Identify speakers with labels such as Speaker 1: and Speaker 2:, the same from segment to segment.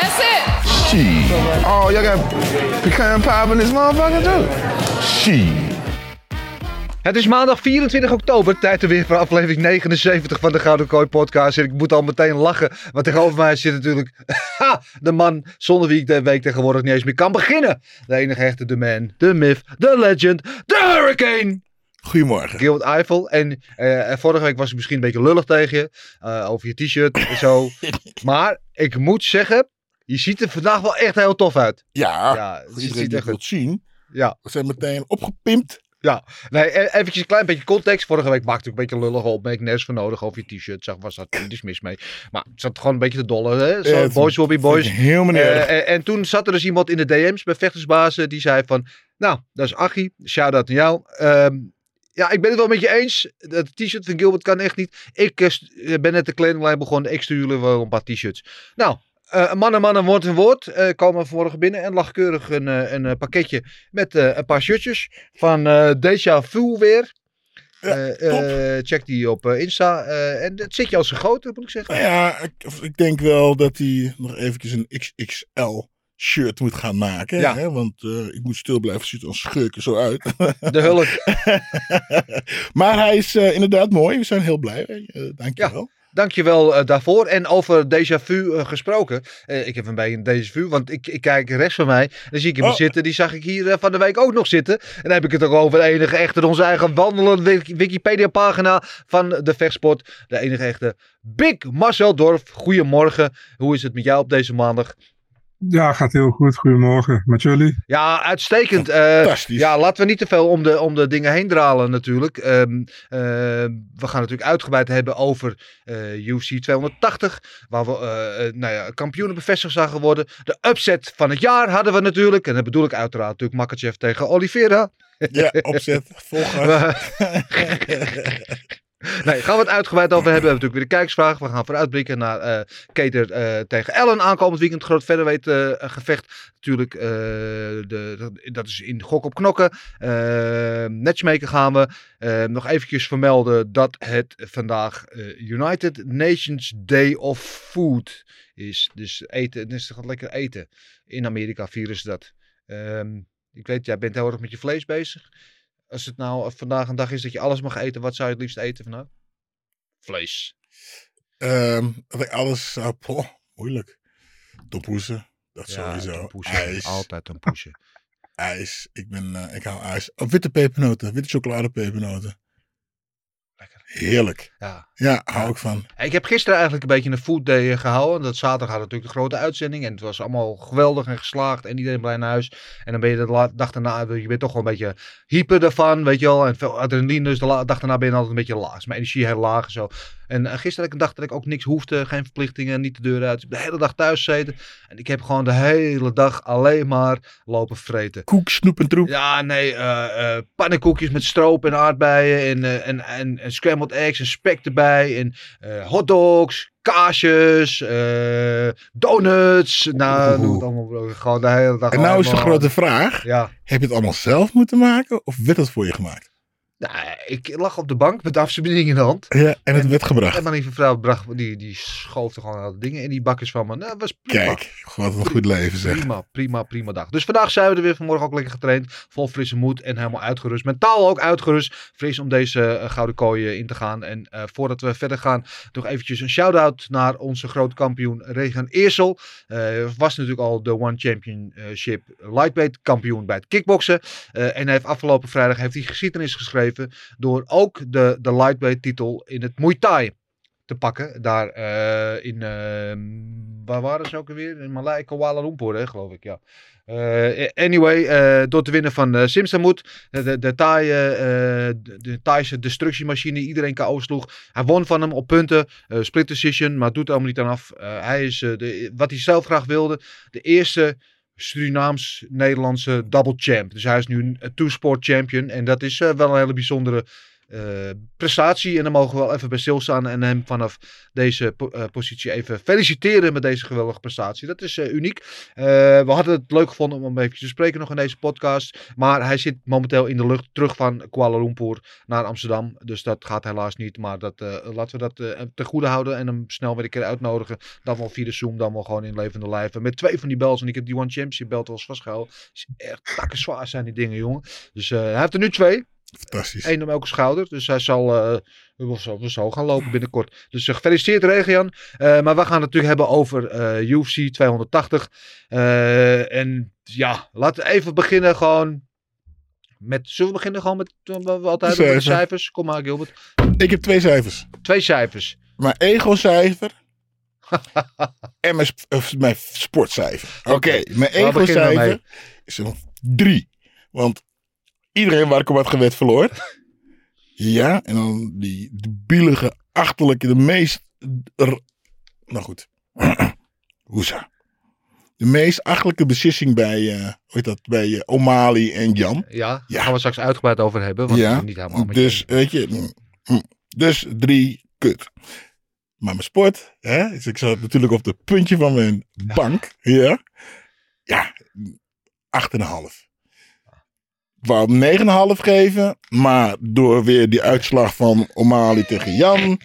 Speaker 1: That's it.
Speaker 2: Oh, y'all got pecan pie in this motherfucker too? Shit.
Speaker 3: Het is maandag 24 oktober, tijd er weer voor aflevering 79 van de Gouden Kooi podcast. En ik moet al meteen lachen, want tegenover mij zit natuurlijk ha, de man zonder wie ik de week tegenwoordig niet eens meer kan beginnen. De enige echte, de man, de myth, de legend, de hurricane.
Speaker 4: Goedemorgen.
Speaker 3: Gilbert Eiffel. En eh, vorige week was ik misschien een beetje lullig tegen je, eh, over je t-shirt en zo. maar ik moet zeggen, je ziet er vandaag wel echt heel tof uit.
Speaker 4: Ja,
Speaker 3: Ja,
Speaker 4: voor iedereen
Speaker 3: ziet
Speaker 4: die het wilt zien.
Speaker 3: Ja.
Speaker 4: We zijn meteen opgepimpt.
Speaker 3: Ja, nee, e- eventjes een klein beetje context. Vorige week maakte ik een beetje lullig op. Ben ik nergens voor nodig over je t-shirt. Zag, was dat niets mis mee. Maar het zat gewoon een beetje te dollen. Hè? Zo,
Speaker 4: het
Speaker 3: boys will be boys.
Speaker 4: ik Helemaal niet
Speaker 3: Eh, en, en toen zat er dus iemand in de DM's bij Vechtersbazen. Die zei van, nou, dat is Achie. Shout-out aan jou. Ehm, ja, ik ben het wel met je eens. Dat t-shirt van Gilbert kan echt niet. Ik eh, eh, ben net de kledinglijn begonnen. Ik stuur jullie wel een paar t-shirts. Nou, eh man en man en woord en woord eh komen vanmorgen binnen. En lag keurig een, eh, een eh, pakketje met eh, een paar shirtjes van eh Deja Vu weer.
Speaker 4: Ja,
Speaker 3: Eh, eh, check die op eh, Insta. eh, en dat zit je als gegoten, moet ik zeggen.
Speaker 4: Nou ja, ik, ik denk wel dat hij nog eventjes een XXL shirt moet gaan maken.
Speaker 3: Ja.
Speaker 4: Hè? Want eh, ik moet stil blijven, ziet er als schurken zo uit.
Speaker 3: De hulk.
Speaker 4: maar hij is eh, inderdaad mooi. We zijn heel blij. Uh, dankjewel.
Speaker 3: Dankjewel uh, daarvoor. En over déjà vu uh, gesproken. Uh, ik heb een beetje een déjà vu, want ik, ik kijk rechts van mij. Dan zie ik hem oh. zitten. Die zag ik hier van de week ook nog zitten. En dan heb ik het ook over de enige echte, onze eigen wandelende Wikipedia pagina van de vechtsport. De enige echte Big Marcel Dorf. Goedemorgen. Hoe is het met jou op deze maandag?
Speaker 5: Ja, gaat heel goed. Goedemorgen. Met jullie?
Speaker 3: Ja, uitstekend. Uh,
Speaker 4: Fantastisch.
Speaker 3: Ja, laten we niet te veel om de, om de dingen heen dralen natuurlijk. Um, uh, we gaan natuurlijk uitgebreid hebben over uh, UFC 280. Waar we nou ja, kampioenen bevestigd zagen worden. De upset van het jaar hadden we natuurlijk. En dat bedoel ik uiteraard natuurlijk Makachev tegen Oliveira.
Speaker 4: Ja, opzet. Volgas.
Speaker 3: Nee, gaan we het uitgebreid over hebben. We hebben natuurlijk weer de kijkersvraag. We gaan vooruitblikken naar uh, Keter uh, tegen Ellen aankomend weekend. Groot verderweight uh, gevecht. Natuurlijk, de, dat is in gok op knokken. matchmaker gaan we. nog eventjes vermelden dat het vandaag United Nations Day of Food is. Dus eten, dus gaat lekker eten. In Amerika vieren ze dat. Um, ik weet, jij bent heel erg met je vlees bezig. Als het nou vandaag een dag is dat je alles mag eten, wat zou je het liefst eten vandaag? Vlees.
Speaker 4: Um, alles zou... Oh, moeilijk. Tompoesen. Dat
Speaker 3: ja,
Speaker 4: sowieso.
Speaker 3: Tompoesen,
Speaker 4: ijs.
Speaker 3: Altijd een poesje.
Speaker 4: ijs. Ik, ben, uh, ik hou ijs. Oh, witte pepernoten. Witte chocoladepepernoten. Heerlijk.
Speaker 3: Ja,
Speaker 4: ja hou ik van.
Speaker 3: Ik heb gisteren eigenlijk een beetje een food day gehouden. Dat zaterdag had natuurlijk de grote uitzending. En het was allemaal geweldig en geslaagd. En iedereen blij naar huis. En dan ben je de dag daarna, je bent toch wel een beetje hyper ervan, weet je wel. En veel adrenaline. Dus de dag daarna ben je altijd een beetje laag. Mijn energie heel laag en zo. En uh, gisteren had ik een dag dat ik ook niks hoefde. Geen verplichtingen, niet de deur uit. Ik heb de hele dag thuis gezeten. En ik heb gewoon de hele dag alleen maar lopen vreten.
Speaker 4: Koek, snoep en troep.
Speaker 3: Ja, nee. Uh, pannenkoekjes met stroop en aardbeien. En, en, en, en scrambled eggs en spek erbij. En hotdogs, kaasjes, donuts. Nou, doe het allemaal gewoon de hele dag.
Speaker 4: En nou is de grote vraag.
Speaker 3: Ja.
Speaker 4: Heb je het allemaal zelf moeten maken? Of werd het voor je gemaakt?
Speaker 3: Nou, ik lag op de bank met de in de hand.
Speaker 4: Ja, en het werd gebracht.
Speaker 3: En mijn vrouw bracht, die, die schoof er gewoon alle dingen in die bakjes van me. Nou, was prima.
Speaker 4: Kijk, wat een goed leven zeg.
Speaker 3: Prima, prima, prima dag. Dus vandaag zijn we er weer vanmorgen ook lekker getraind. Vol frisse moed en helemaal uitgerust. Mentaal ook uitgerust. Fris om deze uh, gouden kooi in te gaan. En uh, voordat we verder gaan, nog eventjes een shout-out naar onze grote kampioen Regen Eersel. Uh, was natuurlijk al de One Championship Lightweight kampioen bij het kickboksen. en hij heeft afgelopen vrijdag heeft hij geschiedenis geschreven door ook de, de lightweight titel in het Muay Thai te pakken. Daar eh, in, ehm, waar waren ze ook alweer? In Malai, Kuala Lumpur, hè, geloof ik, ja. Eh, anyway, eh, door te winnen van uh, Simsamut. De, de, Thai, de, Thaise destructiemachine. Iedereen KO sloeg. Hij won van hem op punten. split decision, maar doet er allemaal niet aan af. Hij is de, wat hij zelf graag wilde. De eerste Surinaams-Nederlandse double champ. Dus hij is nu een two-sport champion. En dat is eh, wel een hele bijzondere eh, prestatie. En dan mogen we wel even bij stilstaan. En hem vanaf deze eh, positie even feliciteren met deze geweldige prestatie. Dat is eh, uniek. We hadden het leuk gevonden om hem even te spreken nog in deze podcast. Maar hij zit momenteel in de lucht terug van Kuala Lumpur naar Amsterdam. Dus dat gaat helaas niet. Maar dat, laten we dat ten goede houden. En hem snel weer een keer uitnodigen. Dan wel via de Zoom, dan wel gewoon in levende lijven. Met twee van die belts. En ik heb die One Championship belt wel eens. Is echt takken zwaar zijn die dingen, jongen. Dus hij heeft er nu twee.
Speaker 4: Fantastisch.
Speaker 3: Eén om elke schouder. Dus hij zal zo gaan lopen binnenkort. Dus eh, gefeliciteerd Regian. Eh, maar we gaan het natuurlijk hebben over UFC 280. Eh, en ja, laten we even beginnen gewoon met... Zullen we beginnen gewoon met wat we altijd de
Speaker 4: Cijfer.
Speaker 3: cijfers? Kom maar Gilbert.
Speaker 4: Ik heb twee cijfers.
Speaker 3: Twee cijfers.
Speaker 4: Mijn ego-cijfer en mijn, sp- of mijn sportcijfer. Oké, mijn ego-cijfer is een drie. Want iedereen waar ik op had gewet verloor. Ja, en dan die bielige, achterlijke, de meest... Nou goed. Hoesa. De meest achterlijke beslissing bij, eh hoe heet dat, bij eh, O'Malley en Jan.
Speaker 3: Ja, daar
Speaker 4: Ja.
Speaker 3: gaan we straks uitgebreid over hebben. Want
Speaker 4: Ja,
Speaker 3: niet helemaal je
Speaker 4: Dus, weet je, mm, mm. dus drie, kut. Maar mijn sport, hè, dus ik zat natuurlijk op het puntje van mijn bank, ja, ja, acht en een half. Wou hem negen en een half geven, maar door weer die uitslag van O'Malley tegen Jan,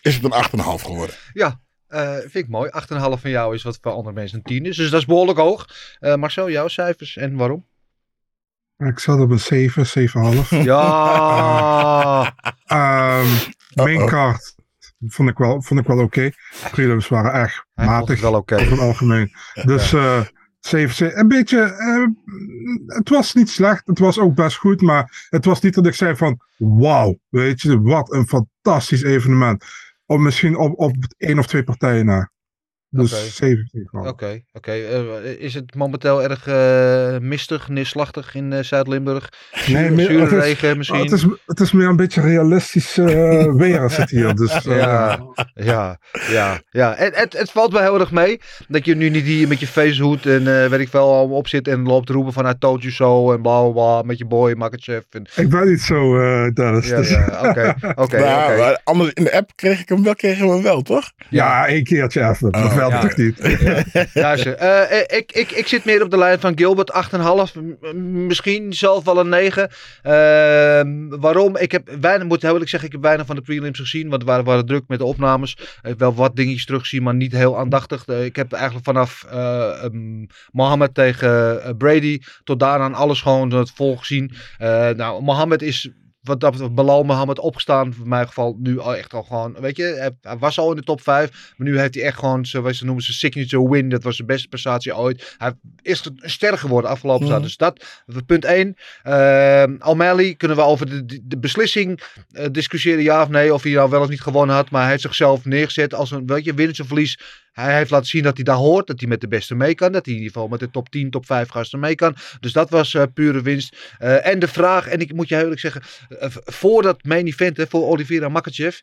Speaker 4: is het een acht en een half geworden.
Speaker 3: Ja, eh, vind ik mooi. 8,5 van jou is wat voor andere mensen een 10 is. Dus dat is behoorlijk hoog. Eh, Marcel, jouw cijfers en waarom?
Speaker 5: Ik zat op een 7, 7,5.
Speaker 3: Ja,
Speaker 5: Ehm main
Speaker 4: Uh-oh.
Speaker 5: card vond ik wel, vond ik wel oké. Prelims waren echt
Speaker 3: hij vond het
Speaker 5: matig
Speaker 3: wel oké.
Speaker 5: over het algemeen. Dus eh 7, 7, een beetje, eh, het was niet slecht, het was ook best goed, maar het was niet dat ik zei van, wauw, weet je, wat een fantastisch evenement. Of misschien op, op één of twee partijen na. Dus
Speaker 3: Oké.
Speaker 5: 7, 7,5.
Speaker 3: Oké, oké. Eh, is het momenteel erg eh, mistig, neerslachtig in eh, Zuid-Limburg?
Speaker 5: Nee, meer-
Speaker 3: Zure
Speaker 5: het is-
Speaker 3: regen misschien?
Speaker 5: Het is, het is meer een beetje realistisch eh, weer als het hier. Dus, eh,
Speaker 3: Ja, ja, ja, ja. En het, het valt me heel erg mee dat je nu niet hier met je facehoed en eh weet ik veel allemaal op zit en loopt roepen van I told you so en bla bla bla met je boy Makachev. En,
Speaker 5: Ik ben niet zo, eh Dennis.
Speaker 3: ja,
Speaker 5: dus-
Speaker 3: ja, oké,
Speaker 4: Nou, anders in de app kreeg ik hem wel, kregen we hem wel, toch?
Speaker 5: Ja, één keertje even.
Speaker 4: Oh,
Speaker 3: ja.
Speaker 5: toch niet.
Speaker 3: Luister, eh, eh, ik, ik, ik zit meer op de lijn van Gilbert, 8,5. m- Misschien zelf wel een 9. Ehm, waarom? Ik heb weinig, moet heel eerlijk zeggen, ik heb weinig van de prelims gezien. Want we waren, waren druk met de opnames. Ik heb wel wat dingetjes terugzien, maar niet heel aandachtig. Eh, ik heb eigenlijk vanaf eh um, Mohammed tegen Brady tot daaraan alles gewoon het vol gezien. Eh, nou, Mohammed is wat dat Mohammed opgestaan, voor mijn geval nu al echt al gewoon, weet je, hij, was al in de top 5, maar nu heeft hij echt gewoon, zo wat ze noemen, zijn signature win, dat was de beste prestatie ooit. Hij is een ster geworden afgelopen
Speaker 4: Mhm.
Speaker 3: jaar, dus dat, punt 1. O'Malley, kunnen we over de, de, beslissing eh, discussiëren, ja of nee, of hij nou wel of niet gewonnen had, maar hij heeft zichzelf neergezet als een, weet je, winners of verlies. Hij heeft laten zien dat hij daar hoort, dat hij met de beste mee kan. Dat hij in ieder geval met de top 10, top 5 gasten mee kan. Dus dat was eh, pure winst. Eh, en de vraag, en ik moet je eerlijk zeggen, eh, voor dat main event, hè, voor Oliveira Makachev.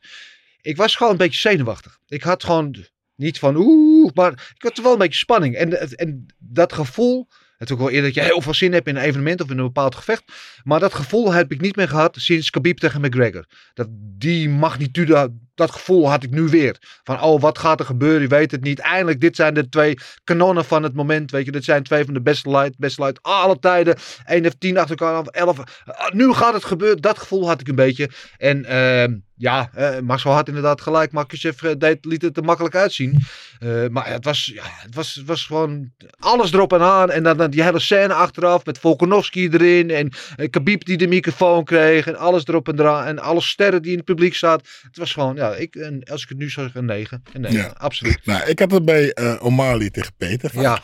Speaker 3: Ik was gewoon een beetje zenuwachtig. Ik had gewoon niet van oeh, maar ik had wel een beetje spanning. En, en dat gevoel, het ook wel eerder dat je heel veel zin hebt in een evenement of in een bepaald gevecht. Maar dat gevoel heb ik niet meer gehad sinds Khabib tegen McGregor. Dat, die magnitude, dat gevoel had ik nu weer. Van oh, wat gaat er gebeuren? Je weet het niet. Eindelijk, dit zijn de twee kanonnen van het moment. Weet je, dit zijn twee van de beste light, beste light alle tijden. 1 of 10 achter elkaar, of 11. Ah, nu gaat het gebeuren. Dat gevoel had ik een beetje. En ehm, ja, eh, Marcel had inderdaad gelijk. Makachev eh, deed, liet het er makkelijk uitzien. Uh, maar het was, ja, het, was, het was gewoon alles erop en aan. En dan, dan die hele scène achteraf met Volkanovski erin. En uh, Khabib die de microfoon kreeg. En alles erop en eraan. En alle sterren die in het publiek zaten. Het was gewoon, ja, ik, en als ik het nu zou zeggen, een 9. Een 9,
Speaker 4: Ja.
Speaker 3: absoluut.
Speaker 4: Nou, ik had het bij uh, O'Malley tegen Peter. Van,
Speaker 3: Ja.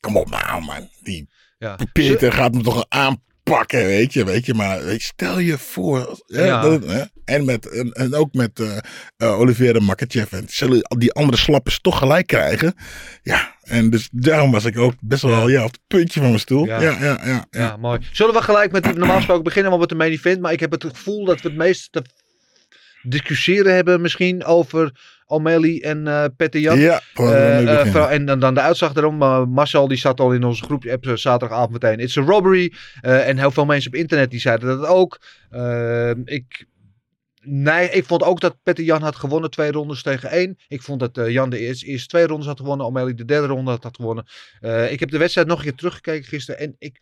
Speaker 4: Kom op nou, man. Die
Speaker 3: Ja.
Speaker 4: Peter gaat me toch aan pakken, weet je, weet je. Maar weet je, stel je voor. Hè,
Speaker 3: Ja.
Speaker 4: dat- hè, en, met, en, en ook met eh eh, Olivier Makachev. En zullen die andere slappers toch gelijk krijgen. Ja, en dus daarom was ik ook best wel ja. op het puntje van mijn stoel.
Speaker 3: Ja.
Speaker 4: Ja, ja, ja. ja,
Speaker 3: mooi. Zullen we gelijk met, normaal gesproken beginnen we met de main event, maar ik heb het gevoel dat we het meest te discussiëren hebben misschien over O'Malley en eh Petter Jan.
Speaker 4: Ja,
Speaker 3: vooral- en dan, dan de uitslag daarom. maar Marcel die zat al in onze groep app zaterdagavond meteen. It's a robbery. En heel veel mensen op internet die zeiden dat ook. Ik, nee, ik vond ook dat Petter Jan had gewonnen. Twee rondes tegen één. Ik vond dat Jan de eerste, eerste twee rondes had gewonnen. O'Malley de derde ronde had, had gewonnen. Ik heb de wedstrijd nog een keer teruggekeken gisteren. En ik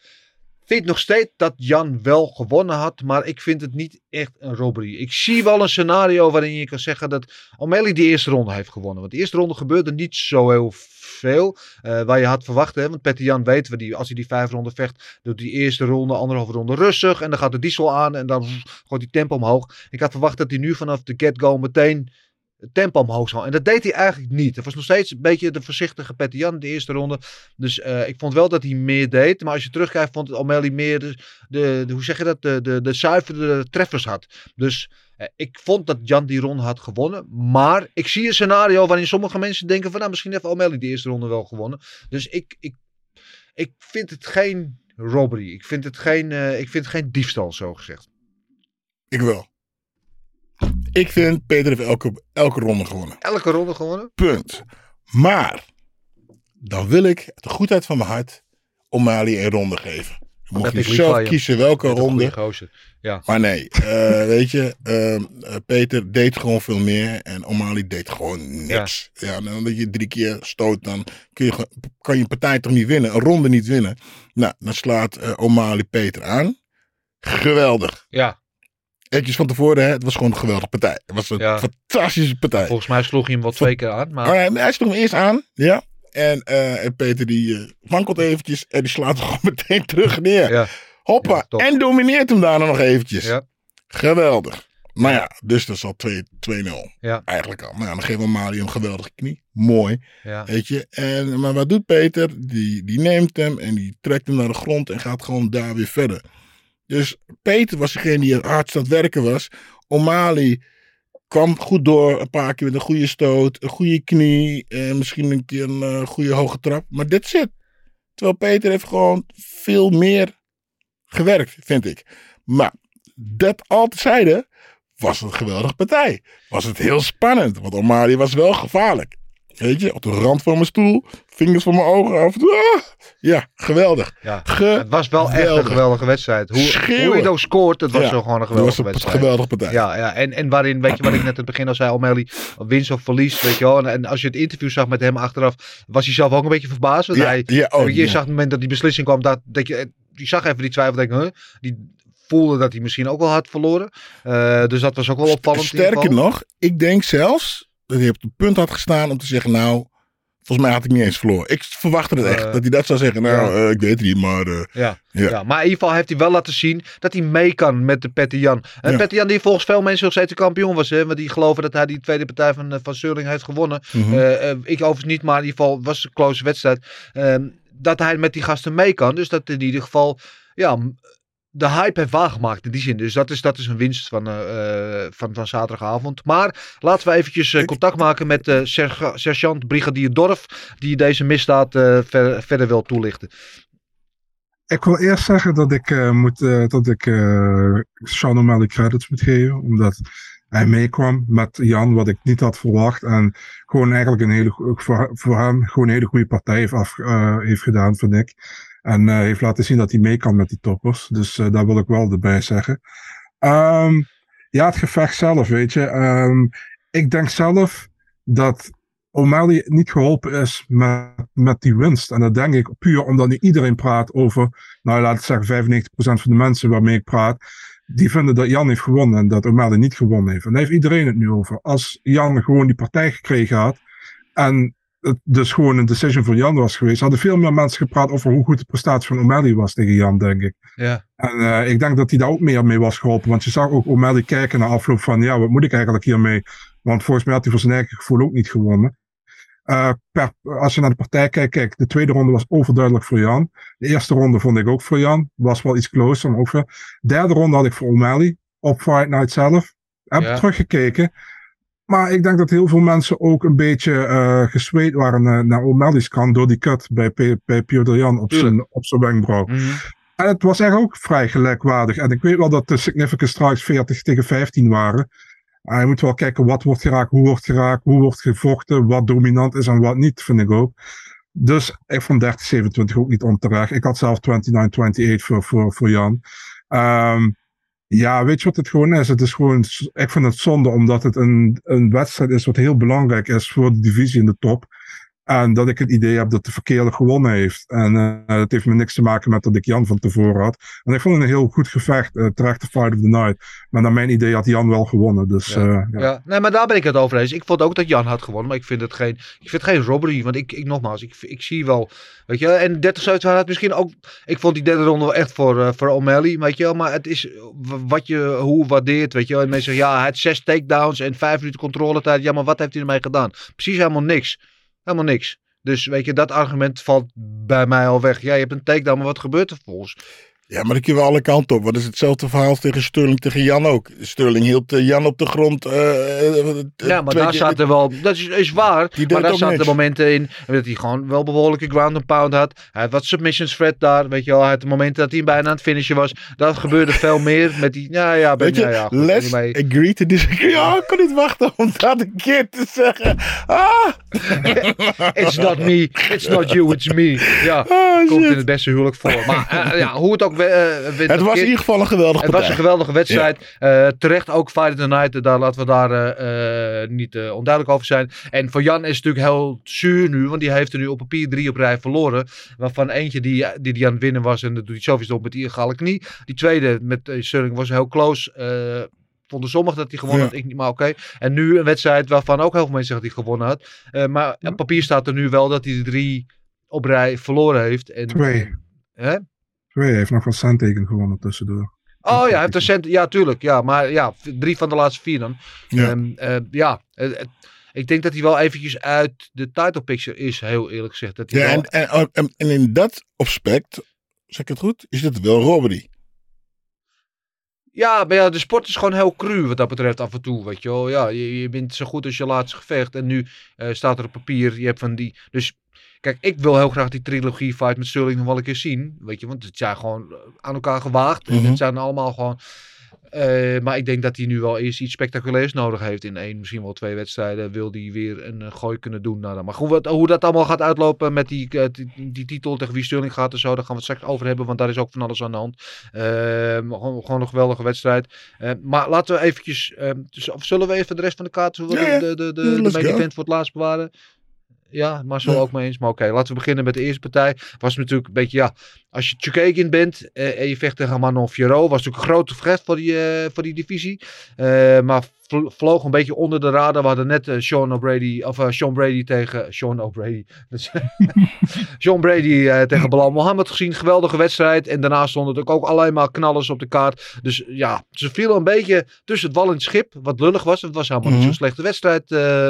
Speaker 3: vind nog steeds dat Jan wel gewonnen had. Maar ik vind het niet echt een robbery. Ik zie wel een scenario waarin je kan zeggen dat O'Malley die eerste ronde heeft gewonnen. Want de eerste ronde gebeurde niet zo heel veel. eh, waar je had verwacht. Hè? Want Petter Jan weten we, die, als hij die vijf ronden vecht, doet die eerste ronde, anderhalve ronde rustig. En dan gaat de diesel aan en dan gooit die tempo omhoog. Ik had verwacht dat hij nu vanaf de get-go meteen het tempo omhoog zou. En dat deed hij eigenlijk niet. Het was nog steeds een beetje de voorzichtige Petter Jan in de eerste ronde. Dus eh, ik vond wel dat hij meer deed. Maar als je terugkijkt, vond O'Malley meer de, de, de- hoe zeg je dat, de, de, de zuivere treffers had. Dus eh, ik vond dat Jan die ronde had gewonnen. Maar ik zie een scenario waarin sommige mensen denken van nou, misschien heeft O'Malley die eerste ronde wel gewonnen. Dus ik, ik, ik vind het geen robbery. Ik vind het geen, eh, ik vind geen diefstal, zo gezegd.
Speaker 4: Ik wel. Ik vind Peter heeft elke, elke ronde gewonnen.
Speaker 3: Elke ronde gewonnen?
Speaker 4: Punt. Maar dan wil ik de goedheid van mijn hart O'Malley een ronde geven. Dan
Speaker 3: Dat
Speaker 4: Mocht je zelf
Speaker 3: je.
Speaker 4: kiezen welke ronde.
Speaker 3: Ja.
Speaker 4: Maar nee, eh, weet je, ehm, eh, Peter deed gewoon veel meer en O'Malley deed gewoon niks. Ja. en omdat je drie keer stoot, dan kun je, kan je een partij toch niet winnen, een ronde niet winnen. Nou, dan slaat eh, O'Malley Peter aan. Geweldig.
Speaker 3: Ja.
Speaker 4: Etjes van tevoren, hè, het was gewoon een geweldige partij. Het was een
Speaker 3: Ja.
Speaker 4: fantastische partij.
Speaker 3: Volgens mij sloeg hij hem wel twee keer aan. Maar...
Speaker 4: Oh, hij, hij sloeg hem eerst aan, ja. En, eh, en Peter die eh, wankelt eventjes en die slaat hem gewoon meteen terug neer.
Speaker 3: Ja.
Speaker 4: Hoppa,
Speaker 3: Ja,
Speaker 4: en domineert hem daarna nog eventjes.
Speaker 3: Ja.
Speaker 4: Geweldig. Maar ja, dus dat is al 2 2-0.
Speaker 3: Ja.
Speaker 4: Eigenlijk al. Nou, ja, dan geven we Mali een geweldige knie. Mooi.
Speaker 3: Ja.
Speaker 4: Weet je. En, maar wat doet Peter? Die, die neemt hem en die trekt hem naar de grond en gaat gewoon daar weer verder. Dus Peter was degene die hardst aan het werken was. O'Malley kwam goed door. Een paar keer met een goede stoot. Een goede knie. En misschien een keer een eh, goede hoge trap. Maar dit zit. Terwijl Peter heeft gewoon veel meer gewerkt, vind ik. Maar dat al tezijde was het een geweldige partij. Was het heel spannend. Want O'Malley was wel gevaarlijk. Weet je, op de rand van mijn stoel. Vingers voor mijn ogen af. ah! Ja, geweldig.
Speaker 3: Ja. Het was wel echt een
Speaker 4: Geweldig.
Speaker 3: geweldige wedstrijd. Hoe, hoe
Speaker 4: Schreeuwen.
Speaker 3: je ook scoort, het was
Speaker 4: Ja,
Speaker 3: wel gewoon een geweldige
Speaker 4: was een
Speaker 3: wedstrijd.
Speaker 4: geweldige partij.
Speaker 3: Ja, ja. En, en waarin, weet je wat ik net in het begin al zei, O'Malley, winst of verlies, weet je wel. En, en als je het interview zag met hem achteraf, was hij zelf ook een beetje verbaasd. Want
Speaker 4: Ja,
Speaker 3: hij,
Speaker 4: ja, oh,
Speaker 3: je zag op het moment dat die beslissing kwam, dat, dat je, die zag even die twijfel, denk ik, huh? die voelde dat hij misschien ook wel had verloren. Eh, dus dat was ook wel opvallend.
Speaker 4: Sterker nog, ik denk zelfs dat hij op het punt had gestaan om te zeggen, nou, volgens mij had ik niet eens verloren. Ik verwachtte het echt,
Speaker 3: Eh,
Speaker 4: dat hij dat zou zeggen. Nou,
Speaker 3: ja.
Speaker 4: eh, ik weet het niet, maar... eh,
Speaker 3: Ja,
Speaker 4: Ja.
Speaker 3: ja. maar in ieder geval heeft hij wel laten zien dat hij mee kan met de Petter Jan. En
Speaker 4: Ja.
Speaker 3: Petter Jan die volgens veel mensen nog steeds de kampioen was. Hè? Want die geloven dat hij die tweede partij van, van Sterling heeft gewonnen. Eh, eh, ik overigens niet, maar in ieder geval was het een close wedstrijd. Ehm, dat hij met die gasten mee kan. Dus dat in ieder geval ja, de hype heeft waargemaakt in die zin. Dus dat is, dat is een winst van, eh, eh, van, van zaterdagavond. Maar laten we eventjes eh, contact maken met serge- sergeant brigadier Dorf. Die deze misdaad ver- verder wil toelichten.
Speaker 5: Ik wil eerst zeggen dat ik, moet, dat ik Sean O'Malley credits moet geven. Omdat hij meekwam met Jan, wat ik niet had verwacht. En gewoon eigenlijk een hele, voor, voor hem gewoon een hele goede partij heeft, af, heeft gedaan, vind ik. En eh, heeft laten zien dat hij mee kan met die toppers. Dus eh, daar wil ik wel erbij zeggen. Ehm, ja, het gevecht zelf, weet je. Ehm, ik denk zelf dat O'Malley niet geholpen is met, met die winst. En dat denk ik puur omdat nu iedereen praat over, nou laat ik zeggen 95% van de mensen waarmee ik praat, die vinden dat Jan heeft gewonnen en dat O'Malley niet gewonnen heeft. En daar heeft iedereen het nu over. Als Jan gewoon die partij gekregen had en het dus gewoon een decision voor Jan was geweest, hadden veel meer mensen gepraat over hoe goed de prestatie van O'Malley was tegen Jan, denk ik.
Speaker 3: Ja.
Speaker 5: En eh, ik denk dat hij daar ook meer mee was geholpen. Want je zag ook O'Malley kijken na afloop van, ja, wat moet ik eigenlijk hiermee? Want volgens mij had hij voor zijn eigen gevoel ook niet gewonnen. Eh, per, als je naar de partij kijkt, kijk, de tweede ronde was overduidelijk voor Jan. De eerste ronde vond ik ook voor Jan. Was wel iets closer, maar ook. Derde ronde had ik voor O'Malley op Fight Night zelf. Heb
Speaker 3: Ja.
Speaker 5: teruggekeken. Maar ik denk dat heel veel mensen ook een beetje eh gesweet waren naar, naar O'Malley's kant door die cut bij, P- bij Piotr Jan op zijn, op zijn wenkbrauw.
Speaker 3: Mhm.
Speaker 5: En het was echt ook vrij gelijkwaardig. En ik weet wel dat de significant strikes 40 tegen 15 waren. Maar je moet wel kijken wat wordt geraakt, hoe wordt geraakt, hoe wordt gevochten, wat dominant is en wat niet, vind ik ook. Dus ik vond 30-27 ook niet onterecht. Ik had zelf 29-28 voor, voor, voor Jan. Ehm, ja, weet je wat het gewoon is? Het is gewoon, ik vind het zonde omdat het een, een wedstrijd is wat heel belangrijk is voor de divisie in de top. En dat ik het idee heb dat de verkeerde gewonnen heeft. En eh het heeft me niks te maken met dat ik Jan van tevoren had. En ik vond het een heel goed gevecht, eh terecht de fight of the night. Maar naar mijn idee had Jan wel gewonnen. Dus
Speaker 3: Ja.
Speaker 5: ja. ja.
Speaker 3: Ja, nee, maar daar ben ik het over eens. Ik vond ook dat Jan had gewonnen, maar ik vind het geen, ik vind het geen robbery. Want ik, ik nogmaals, ik, ik zie wel, weet je, en 30 7 had misschien ook, ik vond die derde ronde wel echt voor, eh, voor O'Malley, weet je wel, maar het is wat je, hoe waardeert, weet je. En mensen zeggen, ja, hij had zes takedowns en vijf minuten controletijd. Ja, maar wat heeft hij ermee gedaan? Precies helemaal niks. Helemaal niks. Dus weet je, dat argument valt bij mij al weg. Ja, je hebt een takedown, maar wat gebeurt er volgens?
Speaker 4: Ja, maar dat kun je wel alle kanten op. Wat is hetzelfde verhaal tegen Sterling tegen Jan ook. Sterling hield eh, Jan op de grond. eh, eh,
Speaker 3: Ja, maar daar
Speaker 4: keer-
Speaker 3: zaten wel, dat is, is waar,
Speaker 4: Die
Speaker 3: maar daar zaten
Speaker 4: niks.
Speaker 3: momenten in dat hij gewoon wel behoorlijke ground and pound had. Hij had wat submissions threat daar, weet je wel. Hij had de momenten dat hij bijna aan het finishen was. Dat gebeurde veel meer met die, ja, ja, ben,
Speaker 4: Weet je,
Speaker 3: ja, ja, goed,
Speaker 4: let's agree to disagree. Ja, ik kon niet wachten om dat een keer te zeggen. Ah!
Speaker 3: It's not me, it's not you, it's me. Ja,
Speaker 4: Ah,
Speaker 3: komt in het beste huwelijk voor. Maar ja, hoe het ook... we- eh,
Speaker 4: Het was in ieder geval een geweldige
Speaker 3: Het was een geweldige wedstrijd. Eh, terecht ook Fight of the Night. Daar laten we daar eh, eh, niet eh, onduidelijk over zijn. En voor Jan is het natuurlijk heel zuur nu. Want die heeft er nu op papier drie op rij verloren. Waarvan eentje die, die, die aan het winnen was. En dat doet hij sowieso op met die illegale knie. Die tweede met uh, Sterling was heel close. Eh, vonden sommigen dat hij gewonnen
Speaker 4: Ja.
Speaker 3: had. Ik niet, maar oké. En nu een wedstrijd waarvan ook heel veel mensen zeggen dat hij gewonnen had. Eh, maar op papier staat er nu wel dat hij de drie op rij verloren heeft. En,
Speaker 5: Twee.
Speaker 3: Hè?
Speaker 5: Twee hij heeft nog van centteken gewonnen tussendoor.
Speaker 3: Oh ja, hij heeft een cent. Ja, tuurlijk. Ja, maar ja, drie van de laatste vier dan.
Speaker 4: Ja.
Speaker 3: Ehm, eh, ja, eh, eh, ik denk dat hij wel eventjes uit de title picture is, heel eerlijk gezegd. Dat hij
Speaker 4: Ja,
Speaker 3: wel-
Speaker 4: en, en, en, en in dat opspect, zeg ik het goed, is dit wel robbery.
Speaker 3: Ja, maar ja, de sport is gewoon heel cru wat dat betreft af en toe, weet je wel. Ja, je, je bent zo goed als je laatste gevecht en nu eh, staat er op papier, je hebt van die... Dus kijk, ik wil heel graag die trilogie fight met Sterling nog wel een keer zien, weet je. Want het zijn gewoon eh, aan elkaar gewaagd. En
Speaker 4: Mhm.
Speaker 3: het zijn allemaal gewoon... eh, maar ik denk dat hij nu wel eerst iets spectaculairs nodig heeft in één, misschien wel twee wedstrijden. Wil hij weer een eh, gooi kunnen doen. Nou, dan. Maar goed, wat, hoe dat allemaal gaat uitlopen met die, eh, die, die titel tegen wie Sterling gaat en zo, daar gaan we het straks over hebben, want daar is ook van alles aan de hand. Eh, maar gewoon, gewoon een geweldige wedstrijd. Eh, maar laten we eventjes, eh, dus, of zullen we even de rest van de kaart,
Speaker 4: Ja,
Speaker 3: de, de, de, de main
Speaker 4: go.
Speaker 3: event voor het laatst bewaren? Ja, maar zo
Speaker 4: Ja.
Speaker 3: ook mee eens. Maar oké, laten we beginnen met de eerste partij. Was natuurlijk een beetje, ja, als je Chukagian bent eh, en je vecht tegen Manon Fiorot, was natuurlijk een grote gevecht voor die, eh, voor die divisie. Eh, maar vl- vloog een beetje onder de radar. We hadden net Sean O'Brady, of Sean Brady tegen Sean O'Brady. Sean Brady tegen Bilal Mohammed gezien. Geweldige wedstrijd. En daarna stonden er ook alleen maar knallers op de kaart. Dus ja, ze vielen een beetje tussen het wal en het schip. Wat lullig was. Het was helemaal niet
Speaker 4: Mhm.
Speaker 3: zo'n slechte wedstrijd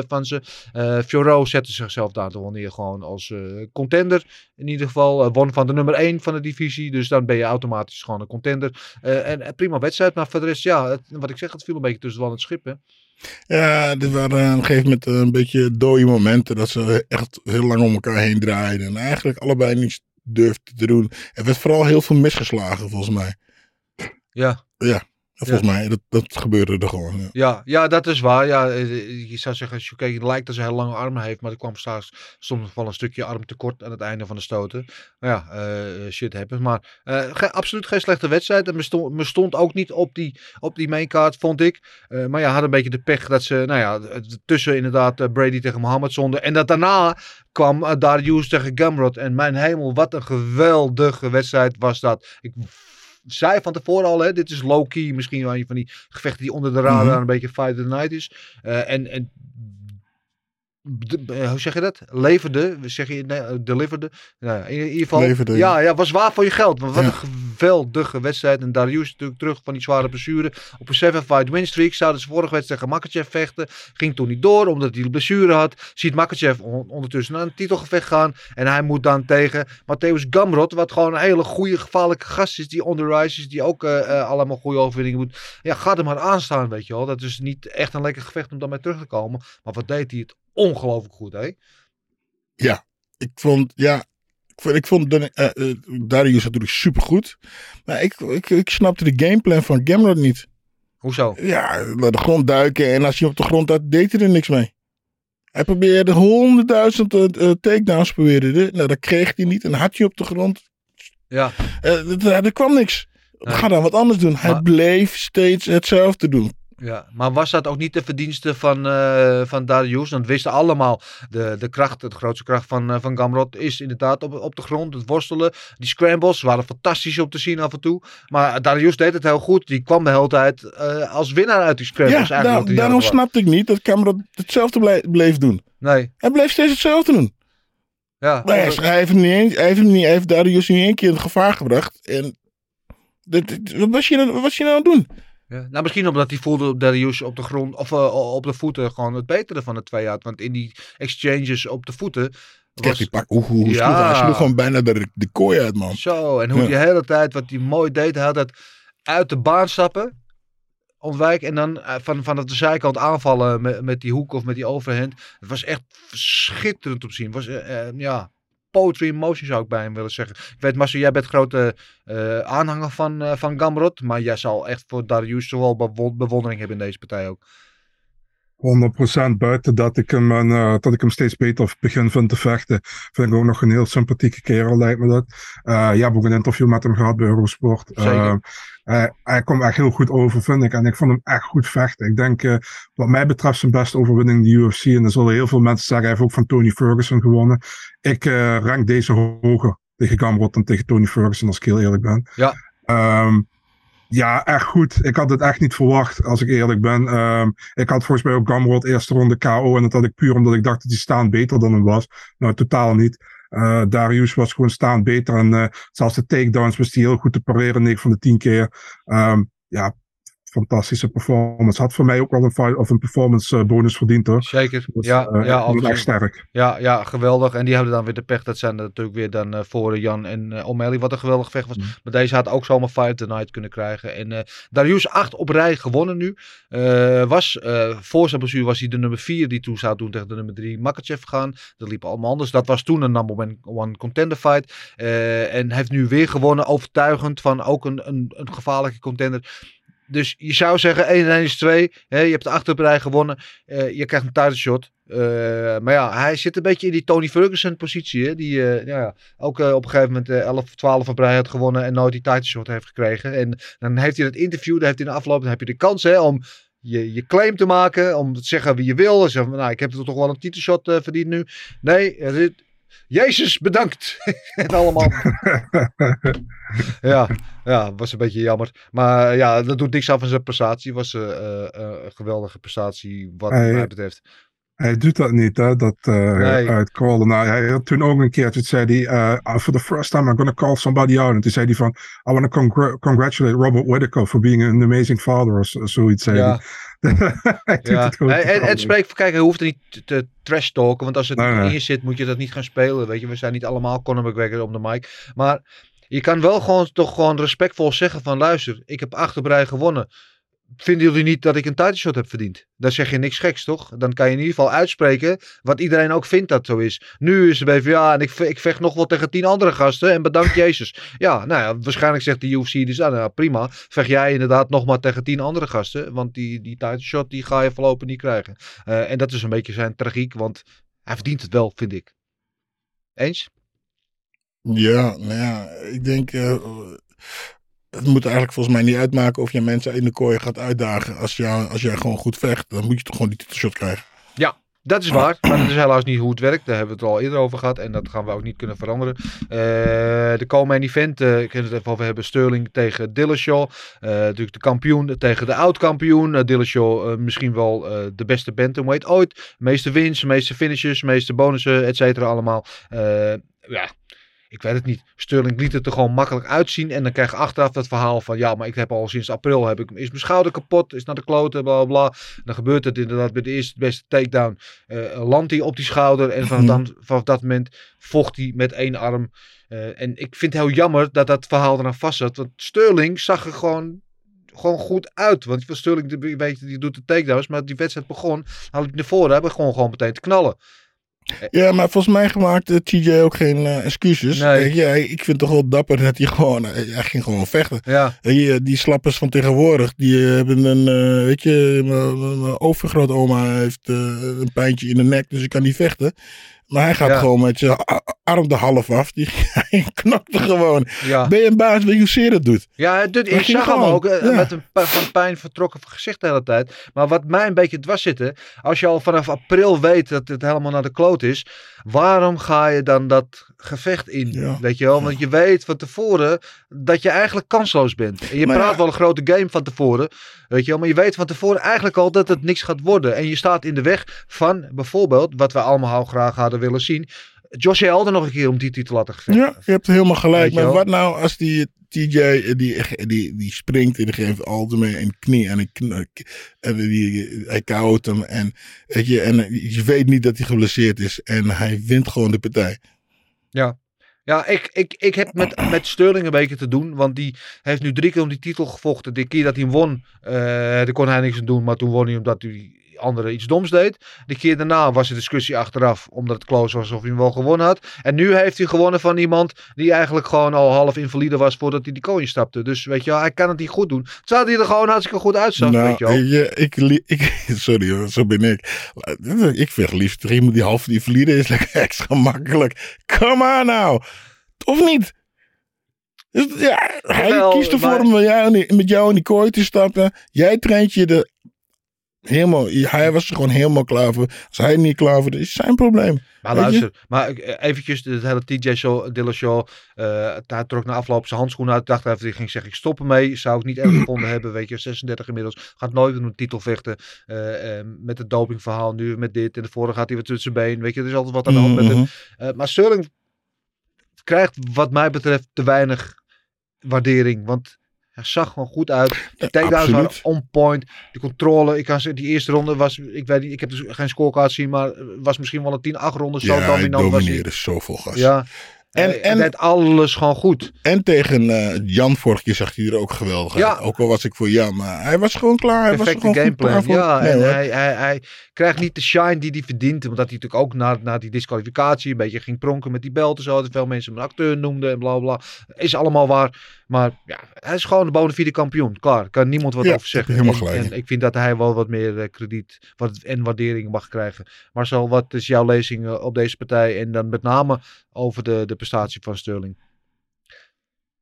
Speaker 3: van ze. Eh Fiorot zette zichzelf daar toch wel neer gewoon als contender. In ieder geval eh, won van de nummer 1 van de divisie. Dus dan ben je automatisch gewoon een contender. Eh, en eh, prima wedstrijd. Maar voor de rest, ja, het- wat ik zeg, het viel een beetje tussen en het schip. Hè?
Speaker 4: Ja, dit waren op een gegeven moment een beetje dode momenten. Dat ze echt heel lang om elkaar heen draaiden. En eigenlijk allebei niets durfden te doen. Er werd vooral heel veel misgeslagen, volgens mij.
Speaker 3: Ja.
Speaker 4: Ja, volgens mij. Dat, dat gebeurde er gewoon. Ja.
Speaker 3: Ja, ja, dat is waar. Ja, eh, je zou zeggen, als je kijkt, het lijkt dat ze heel lange armen heeft, maar er kwam straks soms wel een stukje arm tekort aan het einde van de stoten. Maar ja, eh, shit happens. Maar eh, ge- absoluut geen slechte wedstrijd. En me stond, me stond ook niet op die, op die maincard, vond ik. Maar ja, had een beetje de pech dat ze, nou ja, tussen inderdaad Brady tegen Mohammed zonden. En dat daarna kwam Darius tegen Gamrot. En mijn hemel, wat een geweldige wedstrijd was dat. Ik zei van tevoren al, hè, dit is low-key. Misschien wel een van die gevechten die onder de radar
Speaker 4: Mhm.
Speaker 3: een beetje fight of the night is. Eh, en, en de- eh, hoe zeg je dat? Leverde, zeg je, nee, eh, deliverde. Nou, in, in ieder geval,
Speaker 4: Leverde,
Speaker 3: ja,
Speaker 4: ja.
Speaker 3: was waar voor je geld. Wat
Speaker 4: Ja.
Speaker 3: een geweldige wedstrijd. En Darius natuurlijk terug van die zware blessure. Op een 7-fight win streak zouden ze vorige wedstrijd tegen Makachev vechten. Ging toen niet door, omdat hij de blessure had. Ziet Makachev on- ondertussen naar een titelgevecht gaan. En hij moet dan tegen Matthäus Gamrot, wat gewoon een hele goede, gevaarlijke gast is. Die on the rise is, die ook eh, allemaal goede overwinningen moet. Ja, gaat hem maar aanstaan, weet je wel. Dat is niet echt een lekker gevecht om dan mee terug te komen. Maar wat deed hij het ongelooflijk goed, hè?
Speaker 4: Ik vond, ja, ik vond, ik vond eh, eh, Darius natuurlijk supergoed. Maar ik, ik, ik snapte de gameplan van Gamrot niet.
Speaker 3: Hoezo?
Speaker 4: Ja, naar de grond duiken en als je op de grond had, deed hij er niks mee. Hij probeerde honderdduizend eh, takedowns probeerde. hij. Nou, dat kreeg hij niet. En had hij op de grond.
Speaker 3: Ja,
Speaker 4: er, er kwam niks.
Speaker 3: Nee.
Speaker 4: Ga dan wat anders doen. Hij
Speaker 3: Maar-
Speaker 4: bleef steeds hetzelfde doen.
Speaker 3: Ja. Maar was dat ook niet de verdienste van, eh van Darius? Want we wisten allemaal, de, de kracht, de grootste kracht van, eh, van Gamrot is inderdaad op, op de grond. Het worstelen. Die scrambles waren fantastisch om te zien af en toe. Maar Darius deed het heel goed. Die kwam de hele tijd eh, als winnaar uit die scrambles.
Speaker 4: Ja, daar- daarom snapte ik niet dat Cameron hetzelfde bleef doen.
Speaker 3: Nee,
Speaker 4: Hij bleef steeds hetzelfde doen.
Speaker 3: ja.
Speaker 4: Maar hij, hij heeft niet eens, hij heeft niet, hij heeft Darius niet één keer in gevaar gebracht. En wat was je, nou- wat was je nou aan het doen?
Speaker 3: Ja. Nou, misschien omdat hij voelde op Darius op de grond of eh, op de voeten gewoon het betere van de twee had. Want in die exchanges op de voeten. Was,
Speaker 4: die pak, hoe, hoe,
Speaker 3: Ja.
Speaker 4: hij? Sloeg gewoon bijna de, de kooi uit, man.
Speaker 3: Zo, en hoe
Speaker 4: Ja.
Speaker 3: die hele tijd, wat hij mooi deed, hij had dat uit de baan stappen, ontwijken en dan eh, van, van de zijkant aanvallen met, met die hoek of met die overhand. Het was echt schitterend om te zien. Het was, eh, ja, poetry in motion zou ik bij hem willen zeggen. Ik weet, Marcel, jij bent grote eh, aanhanger van, eh, van Gamrot, maar jij zal echt voor Darius bewo- bewondering hebben in deze partij ook.
Speaker 5: 100% buiten dat ik, hem, eh, dat ik hem steeds beter begin vind te vechten. Vind ik ook nog een heel sympathieke kerel, lijkt me dat. Eh ja, heb ook een interview met hem gehad bij Eurosport. Eh, hij, hij komt echt heel goed over, vind ik. En ik vond hem echt goed vechten. Ik denk, wat mij betreft, zijn beste overwinning in de UFC. En dan zullen heel veel mensen zeggen, hij heeft ook van Tony Ferguson gewonnen. Ik rank deze hoger tegen Gamrot dan tegen Tony Ferguson, als ik heel eerlijk ben.
Speaker 3: Ja.
Speaker 5: Ehm, ja, echt goed. Ik had het echt niet verwacht, als ik eerlijk ben. Ehm, ik had volgens mij ook Gamrot eerste ronde KO. En dat had ik puur omdat ik dacht dat hij staand beter dan hem was. Nou, totaal niet. Eh, Darius was gewoon staand beter. En eh, zelfs de takedowns wist hij heel goed te pareren. 9 van de 10 keer. Ehm, ja, fantastische performance. Had voor mij ook wel een, of een performance eh, bonus verdiend hoor.
Speaker 3: Zeker.
Speaker 5: Dus,
Speaker 3: ja,
Speaker 5: eh,
Speaker 3: ja, absoluut.
Speaker 5: sterk.
Speaker 3: Ja, ja, geweldig. En die hadden dan weer de pech. Dat zijn natuurlijk weer dan eh, voor Jan en eh, O'Malley. Wat een geweldig vecht was. Maar deze had ook zomaar Fight the Night kunnen krijgen. En Darius acht op rij gewonnen nu. Was, voor zijn blessure was hij de nummer 4 die toen zou doen tegen de nummer 3 Makachev gaan. Dat liep allemaal anders. Dat was toen een number one, one contender fight. En heeft nu weer gewonnen. Overtuigend van ook een, een, een gevaarlijke contender. Dus je zou zeggen 1 en 1 is 2. Hè, je hebt de acht op rij gewonnen. Eh, je krijgt een title shot. Eh, maar ja, hij zit een beetje in die Tony Ferguson positie. Hè? Die eh, ja, ook op een gegeven moment eh, 11 of 12 op rij had gewonnen. En nooit die title shot heeft gekregen. En dan heeft hij het interview. Dan heeft hij in de afloop. Dan heb je de kans hè, om je, je claim te maken. Om te zeggen wie je wil. En zeggen, nou, ik heb toch wel een titelshot verdiend nu. Nee, er zit- Jezus, bedankt. en allemaal. ja, ja, was een beetje jammer. Maar eh, ja, dat doet niks af van zijn prestatie. Was eh, eh, eh, een geweldige prestatie wat
Speaker 5: Hij-
Speaker 3: mij betreft.
Speaker 5: Hij doet dat niet, hè, dat eh
Speaker 3: Nee.
Speaker 5: uitcallen. Nou, hij had toen ook een keertje, toen zei hij, uh, for the first time I'm gonna call somebody out. En toen zei hij van, I want to congr- congratulate Robert Whittaker for being an amazing father, of zo- zoiets zei
Speaker 3: Ja.
Speaker 5: hij. hij
Speaker 3: Ja.
Speaker 5: het gewoon
Speaker 3: En, en,
Speaker 5: totaal
Speaker 3: en
Speaker 5: niet.
Speaker 3: spreek voor kijken, hij hoeft er niet te- trash talken. Want als het
Speaker 5: Nee, nee.
Speaker 3: in je zit, moet je dat niet gaan spelen. Weet je, we zijn niet allemaal Conor McGregor op de mic. Maar je kan wel gewoon toch gewoon respectvol zeggen van luister, ik heb acht op rij gewonnen. Vinden jullie niet dat ik een title shot heb verdiend? Dan zeg je niks geks, toch? Dan kan je in ieder geval uitspreken wat iedereen ook vindt dat zo is. Nu is even, ja, en ik, ik vecht nog wel tegen tien andere gasten en bedankt Jezus. Ja, nou ja, waarschijnlijk zegt de UFC dus, ah, nou, prima. Vecht jij inderdaad nog maar tegen tien andere gasten, want die, die title shot die ga je voorlopig niet krijgen. Eh, en dat is een beetje zijn tragiek, want hij verdient het wel, vind ik. Eens?
Speaker 4: Ja, nou ja, ik denk. eh, het moet eigenlijk volgens mij niet uitmaken of je mensen in de kooi gaat uitdagen. Als, jou, als jij gewoon goed vecht, dan moet je toch gewoon die titelshot krijgen.
Speaker 3: Ja, Dat is waar, maar dat is helaas niet hoe het werkt. Daar hebben we het al eerder over gehad en dat gaan we ook niet kunnen veranderen. Eh, de komende event, eh, ik kan het even over hebben, Sterling tegen Dillashaw. Eh, natuurlijk de kampioen tegen de oud-kampioen. Uh, Dillashaw misschien wel eh, de beste bantamweight ooit. Meeste wins, meeste finishes, meeste bonussen, et cetera allemaal. Eh, ja, ik weet het niet. Sterling liet het er gewoon makkelijk uitzien. En dan krijg je achteraf dat verhaal van... Ja, maar ik heb al sinds april... Heb ik, is mijn schouder kapot. Is naar de kloten, bla bla bla. Dan gebeurt het inderdaad bij de eerste beste takedown. eh landt hij op die schouder. En vanaf, dan, vanaf dat moment vocht hij met één arm. Eh, en ik vind het heel jammer dat dat verhaal eraan vast zat. Want Sterling zag er gewoon... Gewoon goed uit. Want Sterling, die- weet je, die doet de takedowns. Maar die wedstrijd begon. Haal ik naar voren. Hebben gewoon, gewoon meteen te knallen.
Speaker 4: Ja, maar volgens mij maakte TJ ook geen eh, excuses.
Speaker 3: Nee.
Speaker 4: Je, hij- ik vind het toch wel dapper dat hij gewoon, hij, ging gewoon vechten.
Speaker 3: Ja.
Speaker 4: Je, die slappers van tegenwoordig, die eh, hebben een, eh, weet je, mijn- overgrootoma heeft eh, een pijntje in de nek, dus ik kan niet vechten. Maar hij gaat
Speaker 3: Ja.
Speaker 4: gewoon met zijn a- arm er half af. Die hij gewoon.
Speaker 3: Ja.
Speaker 4: Ben je een baas, je hoe zeer dat doet?
Speaker 3: Ja, doet, ik zag hem ook eh,
Speaker 4: ja.
Speaker 3: met een van pijn vertrokken gezicht de hele tijd. Maar wat mij een beetje dwars zitten, als je al vanaf april weet dat het helemaal naar de kloot is, waarom ga je dan dat gevecht in?
Speaker 4: Ja.
Speaker 3: Weet je wel, want je weet van tevoren dat je eigenlijk kansloos bent. En je
Speaker 4: Maar
Speaker 3: praat
Speaker 4: ja.
Speaker 3: wel een grote game van tevoren, weet je wel, maar je weet van tevoren eigenlijk al dat het niks gaat worden. En je staat in de weg van bijvoorbeeld, wat we allemaal graag hadden willen zien, Josh Elder nog een keer om die titel te laten gevechten.
Speaker 4: Ja, je hebt helemaal gelijk. Maar wat nou als die TJ, eh, die, die, die springt en die geeft algemeen een knie en, een kn- en die, hij koud hem. En, weet je, en je weet niet dat hij geblesseerd is en hij wint gewoon de partij.
Speaker 3: Ja. Ja, ik, ik, ik heb met, met Sterling een beetje te doen. Want die heeft nu drie keer om die titel gevochten. De keer dat hij won, eh daar kon hij niks aan doen. Maar toen won hij omdat die andere iets doms deed. De keer daarna was er discussie achteraf. Omdat het close was of hij hem wel gewonnen had. En nu heeft hij gewonnen van iemand die eigenlijk gewoon al half invalide was voordat hij die kooi stapte. Dus weet je wel, hij kan het niet goed doen. Terwijl hij er gewoon hartstikke goed uitzag,
Speaker 4: nou,
Speaker 3: weet je wel.
Speaker 4: je, ik, ik, sorry zo ben ik. Ik vecht liefst tegen iemand die half verliezen is lekker extra makkelijk. Come on nou. Of niet? Dus, ja, hij kiest ervoor
Speaker 3: maar-
Speaker 4: om met jou, in die- met jou in die kooi te stappen. Jij traint je de helemaal. Hij was er gewoon helemaal klaar voor. Als hij niet klaar voor is, is zijn probleem.
Speaker 3: Maar luister, maar eh, eventjes het hele TJ Show, Dillashaw, eh hij trok na afloop zijn handschoenen uit. Dacht even, hij ging zeggen, ik stop ermee. Zou ik niet erg gevonden hebben, weet je, 36 inmiddels. Gaat nooit meer een titel vechten. eh, met het dopingverhaal, nu met dit. En de vorige gaat hij weer tussen zijn been. Weet je, er is altijd wat aan de hand met hem.
Speaker 4: Mhm.
Speaker 3: Maar Sterling krijgt wat mij betreft te weinig waardering. Want hij zag gewoon goed uit. De takedowns waren
Speaker 4: absoluut.
Speaker 3: on point. De controle, ik kan zeggen, die eerste ronde was, ik weet niet, ik heb dus geen scorecard zien, maar was misschien wel een 10-8 ronde. Zo
Speaker 4: Ja, hij
Speaker 3: dominant was hij.
Speaker 4: domineerde zoveel gas.
Speaker 3: Ja.
Speaker 4: En-
Speaker 3: En, deed alles gewoon goed.
Speaker 4: En tegen eh, Jan vorige keer zag hij er ook geweldig uit.
Speaker 3: Ja.
Speaker 4: Ook al was ik voor Jan, maar hij was gewoon klaar. Hij was er
Speaker 3: Perfecte
Speaker 4: gewoon klaar
Speaker 3: gameplan.
Speaker 4: voor.
Speaker 3: Ja,
Speaker 4: Nee,
Speaker 3: en hij, hij, hij krijgt niet de shine die hij verdient. Omdat hij natuurlijk ook na, na die disqualificatie een beetje ging pronken met die belt en zo. Dat veel mensen hem een acteur noemden en bla bla. Is allemaal waar. Maar ja, hij is gewoon de bona fide kampioen. Klaar, kan niemand wat
Speaker 4: Ja,
Speaker 3: over zeggen.
Speaker 4: helemaal
Speaker 3: En-
Speaker 4: gelijk
Speaker 3: en, ik vind dat hij wel wat meer eh, krediet wat, en waardering mag krijgen. Marcel, wat is jouw lezing eh, op deze partij? En dan met name over de, de prestatie van Sterling.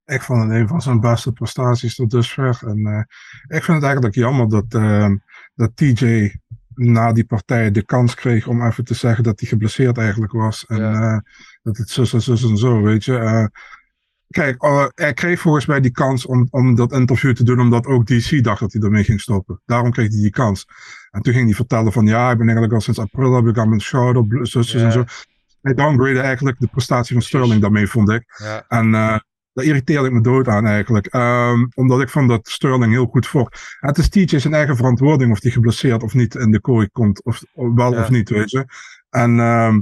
Speaker 5: Ik vond het een van zijn beste prestaties tot dusver. En eh, ik vind het eigenlijk jammer dat, dat TJ na die partij de kans kreeg om even te zeggen dat hij geblesseerd eigenlijk was. En
Speaker 3: Ja.
Speaker 5: dat het zus en zus en zo, weet je. Kijk, hij kreeg volgens mij die kans om, om dat interview te doen, omdat ook DC dacht dat hij ermee ging stoppen. Daarom kreeg hij die kans. En toen ging hij vertellen van, ja, ik ben eigenlijk al sinds april heb ik aan mijn schouder, bl- zus zus
Speaker 3: Ja.
Speaker 5: en zo. Hij downgrade eigenlijk de prestatie van Sterling daarmee, vond ik.
Speaker 3: Ja.
Speaker 5: En eh daar irriteerde ik me dood aan eigenlijk. Ehm, omdat ik vond dat Sterling heel goed vocht. Het is TJ zijn eigen verantwoording of hij geblesseerd of niet in de kooi komt. Of, of wel
Speaker 3: Ja.
Speaker 5: of niet, weet je. En ehm,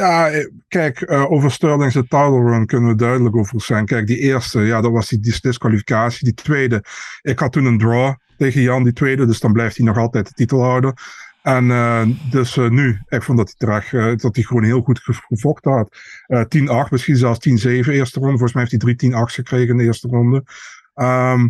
Speaker 5: ja, eh, kijk, eh, over Sterling's title run kunnen we duidelijk over zijn. Kijk, die eerste, ja, dat was die dis- disqualificatie. Die tweede, ik had toen een draw tegen Jan, die tweede. Dus dan blijft hij nog altijd de titel houden. En eh, dus nu, ik vond dat hij terecht, dat hij gewoon heel goed ge- gevochten had. Eh 10-8, misschien zelfs 10-7 eerste ronde. Volgens mij heeft hij drie 10-8's gekregen in de eerste ronde. Ehm,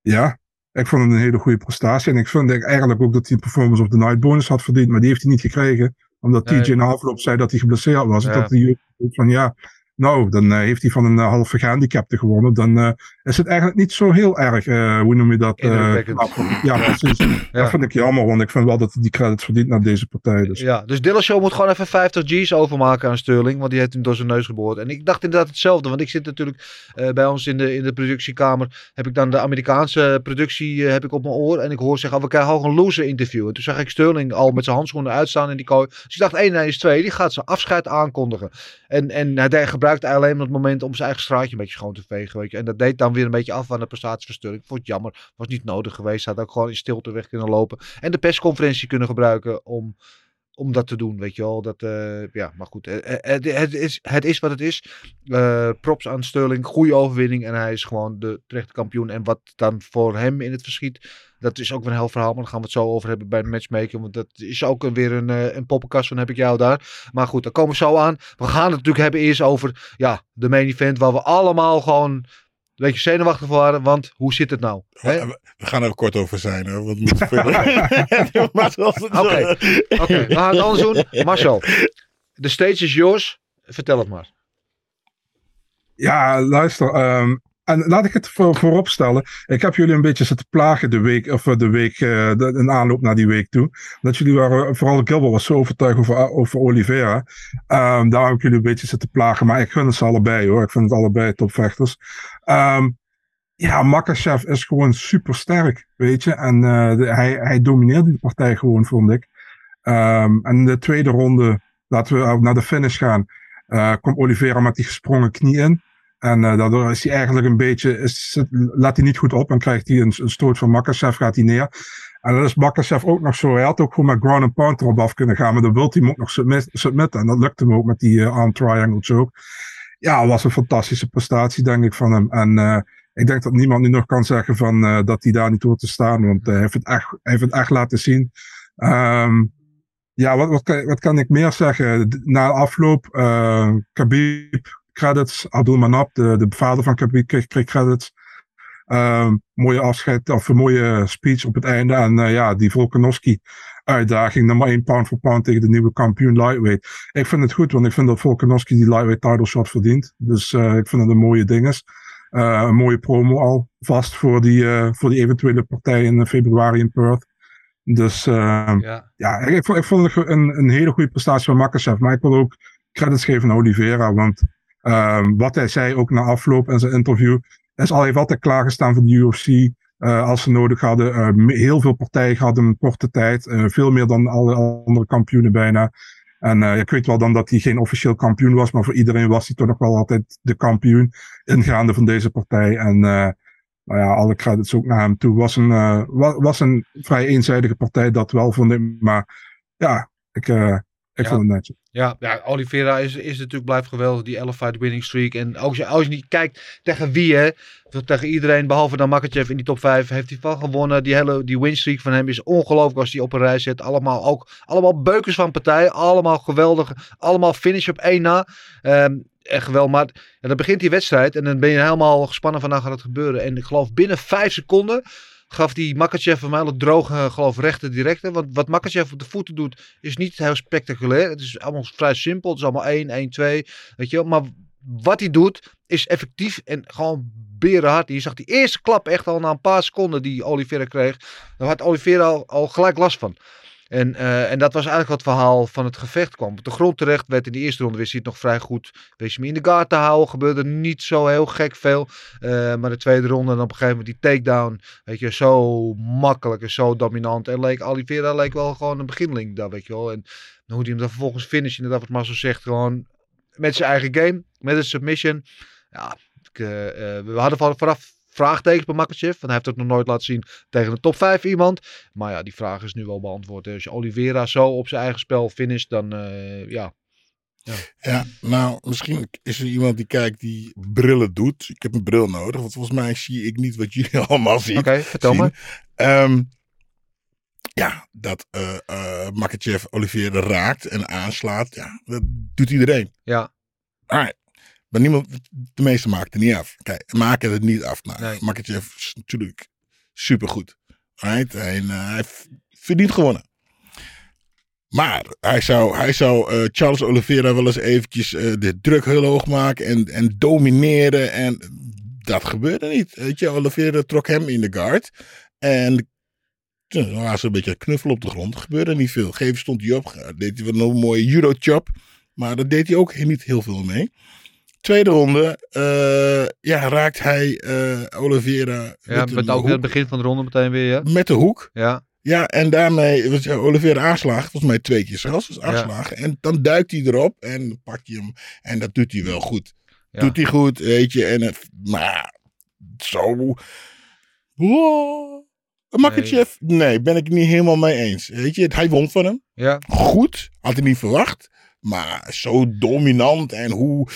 Speaker 5: ja, ik vond het een hele goede prestatie. En ik vind eigenlijk ook dat hij een performance of the night bonus had verdiend. Maar die heeft hij niet gekregen. Omdat. TJ na afloop zei dat hij geblesseerd was.
Speaker 3: Ja.
Speaker 5: Dat hij van ja, Nou, dan eh, heeft hij van een uh, halve gehandicapte gewonnen. Dan uh, is het eigenlijk niet zo heel erg, hoe noem je dat? ja, precies. ja. Dat vind ik jammer, want ik vind wel dat hij die credits verdient naar deze partij. Dus.
Speaker 3: Ja, dus Dillashaw moet gewoon even 50 G's overmaken aan Sterling, want die heeft hem door zijn neus geboord. En ik dacht inderdaad hetzelfde, want ik zit natuurlijk bij ons in de, in de productiekamer, heb ik dan de Amerikaanse productie heb ik op mijn oor en ik hoor zeggen, oh, we krijgen al een loser interview. En toen zag ik Sterling al met zijn handschoenen uitstaan in die kooi. Dus ik dacht, 1 1 is 2, die gaat zijn afscheid aankondigen. En, en hij gebruikte alleen maar het moment om zijn eigen straatje een beetje schoon te vegen. Weet je. En dat deed dan weer een beetje af aan de prestatieversturing. Ik vond het jammer. Was niet nodig geweest. Hij had ook gewoon in stilte weg kunnen lopen. En de persconferentie kunnen gebruiken om, om dat te doen. Weet je wel. Dat, uh, ja, maar goed. Het, het, het, is, het is wat het is. Props aan Sterling. Goede overwinning. En hij is gewoon de terechte kampioen. En wat dan voor hem in het verschiet dat is ook weer een heel verhaal, maar daar gaan we het zo over hebben bij de matchmaking. Want dat is ook weer een, eh, een poppenkast van heb ik jou daar. Maar goed, daar komen we zo aan. We gaan het natuurlijk hebben eerst over ja, de main event waar we allemaal gewoon een beetje zenuwachtig waren. Want hoe zit het nou?
Speaker 4: We, we gaan er kort over zijn. Hoor. Wat moet
Speaker 3: Oké, we gaan het anders doen. Marcel, de stage is yours. Vertel het maar.
Speaker 5: Ja, luister. Um, en laat ik het voor, voorop stellen. Ik heb jullie een beetje zitten plagen de week, of de week, uh, de, een aanloop naar die week toe. Dat jullie waren, vooral Gilbert was zo overtuigd over, over Oliveira. Um, daar heb ik jullie een beetje zitten plagen. Maar ik gun ze allebei hoor. Ik vind het allebei topvechters. Um, ja, Makachev is gewoon super sterk, weet je. En hij, hij domineerde die partij gewoon, vond ik. Um, en in de tweede ronde, laten we naar de finish gaan, uh, komt Oliveira met die gesprongen knie in. En uh, daardoor is hij eigenlijk een beetje, laat hij niet goed op en krijgt hij een, een stoot van Makachev, gaat hij neer. En dan is Makachev ook nog zo, hij had ook gewoon met ground and pound erop af kunnen gaan, maar dan wil hij hem ook nog submit, submitten. En dat lukte hem ook met die uh, arm triangle choke. Ja, was een fantastische prestatie, denk ik, van hem. En uh, ik denk dat niemand nu nog kan zeggen van, dat hij daar niet hoort te staan, want hij heeft het echt, hij heeft het echt laten zien. Um, ja, wat, wat, kan, wat kan ik meer zeggen? Na afloop, Khabib credits. Abdul Manap, de, de vader van Khabib, kreeg, kreeg credits. Um, mooie afscheid, of een mooie speech op het einde. En uh, ja, die Volkanovski uitdaging, nummer 1 pound for pound tegen de nieuwe kampioen lightweight. Ik vind het goed, want ik vind dat Volkanovski die lightweight title shot verdient. Dus uh, ik vind het een mooie ding is. Uh, een mooie promo al vast voor die, voor die eventuele partij in februari in Perth. Dus uh, ja, ja ik, ik, vond, ik vond het een, een hele goede prestatie van Makachev. Maar ik wil ook credits geven aan Oliveira, want Um, wat hij zei ook na afloop in zijn interview. Is al heeft altijd klaargestaan voor de UFC. Uh, als ze nodig hadden. Uh, heel veel partijen hadden in korte tijd. Uh, veel meer dan alle andere kampioenen bijna. En ik weet wel dan dat hij geen officieel kampioen was. Maar voor iedereen was hij toch nog wel altijd de kampioen. Ingaande van deze partij. En nou ja, alle credits ook naar hem toe. Was een, was een vrij eenzijdige partij, dat wel vond ik. Maar ja, ik,
Speaker 3: ja. Ja, ja Oliveira is, is natuurlijk blijft geweldig. Die 11 fight winning streak. En als je, als je niet kijkt tegen wie hè. Tegen iedereen behalve dan Makachev in die top 5 heeft hij van gewonnen. Die hele die win streak van hem is ongelooflijk als hij op een rij zet. Allemaal ook allemaal beukers van partij. Allemaal geweldig. Allemaal finish op één na. Um, echt wel. Maar ja, dan begint die wedstrijd en dan ben je helemaal gespannen van nou gaat het gebeuren. En ik geloof binnen 5 seconden gaf die Makachev mij al droge, geloof rechte directe. Want wat Makachev op de voeten doet, is niet heel spectaculair. Het is allemaal vrij simpel. Het is allemaal 1, 1, 2. Weet je wel. Maar wat hij doet, is effectief en gewoon berenhard. Je zag die eerste klap echt al na een paar seconden die Oliveira kreeg. Daar had Oliveira al, al gelijk last van. En, uh, en dat was eigenlijk wat het verhaal van het gevecht kwam. Op de grond terecht werd in de eerste ronde wist hij het nog vrij goed. Wees hem in de te houden. Gebeurde niet zo heel gek veel. Uh, maar de tweede ronde en op een gegeven moment die takedown. Weet je, zo makkelijk en zo dominant. En leek Oliveira leek wel gewoon een beginling daar, weet je wel. En hoe hij hem dan vervolgens finisht, inderdaad wat Marcel zegt. Gewoon met zijn eigen game. Met een submission. Ja, ik, uh, we hadden vanaf vraagtekens bij Makachev. Want hij heeft het nog nooit laten zien tegen een top 5 iemand. Maar ja, die vraag is nu wel beantwoord. Als je Oliveira zo op zijn eigen spel finisht, dan uh, ja.
Speaker 4: ja. Ja, nou, misschien is er iemand die kijkt die brillen doet. Ik heb een bril nodig, want volgens mij zie ik niet wat jullie allemaal zien.
Speaker 3: Oké, okay, vertel zien.
Speaker 4: me. Um, ja, dat uh, uh, Makachev Oliveira raakt en aanslaat, ja, dat doet iedereen.
Speaker 3: Ja.
Speaker 4: Alright. Maar niemand, de meeste maakt het niet af. Kijk, maken het niet af. Nou, nee. Is natuurlijk supergoed. Right? En uh, hij verdient gewonnen. Maar hij zou, hij zou eh, Charles Oliveira wel eens eventjes eh, de druk heel hoog maken en, en domineren. En dat gebeurde niet. Weet je, Oliveira trok hem in de guard. En toen was een beetje knuffel op de grond. Er gebeurde niet veel. Geven stond hij op. Deed hij wel een mooie judo chop. Maar daar deed hij ook niet heel veel mee. Tweede ronde, eh, ja, raakt hij eh Oliveira
Speaker 3: Ja,
Speaker 4: met,
Speaker 3: met
Speaker 4: de
Speaker 3: ook
Speaker 4: hoek,
Speaker 3: het begin van de ronde meteen weer, ja.
Speaker 4: met de hoek.
Speaker 3: Ja,
Speaker 4: Ja, en daarmee was Oliveira aanslagen. Volgens mij twee keer zelfs. Dus aanslagen. En dan duikt hij erop en pakt hij hem. En dat doet hij wel goed.
Speaker 3: Ja.
Speaker 4: Doet hij goed, weet je. En het, maar zo... Wow. Makachev, nee. ben ik niet helemaal mee eens. Weet je, hij won van hem.
Speaker 3: ja.
Speaker 4: Goed, had hij niet verwacht. Maar zo dominant en hoe...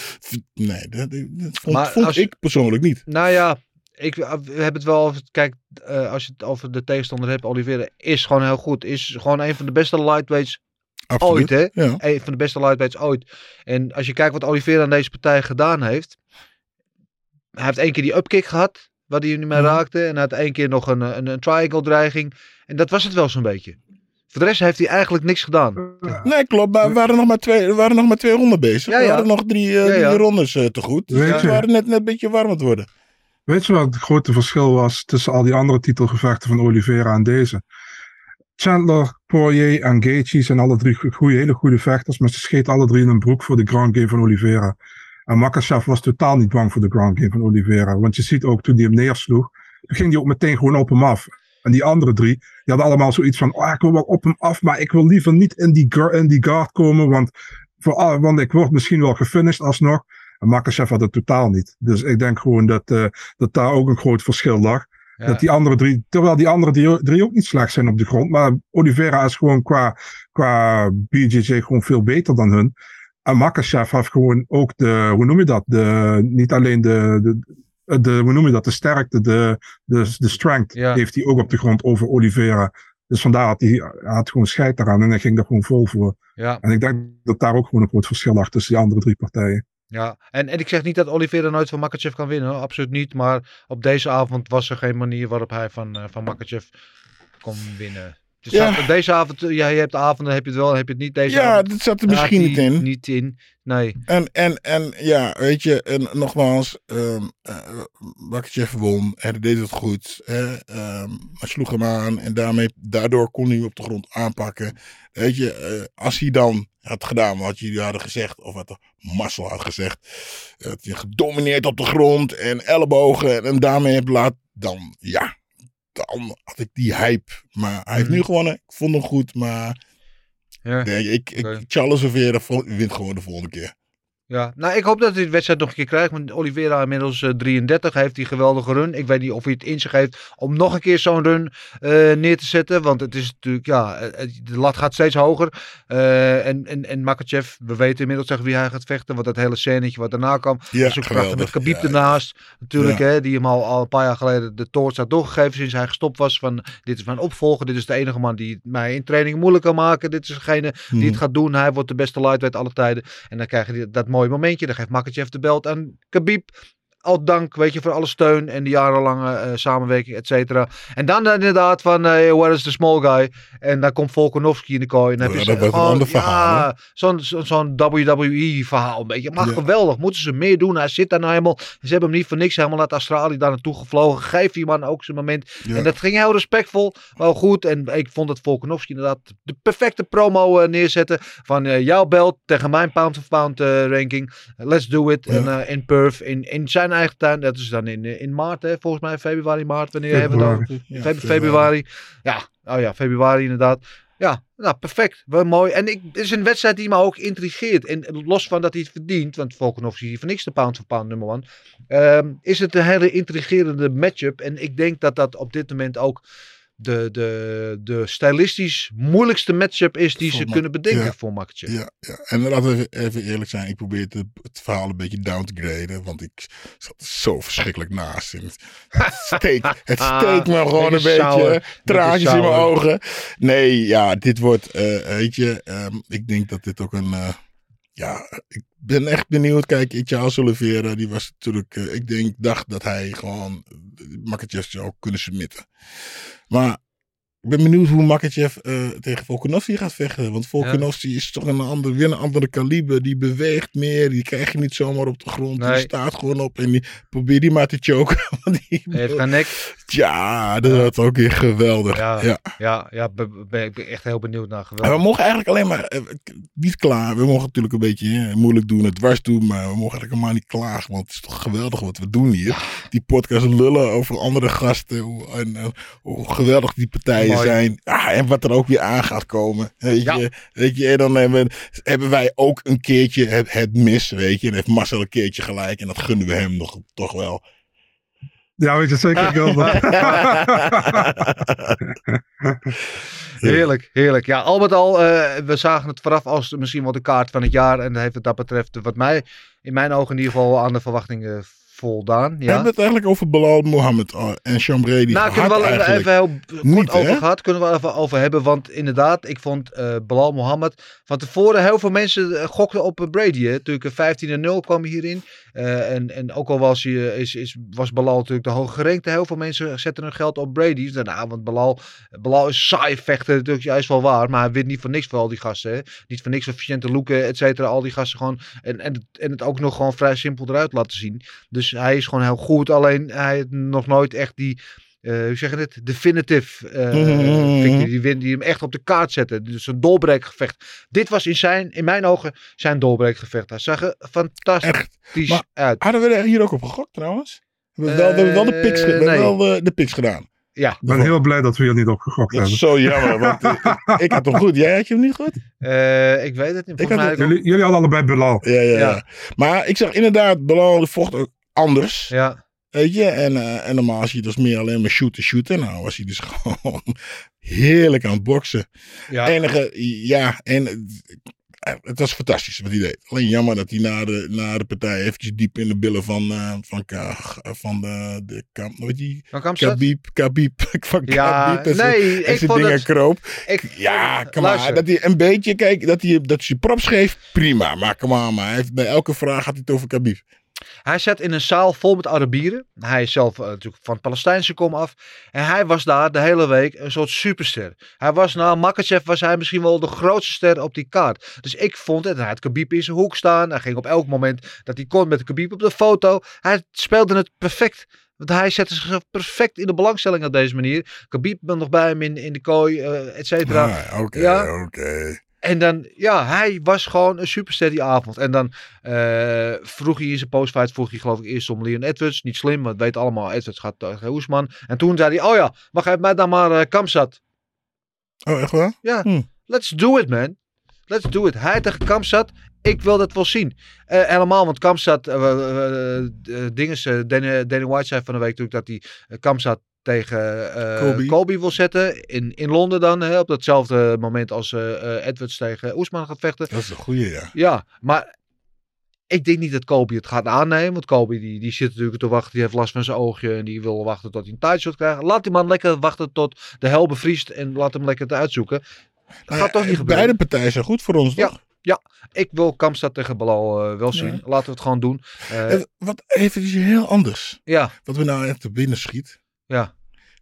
Speaker 4: Nee, dat, dat vond,
Speaker 3: Maar
Speaker 4: vond
Speaker 3: als-
Speaker 4: ik persoonlijk niet.
Speaker 3: Nou ja, ik we hebben het wel over. Kijk, eh, als je het over de tegenstander hebt, Oliveira is gewoon heel goed. Is gewoon een van de beste lightweights
Speaker 4: Absoluut.
Speaker 3: ooit, hè?
Speaker 4: Ja.
Speaker 3: Een van de beste lightweights ooit. En als je kijkt wat Oliveira aan deze partij gedaan heeft. Hij heeft één keer die upkick gehad, waar hij niet mee
Speaker 4: Mhm.
Speaker 3: raakte. En hij had één keer nog een, een, een triangle dreiging. En dat was het wel zo'n beetje. Voor de rest heeft hij eigenlijk niks gedaan.
Speaker 4: Nee, klopt. Maar we waren nog maar twee, we waren nog maar twee ronden bezig.
Speaker 3: Ja,
Speaker 4: We hadden nog drie, eh,
Speaker 3: Ja, ja.
Speaker 4: drie rondes eh, te goed. Dus we waren net, net een beetje warm aan het worden.
Speaker 5: Weet je wat het grote verschil was tussen al die andere titelgevechten van Oliveira en deze? Chandler, Poirier en Gaethje zijn alle drie goede, hele goede vechters, maar ze scheten alle drie in een broek voor de ground game van Oliveira. En Makachev was totaal niet bang voor de ground game van Oliveira. Want je ziet ook toen hij hem neersloeg, toen ging hij ook meteen gewoon op hem af. En die andere drie, die hadden allemaal zoiets van, oh, ik wil wel op hem af, maar ik wil liever niet in die, in die guard komen, want, voor, want ik word misschien wel gefinished alsnog. En Makachev had het totaal niet. Dus ik denk gewoon dat, eh, dat daar ook een groot verschil lag.
Speaker 3: Ja.
Speaker 5: Dat die andere drie, terwijl die andere drie, drie ook niet slecht zijn op de grond. Maar Oliveira is gewoon qua, qua BJJ gewoon veel beter dan hun. En Makachev heeft gewoon ook de, hoe noem je dat? De, niet alleen de, de, de hoe noem je dat? De sterkte, de, de, de strength
Speaker 3: Ja.
Speaker 5: heeft hij ook op de grond over Oliveira. Dus vandaar had hij, hij had gewoon scheid eraan en hij ging er gewoon vol voor.
Speaker 3: Ja,
Speaker 5: En ik denk dat daar ook gewoon een groot verschil lag tussen die andere drie partijen.
Speaker 3: ja. En, en ik zeg niet dat Oliveira nooit van Makachev kan winnen. hoor. Absoluut niet. Maar op deze avond was er geen manier waarop hij van, eh, van Makachev kon winnen. Dus
Speaker 4: Ja.
Speaker 3: deze avond, eh, ja, je hebt avonden, heb je het wel, heb je het niet. Deze
Speaker 4: Ja,
Speaker 3: avond
Speaker 4: dat zat er misschien niet
Speaker 3: hij
Speaker 4: in.
Speaker 3: Niet in, nee.
Speaker 4: En, en, en ja, weet je, en nogmaals, ehm uh, won hij deed het goed. Hè, ehm, hij sloeg hem aan en daarmee, daardoor kon hij hem op de grond aanpakken. Weet je, eh, als hij dan had gedaan wat jullie hadden gezegd, of wat de Marcel had gezegd, dat je gedomineerd op de grond en ellebogen en, daarmee hebt laten, dan ja, dan had ik die hype. Maar hij heeft
Speaker 3: Mhm.
Speaker 4: nu gewonnen, ik vond hem goed, maar
Speaker 3: Ja.
Speaker 4: nee, ik, ik. Charles Oliveira wint gewoon de volgende keer.
Speaker 3: Ja, nou ik hoop dat hij de wedstrijd nog een keer krijgt. Want Oliveira inmiddels eh, 33 heeft die geweldige run. Ik weet niet of hij het in zich heeft om nog een keer zo'n run eh, neer te zetten. Want het is natuurlijk, ja, eh, eh, de lat gaat steeds hoger. Eh, en, en, en Makachev, we weten inmiddels tegen wie hij gaat vechten. Want dat hele scènetje wat daarna kwam.
Speaker 4: Ja,
Speaker 3: was ook prachtig. Met. Khabib
Speaker 4: Ja,
Speaker 3: ernaast. Natuurlijk,
Speaker 4: Ja.
Speaker 3: hè, die hem al, al een paar jaar geleden de toorts had doorgegeven. Sinds hij gestopt was van, dit is mijn opvolger. Dit is de enige man die mij in training moeilijk kan maken. Dit is degene die
Speaker 4: Mhm.
Speaker 3: het gaat doen. Hij wordt de beste lightweight alle tijden. En dan krijg je die- dat mooie momentje. Dan geeft Makachev de belt aan Khabib. Al dank, weet je, voor alle steun en de jarenlange eh, samenwerking, et cetera. En dan inderdaad van, eh where is the small guy? En dan komt Volkanovski in de kooi. En dan
Speaker 4: Ja,
Speaker 3: heb je
Speaker 4: dat wordt een
Speaker 3: gewoon,
Speaker 4: ander verhaal,
Speaker 3: Ja, zo'n zo, zo'n WWE-verhaal een beetje. Maar
Speaker 4: Ja.
Speaker 3: geweldig, moeten ze meer doen. Hij zit daar nou helemaal, ze hebben hem niet voor niks helemaal uit Australië daar naartoe gevlogen. Geef die man ook zijn moment.
Speaker 4: Ja.
Speaker 3: En dat ging heel respectvol, wel goed. En ik vond dat Volkanovski inderdaad de perfecte promo eh, neerzetten. Van eh, jouw belt tegen mijn pound-of-pound eh, ranking. Let's do it. En eh, in Perth, in, in zijn eigen tuin. Dat is dan in, eh, in maart, hè, volgens mij februari, maart. Wanneer hebben we het
Speaker 5: Februari.
Speaker 3: Ja, oh ja, februari inderdaad. Ja, nou perfect. Wel mooi. En ik, het is een wedstrijd die me ook intrigeert. En los van dat hij het verdient, want Volkanovski is hier voor niks de pound for pound nummer one. ehm, is het een hele intrigerende matchup. En ik denk dat dat op dit moment ook de, de, de stylistisch moeilijkste matchup is die
Speaker 4: Voor
Speaker 3: ze kunnen bedenken
Speaker 4: ja.
Speaker 3: voor Makachev.
Speaker 4: Ja, ja, en laten we even, eerlijk zijn. Ik probeer het, het verhaal een beetje down te graden. Want ik zat zo verschrikkelijk naast. En het steekt, het steekt me gewoon een
Speaker 3: Beetje.
Speaker 4: Traantjes in mijn ogen. Nee, ja, dit wordt, eh, weet je. ehm, ik denk dat dit ook een... eh, ja, ik ben echt benieuwd. Kijk, Charles Oliveira, die was natuurlijk... eh, ik denk, dacht dat hij gewoon uh, zou kunnen submitten. Maar ik ben benieuwd hoe Makachev eh tegen Volkanovski gaat vechten. Want Volkanovski is toch een ander, weer een andere kaliber. Die beweegt meer. Die krijg je niet zomaar op de grond. Die staat gewoon op en die, probeer die maar te choken. Want die,
Speaker 3: Hij heeft geen nek.
Speaker 4: ja, dat is ook weer geweldig.
Speaker 3: Ja,
Speaker 4: ja.
Speaker 3: ja, ja, be- be- ik ben echt heel benieuwd naar
Speaker 4: En
Speaker 3: geweldig.
Speaker 4: we mogen eigenlijk alleen maar eh, niet klaar. We mogen natuurlijk een beetje hè, moeilijk doen, het dwars doen, maar we mogen eigenlijk helemaal niet klagen. Want het is toch geweldig wat we doen hier. Die podcast lullen over andere gasten. Hoe, en, eh, hoe geweldig die partijen
Speaker 3: Mooi.
Speaker 4: zijn. Ja, en wat er ook weer aan gaat komen. Weet
Speaker 3: Ja.
Speaker 4: je, weet je en dan hebben, hebben wij ook een keertje het, het mis. Weet je, en heeft Marcel een keertje gelijk. En dat gunnen we hem nog, toch wel.
Speaker 5: Ja, weet je zeker, Gilbert.
Speaker 3: Heerlijk, heerlijk. Ja, al met al, eh, we zagen het vooraf als misschien wel de kaart van het jaar. En heeft het dat betreft, wat mij, in mijn ogen in ieder geval, aan de verwachtingen voldaan.
Speaker 4: We
Speaker 3: Ja.
Speaker 4: hebben het eigenlijk over Bilal Mohammed eh, en Sean Brady
Speaker 3: Nou, kunnen we wel even, heel
Speaker 4: Niet,
Speaker 3: kort over
Speaker 4: hè?
Speaker 3: gehad. Kunnen we even over hebben. Want inderdaad, ik vond Bilal Mohammed. Van tevoren heel veel mensen eh, gokten op Brady. Hè. Natuurlijk een 15 en 0 kwam hierin. En, en ook al was, hij, is, is, was Bilal natuurlijk de hoge. Heel veel mensen zetten hun geld op Brady. Dus daarna, want Bilal, Bilal is saai vechten. Natuurlijk juist wel waar. Maar hij wint niet voor niks voor al die gasten. Hè. Niet voor niks voor Vicente Luque, et cetera. Al die gasten gewoon. En, en, en het ook nog gewoon vrij simpel eruit laten zien. Dus hij is gewoon heel goed. Alleen hij heeft nog nooit echt die eh, hoe zeg je het? Definitive eh,
Speaker 4: Mhm.
Speaker 3: victory. Die, win, die hem echt op de kaart zetten. Dus een doorbreekgevecht. Dit was in, zijn, in mijn ogen zijn doorbreekgevecht. Hij zag er fantastisch
Speaker 4: Echt. Maar
Speaker 3: uit.
Speaker 4: Hadden we er hier ook op gegokt trouwens? We hebben wel, we hebben wel de picks, we hebben
Speaker 3: nee.
Speaker 4: wel de, de picks gedaan.
Speaker 3: Ja.
Speaker 5: Ik ben heel blij dat we hier niet op gegokt hebben.
Speaker 4: is zo jammer, want eh, ik, ik had hem goed. Jij had je hem niet goed?
Speaker 3: Eh, ik weet het niet.
Speaker 4: Had
Speaker 5: Jullie, jullie hadden allebei Bilal.
Speaker 4: Ja, ja, ja.
Speaker 3: Ja.
Speaker 4: Maar ik zag inderdaad, Bilal vocht ook anders.
Speaker 3: Ja.
Speaker 4: Weet je, en, eh, en normaal zie je dus meer alleen maar shooten, shooten. Nou was hij dus gewoon heerlijk aan het boksen.
Speaker 3: Ja.
Speaker 4: Enige, ja, en eh, het was fantastisch wat hij deed. Alleen jammer dat hij na de, na de partij eventjes diep in de billen van, eh, van, Ka- van de, de kamp, weet je,
Speaker 3: Van?
Speaker 4: Khabib, Khabib, van
Speaker 3: Ja, nee, ik vond
Speaker 4: dingen
Speaker 3: het-
Speaker 4: kroop.
Speaker 3: Ik,
Speaker 4: Ja, kom maar. Dat hij een beetje, kijk, dat hij, dat hij props geeft, prima. Maar kom maar, maar hij heeft, bij elke vraag gaat hij het over Khabib.
Speaker 3: Hij zat in een zaal vol met Arabieren. Hij is zelf eh, natuurlijk van het Palestijnse kom af. En hij was daar de hele week een soort superster. Hij was na Makachev was hij misschien wel de grootste ster op die kaart. Dus ik vond het. Hij had Khabib in zijn hoek staan. Hij ging op elk moment dat hij kon met Khabib op de foto. Hij speelde het perfect. Want hij zette zichzelf perfect in de belangstelling op deze manier. Khabib was nog bij hem in, in de kooi, eh et cetera.
Speaker 4: Ah, Oké,
Speaker 3: Ja.
Speaker 4: oké.
Speaker 3: En dan, ja, hij was gewoon een superster die avond. En dan eh, vroeg hij in zijn postfight, vroeg hij geloof ik eerst om Leon Edwards. Niet slim, want we weten allemaal, Edwards gaat tegen Oesman. En toen zei hij, oh ja, mag hij mij dan maar eh Kamsat.
Speaker 4: Oh, echt waar?
Speaker 3: Ja,
Speaker 4: Hm.
Speaker 3: let's do it man. Let's do it. Hij tegen Kamsat, ik wil dat wel zien. Eh, helemaal, want Kamsat, uh, dinges, eh, Danny, Danny White zei van de week natuurlijk dat hij eh, Kamsat tegen eh
Speaker 4: Colby.
Speaker 3: Colby. wil zetten. In, in Londen dan, hè, op datzelfde moment als eh, eh, Edwards tegen Oesman gaat vechten.
Speaker 4: Dat is een goeie, ja.
Speaker 3: Ja, maar ik denk niet dat Kobe het gaat aannemen. Want Kobe die, die zit natuurlijk te wachten. Die heeft last van zijn oogje. En die wil wachten tot hij een tijdshot krijgt. Laat die man lekker wachten tot de hel bevriest. En laat hem lekker te uitzoeken. Dat
Speaker 4: Nou
Speaker 3: gaat
Speaker 4: ja,
Speaker 3: toch niet gebeuren.
Speaker 4: Beide partijen zijn goed voor ons,
Speaker 3: Ja.
Speaker 4: toch?
Speaker 3: Ja, ik wil Kamstad tegen Balal eh, wel zien.
Speaker 4: Ja.
Speaker 3: Laten we het gewoon doen. Eh,
Speaker 4: Wat even iets heel anders.
Speaker 3: ja,
Speaker 4: Wat we nou echt te binnen schiet.
Speaker 3: ja.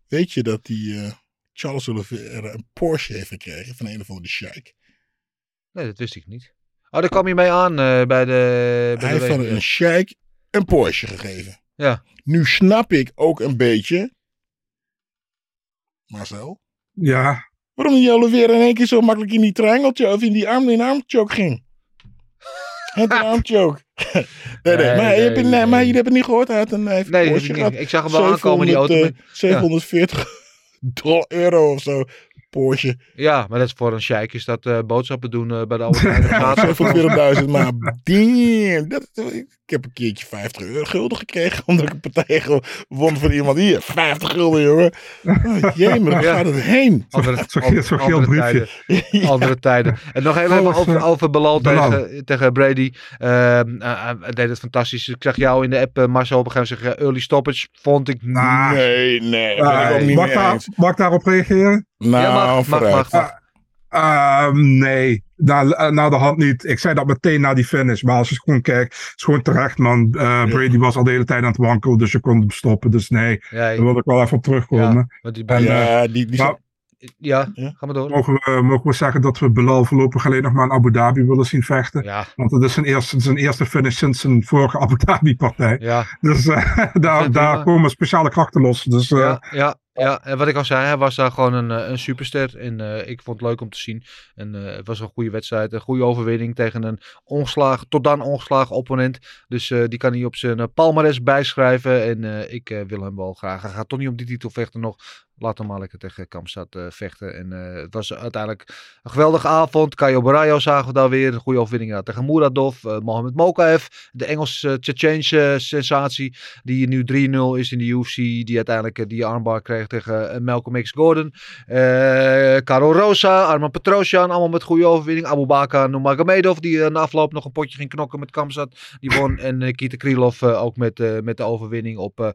Speaker 4: Weet je dat die eh, Charles Oliveira een Porsche heeft gekregen van een of andere sheik?
Speaker 3: Nee, dat wist ik niet. Oh, daar kwam je mee aan eh, bij de... Bij
Speaker 4: Hij
Speaker 3: de
Speaker 4: heeft van een sheik een Porsche gegeven.
Speaker 3: Ja.
Speaker 4: Nu snap ik ook een beetje, Marcel,
Speaker 5: Ja,
Speaker 4: waarom die Oliveira in één keer zo makkelijk in die triangeltje of in die arm in armchoke ging. Het armchoke. nee, nee,
Speaker 3: Nee,
Speaker 4: maar, je hebt, het-
Speaker 3: nee,
Speaker 4: nee, maar
Speaker 3: nee.
Speaker 4: je hebt het niet gehoord. Hij had een, hij
Speaker 3: Nee, ik. Ik zag hem wel aankomen, die auto.
Speaker 4: 700,
Speaker 3: met-
Speaker 4: eh, 740 dollar euro of zo. Porsche.
Speaker 3: Ja, maar dat is voor een sheik is dat eh, boodschappen doen eh, bij de Albert Heijn.
Speaker 4: 740.000, maar damn. Dat, ik heb een keertje 50 euro gulden gekregen omdat ik een partij won van iemand hier. 50 gulden, jongen. Oh, jee, maar
Speaker 3: Ja.
Speaker 4: gaat het heen.
Speaker 3: Andere,
Speaker 5: zo'n geel
Speaker 3: andere
Speaker 5: briefje.
Speaker 3: tijden. Andere tijden. En nog even over,
Speaker 5: eh,
Speaker 3: over Belal tegen, tegen Brady. Ehm, eh, hij deed het fantastisch. Ik zag jou in de app, Marcel, op een gegeven moment zeggen, early stoppage vond ik
Speaker 5: Nou,
Speaker 4: Nee, nee.
Speaker 5: mag, daar, mag ik daarop reageren?
Speaker 4: Nou,
Speaker 3: ja, mag, mag,
Speaker 4: vooruit.
Speaker 3: mag, mag.
Speaker 5: Ehm, nee, na, eh, na de hand niet. Ik zei dat meteen na die finish. Maar als je gewoon kijkt, is het gewoon terecht, man. Eh, Brady was al de hele tijd aan het wankelen, dus je kon hem stoppen. Dus nee,
Speaker 3: Ja,
Speaker 5: daar wil ik wel even op terugkomen.
Speaker 3: ja, die
Speaker 5: En,
Speaker 4: Ja, die, die
Speaker 5: maar-
Speaker 3: Ja,
Speaker 4: Ja.
Speaker 3: ga maar door.
Speaker 5: Mogen we, mogen we zeggen dat we Belal voorlopig alleen nog maar in Abu Dhabi willen zien vechten?
Speaker 3: Ja,
Speaker 5: Want het is zijn eerste, zijn eerste finish sinds zijn vorige Abu Dhabi-partij.
Speaker 3: ja.
Speaker 5: Dus eh, daar, daar komen speciale krachten los. Dus eh,
Speaker 3: Ja, ja, ja, en wat ik al zei, hij was daar gewoon een, eh, een superster. En eh, ik vond het leuk om te zien. En eh, het was een goede wedstrijd, een goede overwinning tegen een ongeslagen, tot dan ongeslagen opponent. Dus die kan hij op zijn palmares bijschrijven. En ik wil hem wel graag. Hij gaat toch niet om die titel vechten nog. Laat hem maar lekker tegen Kamstad vechten. En het was uiteindelijk een geweldige avond. Caio Barayo zagen we daar weer. Een goede overwinning ja, tegen Muradov. Mohamed Mokaev, de Engelse Tsjetsjensche sensatie. Die nu 3-0 is in de UFC. Die uiteindelijk die armbar kreeg tegen eh, Malcolm X Gordon. Eh Caro Rosa, Arman Petrosjan. Allemaal met goede overwinning. Abu Bakar Nurmagomedov. Die eh, na afloop nog een potje ging knokken met Kamzat. Die won. En eh, Kita Krylov ook met, met de overwinning op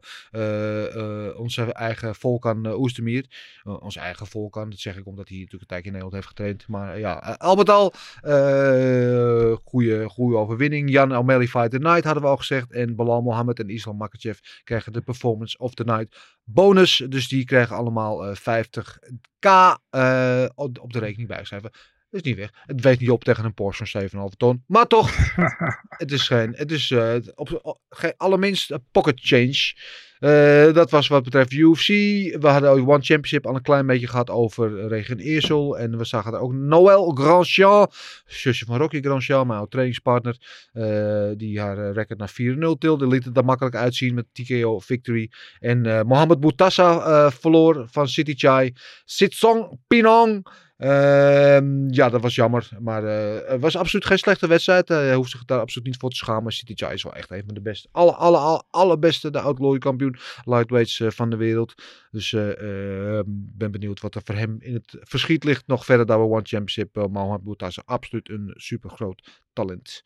Speaker 3: onze eigen Volkan uh, Oestermier. Uh, onze eigen Volkan. Dat zeg ik omdat hij natuurlijk een tijdje in Nederland heeft getraind. Maar ja, uh, al met al. Uh, goede, goede overwinning. Jan Almeli Fight the Night hadden we al gezegd. En Balal Mohammed en Islam Makachev krijgen de Performance of the Night bonus. Dus die krijgen allemaal uh, 50k uh, op de rekening bijschrijven. Is niet weg. Het weegt niet op tegen een Porsche van 7,5 ton. Maar toch, het is geen, het is uh, op, geen allerminst een pocket change. Uh, dat was wat betreft UFC. We hadden ook One Championship al een klein beetje gehad over Regen Eersel. En we zagen daar ook Noël Grandjean, zusje van Rocky Grandjean, mijn trainingspartner. Uh, die haar record naar 4-0 tilde. liet het er makkelijk uitzien met TKO victory. En uh, Mohamed Boutassa verloor van City Chai. Sitsong Pinong. Uh, ja, dat was jammer. Maar uh, het was absoluut geen slechte wedstrijd. Uh, hij hoeft zich daar absoluut niet voor te schamen. City Chai is wel echt een van de beste. Alle, alle, alle, allerbeste, de outlaw kampioen lightweights uh, van de wereld. Dus ik ben benieuwd wat er voor hem in het verschiet ligt. Nog verder dan we One Championship. Uh, Mohamed Boutassa, absoluut een super groot talent.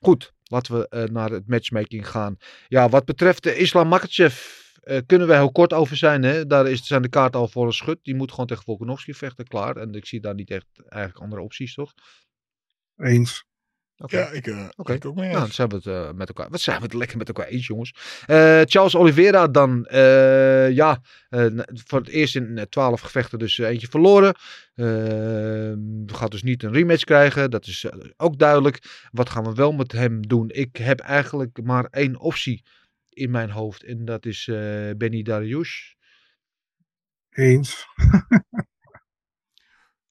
Speaker 3: Goed, laten we naar het matchmaking gaan. Ja, wat betreft de Islam Makachev. Uh, kunnen we heel kort over zijn. Hè? Daar is, zijn de kaarten al voor een schut. Die moet gewoon tegen Volkanovski vechten, klaar. En ik zie daar niet echt eigenlijk andere opties, toch?
Speaker 5: Eens.
Speaker 4: Okay. Ja, ik, uh,
Speaker 3: okay.
Speaker 4: ik ook mee.
Speaker 3: Nou, dan zijn we het uh, met elkaar. Wat zijn we het lekker met elkaar eens, jongens. Uh, Charles Oliveira dan. ja, voor het eerst in 12 gevechten dus eentje verloren. gaat dus niet een rematch krijgen. Dat is ook duidelijk. Wat gaan we wel met hem doen? Ik heb eigenlijk maar één optie in mijn hoofd. En dat is uh, Benny Dariush.
Speaker 5: Eens.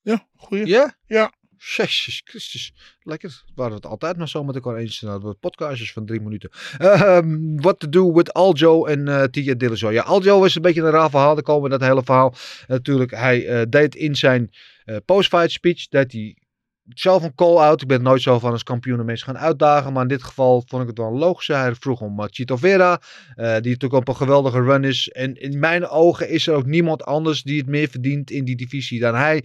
Speaker 4: ja, goeie.
Speaker 3: Ja?
Speaker 4: Ja.
Speaker 3: Jezus Christus. Lekker. We waren het altijd maar zo met elkaar eens. Nou, dat podcastjes van drie minuten. Um, what to do with Aljo en uh, Tia Dillashaw. Ja, Aljo is een beetje een raar verhaal. Daar komen we dat hele verhaal. Natuurlijk, hij uh, deed in zijn uh, post-fight speech, dat hij zelf een call-out. Ik ben nooit zo van als kampioen mensen gaan uitdagen. Maar in dit geval vond ik het wel logisch. Hij vroeg om uh, Chito Vera. Uh, die natuurlijk op een geweldige run is. En in mijn ogen is er ook niemand anders die het meer verdient in die divisie dan hij.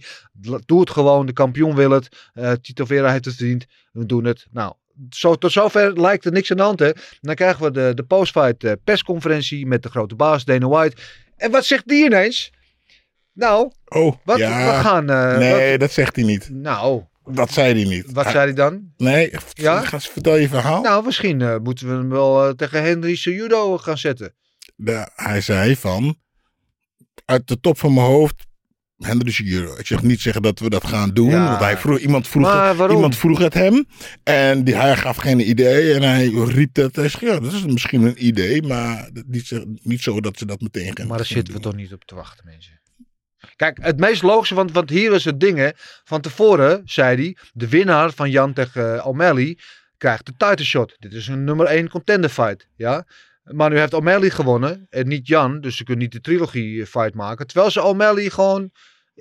Speaker 3: Doe het gewoon. De kampioen wil het. Uh, Chito Vera heeft het verdiend. We doen het. Nou, zo, tot zover lijkt er niks aan de hand. Hè? Dan krijgen we de, de post-fight persconferentie met de grote baas Dana White. En wat zegt die ineens? Nou,
Speaker 4: oh,
Speaker 3: wat,
Speaker 4: ja.
Speaker 3: we gaan... Uh,
Speaker 4: nee,
Speaker 3: wat,
Speaker 4: dat zegt hij niet.
Speaker 3: Nou...
Speaker 4: Dat zei hij niet.
Speaker 3: Wat hij, zei hij dan?
Speaker 4: Nee, ja? ga, vertel je verhaal.
Speaker 3: Nou, misschien uh, moeten we hem wel uh, tegen Henry Cejudo gaan zetten.
Speaker 4: De, hij zei van, uit de top van mijn hoofd, Henry Cejudo. Ik zeg niet zeggen dat we dat gaan doen. Ja. Want hij vroeg, iemand, vroeg het, iemand vroeg het hem. En die, hij gaf geen idee. En hij riep dat. Hij zei, ja, dat is misschien een idee. Maar niet, niet zo dat ze dat meteen gaan
Speaker 3: Maar daar zitten we toch niet op te wachten, mensen. Kijk, het meest logische, want, want hier is het ding. Van tevoren zei hij, de winnaar van Jan tegen uh, O'Malley krijgt de title shot. Dit is een nummer 1 contender fight, ja. Maar nu heeft O'Malley gewonnen en niet Jan, dus ze kunnen niet de trilogie fight maken. Terwijl ze O'Malley gewoon,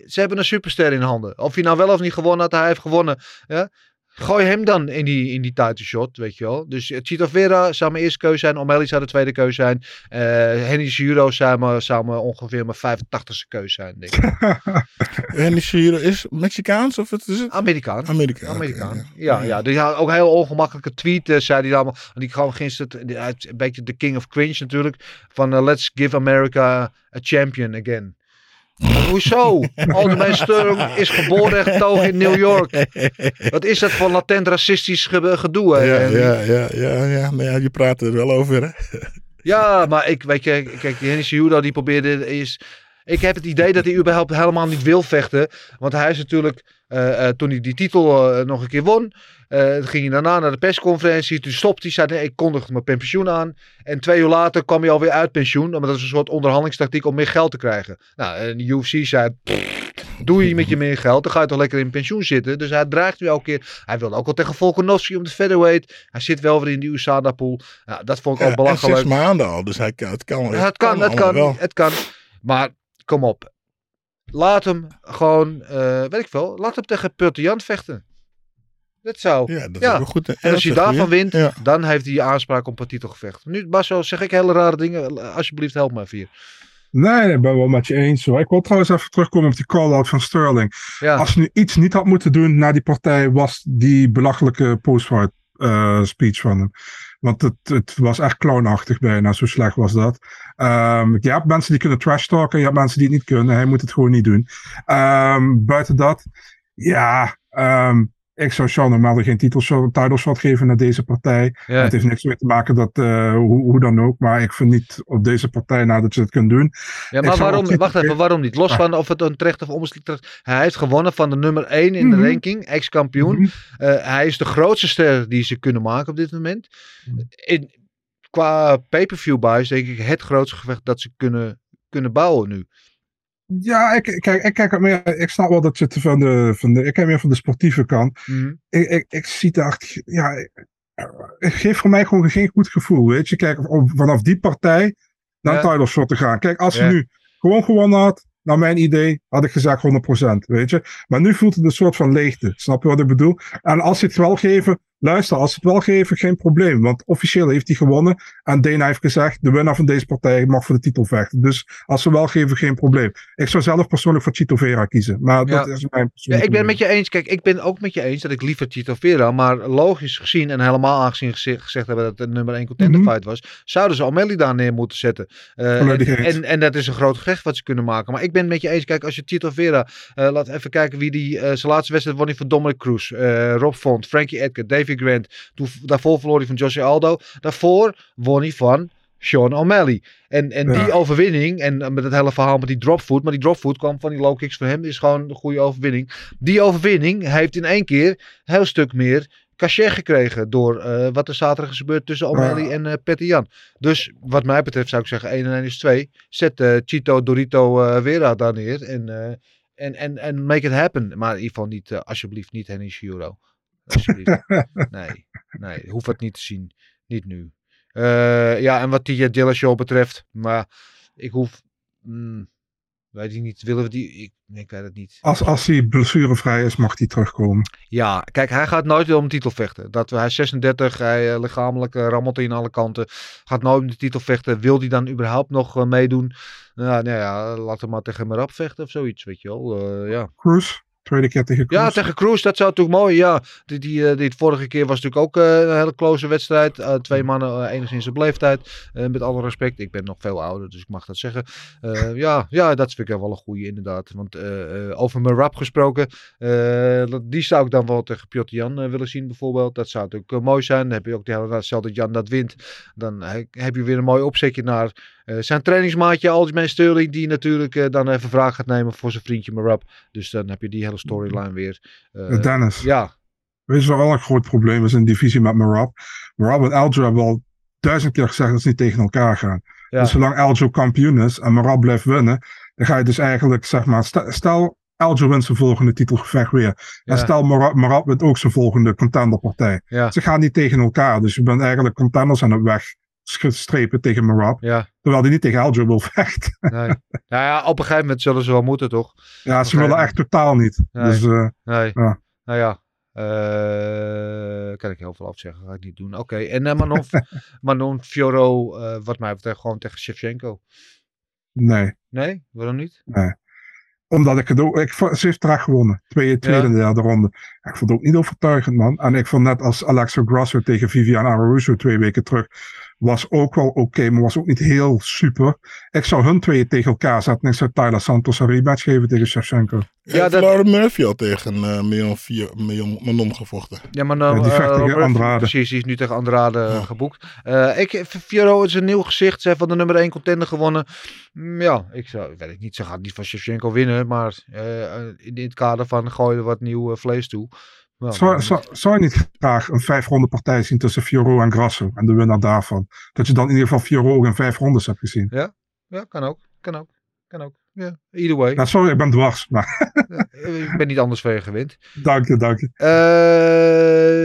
Speaker 3: ze hebben een superster in handen. Of hij nou wel of niet gewonnen had, hij heeft gewonnen. Ja? Gooi hem dan in die, in die title shot, weet je wel. Dus Chito Vera zou mijn eerste keuze zijn. O'Malley zou de tweede keuze zijn. Uh, Henry Cejudo zou me, zou me ongeveer mijn 85ste keuze zijn, denk ik.
Speaker 4: Henry Cejudo is Mexicaans of wat is het?
Speaker 3: Amerikaan.
Speaker 4: Amerikaan.
Speaker 3: Amerikaan. Okay, ja. ja, ja. Die had ook een heel ongemakkelijke tweet, uh, zei hij allemaal. Die kwam gisteren, een beetje de king of cringe natuurlijk. Van uh, let's give America a champion again. Hoezo? Algemeen Sturm is geboren en getogen in New York. Wat is dat voor latent racistisch gedoe?
Speaker 4: Ja, ja, ja, ja, ja. Nou ja, je praat er wel over, hè?
Speaker 3: Ja, maar ik weet je, kijk, Henry Cejudo die probeerde is Ik heb het idee dat hij überhaupt helemaal niet wil vechten. Want hij is natuurlijk, eh, eh, toen hij die titel eh, nog een keer won, ging hij daarna naar de persconferentie. Toen stopte hij, zei nee, ik kondig mijn pensioen aan. En twee uur later kwam hij alweer uit pensioen. Maar dat is een soort onderhandelingstactiek om meer geld te krijgen. Nou, en de UFC zei, "Pff, doe je met je meer geld, dan ga je toch lekker in pensioen zitten. Dus hij dreigt nu elke keer. Hij wilde ook al tegen Volkanovski om de featherweight. Hij zit wel weer in die USADA-pool. Nou, dat vond ik
Speaker 4: Ja,
Speaker 3: ook
Speaker 4: en
Speaker 3: belachelijk.
Speaker 4: zes maanden al, dus hij het kan.
Speaker 3: Het kan, het kan,
Speaker 4: wel.
Speaker 3: het kan. Maar kom op. Laat hem gewoon, eh, weet ik veel, laat hem tegen Jan vechten. Dat zou.
Speaker 4: Ja, dat
Speaker 3: Ja.
Speaker 4: is goed.
Speaker 3: En als je daarvan wint,
Speaker 4: Ja.
Speaker 3: dan heeft hij aanspraak op een titelgevecht. Nu, Basso, zeg ik hele rare dingen. Alsjeblieft, help me even hier.
Speaker 5: Nee, ik ben wel met je eens. Hoor. Ik wil trouwens even terugkomen op die call-out van Sterling.
Speaker 3: Ja,
Speaker 5: Als je nu iets niet had moeten doen na die partij, was die belachelijke post-fight eh, speech van hem. Want het, het was echt clownachtig bijna, zo slecht was dat. Ehm, je hebt mensen die kunnen trash talken, je hebt mensen die het niet kunnen. Hij moet het gewoon niet doen. Ehm, buiten dat, ja, ehm, ik zou Sean O'Malley geen titelshot, title shot geven naar deze partij.
Speaker 3: ja.
Speaker 5: Het heeft niks mee te maken dat, eh, hoe, hoe dan ook. Maar ik vind niet op deze partij nou dat je het kunt doen.
Speaker 3: ja maar waarom, wacht even, waarom niet? Los
Speaker 5: Ah.
Speaker 3: van of het een terecht of onbeslist terecht. Hij heeft gewonnen van de nummer 1 in de
Speaker 5: Mhm.
Speaker 3: ranking, ex-kampioen.
Speaker 5: Mhm.
Speaker 3: Eh, hij is de grootste ster die ze kunnen maken op dit moment. In, qua pay-per-view buys denk ik het grootste gevecht dat ze kunnen, kunnen bouwen nu.
Speaker 5: Ja, ik, kijk, ik, kijk meer, ik snap wel dat je het van de, van de. Ik kijk meer van de sportieve kant.
Speaker 3: Mhm.
Speaker 5: Ik, ik, ik zie het echt. Ja, het geeft voor mij gewoon geen goed gevoel. Weet je, kijk, vanaf die partij naar
Speaker 3: Ja.
Speaker 5: title shot te gaan. Kijk, als
Speaker 3: Ja.
Speaker 5: je nu gewoon gewonnen had, naar mijn idee, had ik gezegd 100%. Weet je, maar nu voelt het een soort van leegte. Snap je wat ik bedoel? En als ze het wel geven, luister, als ze het wel geven, geen probleem. Want officieel heeft hij gewonnen. En Dana heeft gezegd, de winnaar van deze partij mag voor de titel vechten. Dus als ze wel geven, geen probleem. Ik zou zelf persoonlijk voor Chito Vera kiezen. Maar dat
Speaker 3: Ja.
Speaker 5: is mijn
Speaker 3: Ja,
Speaker 5: persoonlijke
Speaker 3: ik ben
Speaker 5: mening.
Speaker 3: met je eens. Kijk, ik ben ook met je eens dat ik liever Tito Vera, maar logisch gezien en helemaal aangezien geze- gezegd hebben dat het een nummer 1 contender
Speaker 5: Mhm.
Speaker 3: fight was, zouden ze O'Malley daar neer moeten zetten. Eh, en, en, en dat is een groot gevecht wat ze kunnen maken. Maar ik ben het met je eens. Kijk, als je Tito Vera, eh, laat even kijken wie die, eh, zijn laatste wedstrijd won hij van Dominic Cruz, Rob Font, Frankie Edgar, Grant. Toen, daarvoor verloor hij van Jose Aldo. Daarvoor won hij van Sean O'Malley. En, en
Speaker 5: Ja.
Speaker 3: die overwinning, en eh, met het hele verhaal met die dropfoot, maar die dropfoot kwam van die low kicks voor hem, is gewoon een goede overwinning. Die overwinning heeft in één keer een heel stuk meer cachet gekregen door eh, wat er zaterdag is gebeurd tussen O'Malley
Speaker 5: Ja.
Speaker 3: en Petty Jan. Dus wat mij betreft zou ik zeggen 1 en 1 is 2. Zet Chito Dorito eh Vera daar neer en, en, en, en make it happen. Maar in ieder geval niet, alsjeblieft niet Henny Shiro. Alsjeblieft. nee, nee, hoef het niet te zien. Niet nu. Eh, ja, en wat die uh, Dillashaw betreft, maar ik hoef, mm, weet ik niet, willen we die, ik, nee, ik weet het niet.
Speaker 5: Als, als hij blessurevrij is, mag hij terugkomen.
Speaker 3: Ja, kijk, hij gaat nooit om de titel vechten. Dat, hij is 36, hij eh, lichamelijk eh, rammelt in alle kanten. Gaat nooit om de titel vechten. Wil hij dan überhaupt nog eh, meedoen? Nou, nou ja, laat hem maar tegen Merab vechten of zoiets, weet je wel. Eh, ja.
Speaker 5: Cruz, tweede keer tegen Cruz.
Speaker 3: Ja, tegen Cruz, dat zou natuurlijk mooi. Ja, die, die, eh, die vorige keer was natuurlijk ook eh, een hele close wedstrijd. Eh, twee mannen, enigszins op leeftijd. Met alle respect, ik ben nog veel ouder, dus ik mag dat zeggen. Ja, ja, dat vind ik wel een goede inderdaad. Want over mijn rap gesproken, die zou ik dan wel tegen Piotr Jan willen zien bijvoorbeeld. Dat zou natuurlijk mooi zijn. Dan heb je ook de hele stel dat Jan dat wint. Dan he- heb je weer een mooi opzetje naar zijn trainingsmaatje Algemeen Sterling. Die natuurlijk eh, dan even vraag gaat nemen voor zijn vriendje Marab. Dus dan heb je die hele storyline weer. Eh,
Speaker 5: Eh, Dennis,
Speaker 3: ja,
Speaker 5: weet je wat wel een groot probleem is in divisie met Marab? Marab en Aljo hebben al duizend keer gezegd dat ze niet tegen elkaar gaan.
Speaker 3: Ja.
Speaker 5: Dus zolang Aljo kampioen is en Marab blijft winnen, dan ga je dus eigenlijk, zeg maar, st- stel Aljo wint zijn volgende titelgevecht weer. En stel Marab, Marab wint ook zijn volgende contenderpartij.
Speaker 3: ja,
Speaker 5: Ze gaan niet tegen elkaar, dus je bent eigenlijk contenders aan het wegstrepen tegen Marab.
Speaker 3: ja.
Speaker 5: Terwijl hij niet tegen Aljo wil vechten.
Speaker 3: Nee. nou ja, op een gegeven moment zullen ze wel moeten, toch?
Speaker 5: Ja, ze willen echt totaal niet.
Speaker 3: Nee.
Speaker 5: Dus eh,
Speaker 3: Nee.
Speaker 5: Ja.
Speaker 3: Nou ja. eh, kan ik heel veel afzeggen, ga ik niet doen. Oké, en uh, Manon, Manon Fioro, wat mij betreft, gewoon tegen Shevchenko.
Speaker 5: nee.
Speaker 3: Nee, waarom niet?
Speaker 5: Omdat ik het ook. Ik, ze heeft terecht gewonnen. Tweede, tweede en derde ronde. Ik vond het ook niet overtuigend, man. En ik vond net als Alexa Grasso tegen Viviane Araújo twee weken terug, was ook wel oké, maar was ook niet heel super. Ik zou hun twee tegen elkaar zetten en ik zou Tyler Santos een rematch geven tegen Shevchenko.
Speaker 4: Ja,
Speaker 3: Ja,
Speaker 4: dat... Lauren Murphy al tegen uh, Million, vier, Million Manon gevochten.
Speaker 3: Ja, maar nou,
Speaker 5: Ja, die vecht
Speaker 3: eh,
Speaker 5: tegen
Speaker 3: Robert-
Speaker 5: Andrade.
Speaker 3: Precies, die is nu tegen Andrade eh, geboekt. Eh ik, Fioro is een nieuw gezicht. Ze heeft van de nummer 1 contender gewonnen. Mm, Ja, ik zou, weet ik niet, ze gaat niet van Shevchenko winnen. Maar eh, in het kader van gooi er wat nieuw eh, vlees toe.
Speaker 5: Zou,
Speaker 3: maar-
Speaker 5: zou, zou je niet graag een vijf ronde partij zien tussen Fioro en Grasso en de winnaar daarvan? Dat je dan in ieder geval Fioro ook in vijf rondes hebt gezien.
Speaker 3: Ja, kan ook. Kan ook. Kan ook. Ja, either way.
Speaker 5: Nou, sorry, ik ben dwars, maar
Speaker 3: ik ben niet anders van je gewend.
Speaker 5: dank je, dank je.
Speaker 3: Ehm,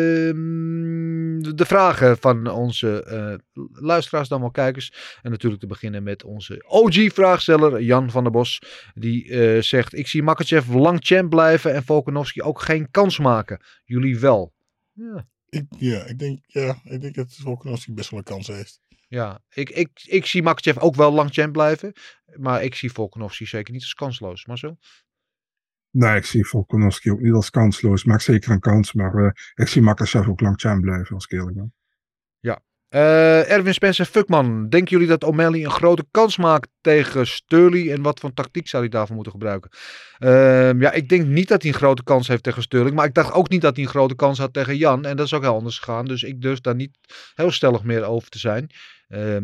Speaker 3: de vragen van onze eh, luisteraars, dan wel kijkers. En natuurlijk te beginnen met onze OG-vraagsteller Jan van der Bos. Die eh, zegt, ik zie Makachev lang champ blijven en Volkanovski ook geen kans maken. Jullie wel. Ja,
Speaker 4: Ik, ja, ik denk, ja, ik denk dat Volkanovski best wel een kans heeft.
Speaker 3: ja. Ik, ik, ik zie Makachev ook wel lang champ blijven. Maar ik zie Volkanovski zeker niet als kansloos. Maar zo?
Speaker 5: Nee, ik zie Volkanovski ook niet als kansloos. Maakt zeker een kans, maar eh, ik zie Makachev ook lang champ blijven, als ik ben.
Speaker 3: Eh, Erwin Spencer Fuckman, denken jullie dat O'Malley een grote kans maakt tegen Sturley en wat voor tactiek zou hij daarvoor moeten gebruiken? Ehm, ja, ik denk niet dat hij een grote kans heeft tegen Sterling, maar ik dacht ook niet dat hij een grote kans had tegen Jan en dat is ook heel anders gegaan, dus ik durf daar niet heel stellig meer over te zijn. Ehm,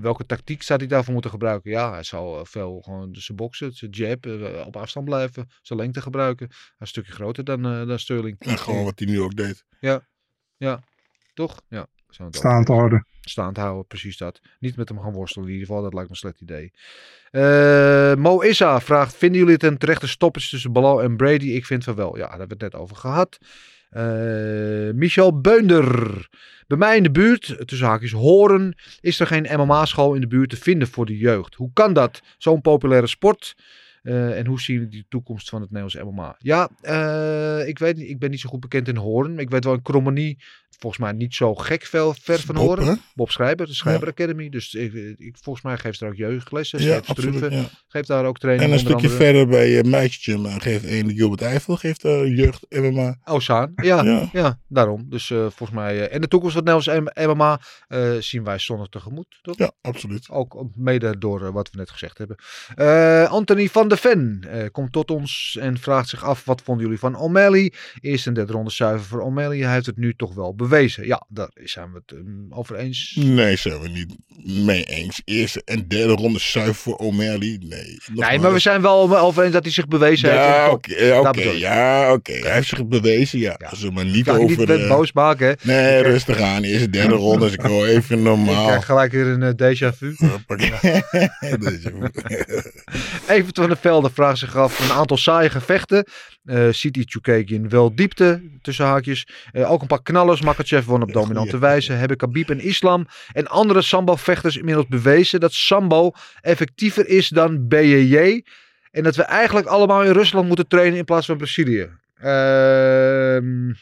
Speaker 3: welke tactiek zou hij daarvoor moeten gebruiken? Ja, hij zou eh, veel gewoon zijn boksen, zijn jab, eh, op afstand blijven, zijn lengte gebruiken. Hij is een stukje groter dan, eh, dan Sterling.
Speaker 4: En gewoon wat hij nu ook deed.
Speaker 3: Toch? Ja. zo het
Speaker 5: Staand houden.
Speaker 3: staand houden, precies dat. Niet met hem gaan worstelen in ieder geval, dat lijkt me een slecht idee. Eh, Mo Issa vraagt, vinden jullie het een terechte stoppage tussen Balal en Brady? Ik vind van wel. Ja, daar hebben we het net over gehad. Eh, Michel Beunder. Bij mij in de buurt, tussen haakjes Horen, is er geen MMA-school in de buurt te vinden voor de jeugd. Hoe kan dat? Zo'n populaire sport. Eh, en hoe zien jullie de toekomst van het Nederlands MMA? Ja, eh, ik weet. Ik ben niet zo goed bekend in Hoorn. Ik weet wel in Krommenie. Volgens mij niet zo gek veel ver van
Speaker 4: Bob, hè?
Speaker 3: Bob Schrijber, de Schrijber Academy. Dus ik, ik, volgens mij geeft ze daar ook jeugdlessen.
Speaker 4: Ja,
Speaker 3: Geeft
Speaker 4: absoluut. Ja.
Speaker 3: geeft daar ook training.
Speaker 4: En een stukje
Speaker 3: andere.
Speaker 4: verder bij uh, Meisje geeft een Gilbert Eiffel, geeft uh, jeugd MMA.
Speaker 3: Ozaan, ja, ja.
Speaker 4: Ja.
Speaker 3: daarom. Dus eh, volgens mij. eh, en de toekomst van Nederlands MMA eh, zien wij zonnig tegemoet, toch?
Speaker 4: Ja, absoluut.
Speaker 3: Ook mede door eh, wat we net gezegd hebben. Eh, Anthony van de Ven eh, komt tot ons en vraagt zich af: wat vonden jullie van O'Malley? Eerst een derde ronde zuiver voor O'Malley. Hij heeft het nu toch wel bewezen. Ja, daar zijn we het um, over eens.
Speaker 4: Nee, zijn we niet mee eens. Eerste en derde ronde zuiver voor O'Malley. Nee.
Speaker 3: Nee, maar we zijn wel over eens dat hij zich bewezen heeft. in de
Speaker 4: Ja, oké.
Speaker 3: Ik.
Speaker 4: Hij heeft zich bewezen, ja.
Speaker 3: Ja.
Speaker 4: Als we maar niet over...
Speaker 3: niet met
Speaker 4: eh,
Speaker 3: boos maken. hè?
Speaker 4: Nee, rustig aan. Eerste, derde ronde. Dus ik wil even
Speaker 3: Ik
Speaker 4: normaal.
Speaker 3: krijg gelijk weer een uh, déjà vu. Evert van der Velde vraagt zich af een aantal saaie gevechten. Uh, die Chukagian wel diepte, tussen haakjes. Uh, ook een paar knallers. Makachev won op dominante wijze. Hebben Khabib en Islam en andere sambo-vechters inmiddels bewezen dat sambo effectiever is dan BJJ. En dat we eigenlijk allemaal in Rusland moeten trainen in plaats van Brazilië. Ehm...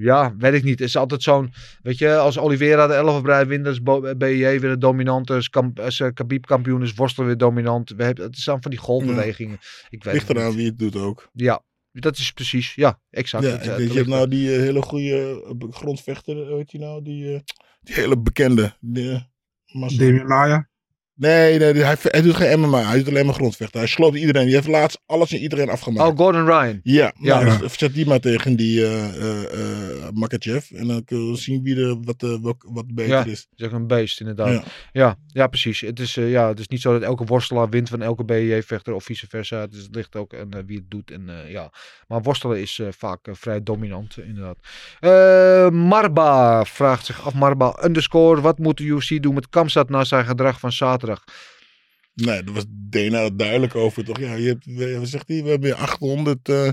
Speaker 3: Ja, weet ik niet. Het is altijd zo'n, weet je, als Oliveira de 11 brei wint, is BJ weer de dominant. Als, kamp, als uh, Khabib kampioen is, worstelen weer dominant. We hebben, het zijn van die golfbewegingen. Ja. Ik weet
Speaker 4: Ligt eraan wie het doet ook.
Speaker 3: Ja, dat is precies, ja, exact.
Speaker 4: Ja,
Speaker 3: het,
Speaker 4: ik weet, je hebt nou die uh, hele goede uh, grondvechter, weet je nou, die, uh, die hele bekende.
Speaker 5: Demi Maya?
Speaker 4: Nee, nee hij, hij, doet geen MMA. Hij doet alleen maar grondvechten. Hij sloopt iedereen. Die heeft laatst alles en iedereen afgemaakt.
Speaker 3: Oh, Gordon Ryan.
Speaker 4: Ja,
Speaker 3: ja.
Speaker 4: Nou, dus zet die maar tegen die uh, uh, uh, Makachev. En dan kunnen we zien wie er wat, wat, wat beter
Speaker 3: ja,
Speaker 4: is.
Speaker 3: Ook een beest, inderdaad. Ja, ja, ja precies. Het is, ja, het is niet zo dat elke worstelaar wint van elke BJ-vechter of vice versa. Dus het ligt ook aan wie het doet. En, ja. Maar worstelen is vaak vrij dominant, inderdaad. Marba vraagt zich af, Marba underscore. Wat moet de UFC doen met Kamsat na zijn gedrag van zaterdag?
Speaker 4: Nee, daar was Dana duidelijk over, toch? Ja, je hebt, zegt hij? We hebben 800, uh, uh,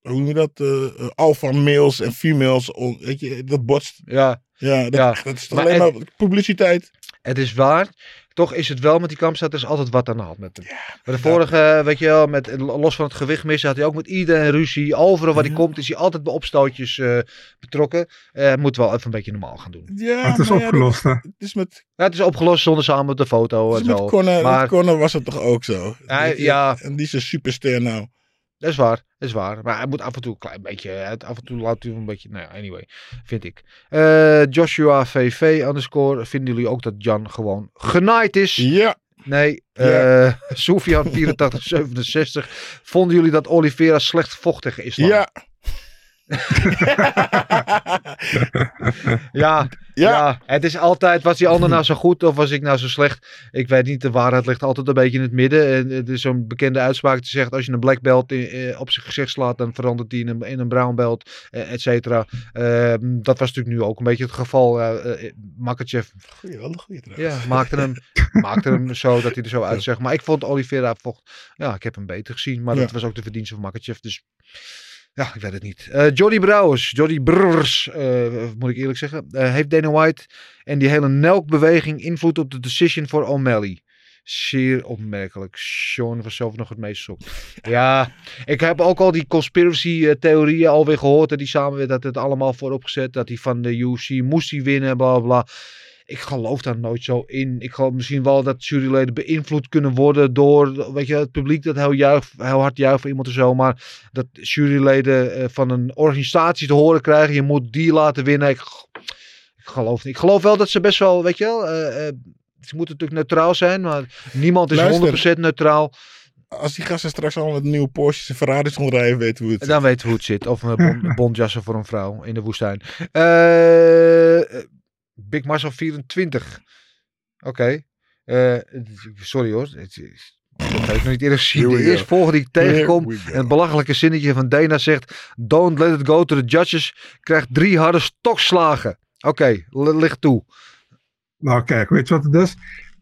Speaker 4: hoe noem je dat? Uh, alpha males en females, on, weet je, dat botst.
Speaker 3: Ja.
Speaker 4: Ja, dat,
Speaker 3: ja.
Speaker 4: dat is toch alleen maar publiciteit.
Speaker 3: Het is waar. Toch is het wel met die kampstaat, er is altijd wat aan de hand met hem. Ja, maar de vorige, ja. weet je wel, met, los van het gewicht missen, had hij ook met iedereen ruzie. Overal waar hij ja. komt, is hij altijd bij opstootjes uh, betrokken. Uh, moet wel even een beetje normaal gaan doen.
Speaker 5: Ja, maar het is opgelost, hè?
Speaker 4: Het is met...
Speaker 3: Ja, het is opgelost zonder samen met de foto.
Speaker 4: Het
Speaker 3: en
Speaker 4: met
Speaker 3: zo.
Speaker 4: Connor,
Speaker 3: maar...
Speaker 4: met Connor was het toch ook zo?
Speaker 3: Hij, ja.
Speaker 4: En die is een superster nou.
Speaker 3: Dat is waar, dat is waar. Maar hij moet af en toe een klein beetje, af en toe laat hij een beetje, nou ja, anyway, vind ik. Eh, Joshua VV underscore, vinden jullie ook dat Jan gewoon genaaid is?
Speaker 4: Ja.
Speaker 3: Nee,
Speaker 4: Ja.
Speaker 3: eh Sofian 8467, vonden jullie dat Oliveira slecht vochtig is? dan?
Speaker 4: Ja.
Speaker 3: Ja, ja. het is altijd, was die ander nou zo goed of was ik nou zo slecht? Ik weet niet, de waarheid ligt altijd een beetje in het midden. En het is zo'n bekende uitspraak die zegt, als je een black belt in- eh, op zijn gezicht slaat, dan verandert die in een, in een brown belt, eh, et cetera. Eh, dat was natuurlijk nu ook een beetje het geval. Uh, Makachev
Speaker 4: Goeie, wel een goeie trouwens.
Speaker 3: ja, maakte, hem, maakte hem zo dat hij er zo uitzag. Maar ik vond Oliveira vocht, ja, ik heb hem beter gezien. Maar dat was ook de verdienste van Makachev. Dus ja, ik weet het niet. Eh Jody Brouwers, Jody Brrrs, eh, moet ik eerlijk zeggen. eh, heeft Dana White en die hele Nelk-beweging invloed op de decision voor O'Malley? Zeer opmerkelijk. Sean was zelf nog het meest shocked. Ja, ik heb ook al die conspiracy-theorieën alweer gehoord. En die samen dat het allemaal vooropgezet. Dat hij van de UFC moest hij winnen, bla bla. Ik geloof daar nooit zo in. Ik geloof misschien wel dat juryleden beïnvloed kunnen worden door weet je, het publiek dat heel, juich, heel hard juicht voor iemand of zo. Maar dat juryleden eh, van een organisatie te horen krijgen, je moet die laten winnen. Ik, ik geloof niet. Ik geloof wel dat ze best wel, weet je wel, eh, eh, ze moeten natuurlijk neutraal zijn, maar niemand is
Speaker 4: Luister.
Speaker 3: 100% neutraal.
Speaker 4: Als die gasten straks allemaal met nieuwe Porsches en Ferraris rondrijden, weten we hoe het zit.
Speaker 3: Dan weten we hoe het zit. Of een bond, bondjassen voor een vrouw in de woestijn. Eh, Big Marcel 24. Oké. Eh, sorry hoor. Het is- Dat heb ik nog niet eerder gezien.
Speaker 4: Here
Speaker 3: De
Speaker 4: we
Speaker 3: eerste
Speaker 4: go.
Speaker 3: volgende die ik tegenkom. En het belachelijke zinnetje van Dana zegt. Don't let it go to the judges. Krijgt drie harde stokslagen. Oké, li- licht toe.
Speaker 5: Nou, kijk, weet je wat het is?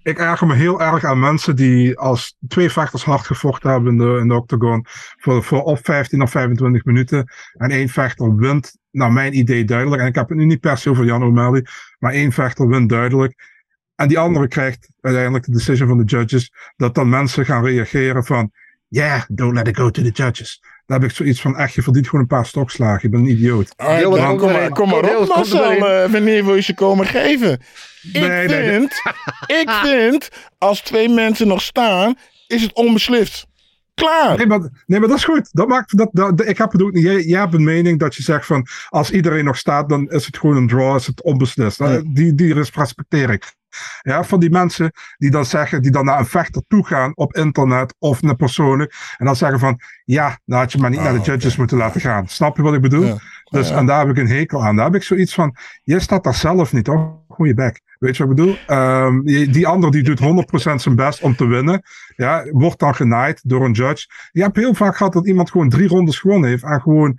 Speaker 5: Ik erger me heel erg aan mensen die als twee vechters hard gevochten hebben in de, in de octagon. Voor, voor of 15 of 25 minuten. En één vechter wint, naar mijn idee duidelijk. En ik heb het nu niet per se over Jan O'Malley. Maar één vechter wint duidelijk. En die andere krijgt uiteindelijk de decision van de judges. Dat dan mensen gaan reageren van. Yeah, don't let it go to the judges. Daar heb ik zoiets van, echt, je verdient gewoon een paar stokslagen. Je bent een idioot.
Speaker 4: Dan
Speaker 3: komt
Speaker 4: kom, maar, kom maar op, Marcel. eh, wanneer wil je ze komen geven? Ik
Speaker 5: Nee, nee, nee.
Speaker 4: vind, ik vind, als twee mensen nog staan, is het onbeslist. Klaar.
Speaker 5: Nee maar, nee, maar dat is goed. Dat maakt, dat, dat, ik heb niet. Jij, jij hebt een mening dat je zegt van. Als iedereen nog staat, dan is het gewoon een draw, is het onbeslist.
Speaker 4: Ja.
Speaker 5: Die, die res- respecteer ik. Ja, van die mensen die dan zeggen, die dan naar een vechter toe gaan op internet of naar persoonlijk. En dan zeggen van, ja, dan had je maar niet
Speaker 4: Ah,
Speaker 5: naar de judges
Speaker 4: oké.
Speaker 5: moeten laten gaan. Snap je wat ik bedoel?
Speaker 4: Ja.
Speaker 5: Dus,
Speaker 4: Ja.
Speaker 5: en daar heb ik een hekel aan. Daar heb ik zoiets van, jij staat daar zelf niet, hoor. Goeie bek. Weet je wat ik bedoel? Ehm, die, die ander die doet 100% zijn best om te winnen. Ja, wordt dan genaaid door een judge. Je hebt heel vaak gehad dat iemand gewoon drie rondes gewonnen heeft. En gewoon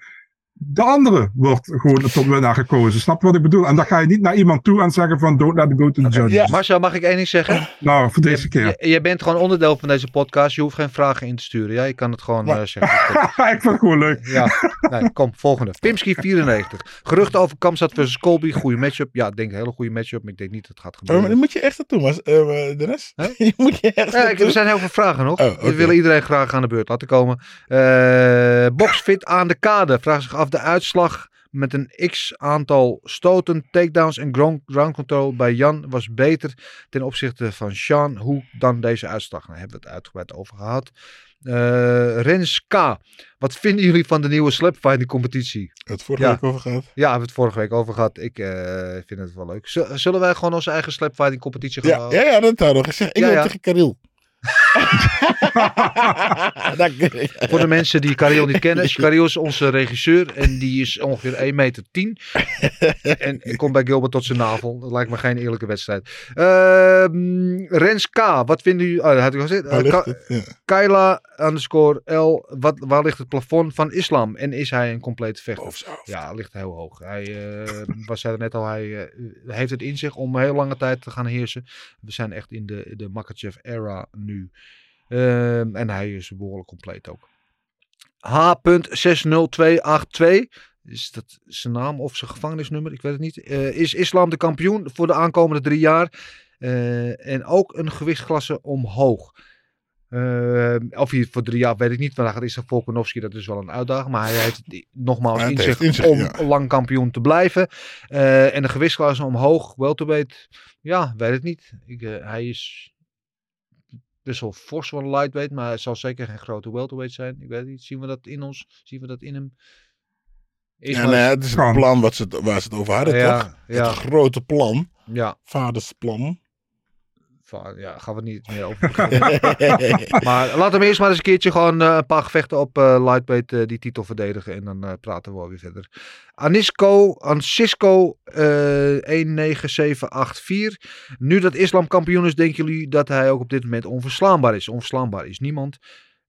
Speaker 5: de andere wordt gewoon tot winnaar gekozen. Snap je wat ik bedoel? En dan ga je niet naar iemand toe en zeggen van don't let it go to the judges.
Speaker 4: Ja.
Speaker 3: Marcel, mag ik één ding zeggen?
Speaker 5: Nou, voor deze keer.
Speaker 3: J- jij bent gewoon onderdeel van deze podcast. Je hoeft geen vragen in te sturen. Ja, je kan het gewoon eh, zeggen.
Speaker 5: ik vind het gewoon leuk.
Speaker 3: Ja, nee, kom, volgende. Pimski 94. Geruchten over Kamzat versus Colby. Goede matchup. Ja, ik denk een hele goede matchup. Maar ik denk niet dat het gaat
Speaker 4: Oh, maar
Speaker 3: gebeuren.
Speaker 4: dan moet je echt naartoe, maar uh, Dennis. je moet je echt
Speaker 3: Ja, ik, er zijn heel veel vragen nog.
Speaker 4: Oh.
Speaker 3: We willen iedereen graag aan de beurt laten komen. Eh Boxfit aan de kade. Vraagt zich af de uitslag met een x aantal stoten, takedowns en ground, ground control bij Jan was beter ten opzichte van Sean. Hoe dan deze uitslag? Daar hebben we het uitgebreid over gehad. Eh Rens K. Wat vinden jullie van de nieuwe slapfighting competitie?
Speaker 4: Het vorige
Speaker 3: Ja.
Speaker 4: week over gehad.
Speaker 3: Ja, we hebben het vorige week over gehad. Ik eh, vind het wel leuk. Z- Zullen wij gewoon onze eigen slapfighting competitie gaan
Speaker 4: Ja,
Speaker 3: houden?
Speaker 4: ja, ja, dat had nog gezegd. Ik
Speaker 3: Ja,
Speaker 4: tegen Karel. Dat-
Speaker 3: Voor de mensen die Karel niet kennen. Karel is onze regisseur en die is ongeveer 1 meter 10. en ik kom bij Gilbert tot zijn navel. Dat lijkt me geen eerlijke wedstrijd. Ehm, Rens K. Wat vinden jullie... Oh, dat had ik al gezegd.
Speaker 4: Ligt
Speaker 3: Ka-?
Speaker 4: Ja.
Speaker 3: Kyla underscore L. Wat, waar ligt het plafond van islam? En is hij een complete vechter? Ja, ligt heel hoog. Hij eh, was zei er net al, hij eh, heeft het in zich om heel lange tijd te gaan heersen. We zijn echt in de, de Makachev era nu. Ehm, en hij is behoorlijk compleet ook. H.60282. Is dat zijn naam of zijn gevangenisnummer? Ik weet het niet. Eh, is islam de kampioen voor de aankomende drie jaar? Eh, en ook een gewichtsklasse omhoog. Eh, of hij voor drie jaar weet ik niet. Vandaag is er Volkanovski, dat is wel een uitdaging. Maar hij heeft nogmaals
Speaker 4: Hij
Speaker 3: in
Speaker 4: heeft
Speaker 3: zich,
Speaker 4: in zich,
Speaker 3: om
Speaker 4: ja.
Speaker 3: lang kampioen te blijven. Eh, en de gewichtsklasse omhoog, welterweight. Ja, weet het niet. Ik, hij is best wel fors een lightweight, maar het zal zeker geen grote welterweight zijn. Ik weet niet, zien we dat in ons? Zien we dat in hem? Is
Speaker 4: Ja,
Speaker 3: maar-
Speaker 4: nee, het is een plan wat ze, waar ze het over hadden,
Speaker 3: Ja,
Speaker 4: toch?
Speaker 3: ja.
Speaker 4: Het grote plan.
Speaker 3: ja,
Speaker 4: Vadersplan.
Speaker 3: Va- ja, gaan we niet meer over. Maar laten we eerst maar eens een keertje gewoon eh, een paar gevechten op eh, lightweight eh, die titel verdedigen. En dan praten we wel weer verder. Anisco, Ancisco eh 19784. Nu dat islam kampioen is, denken jullie dat hij ook op dit moment onverslaanbaar is? Onverslaanbaar is niemand.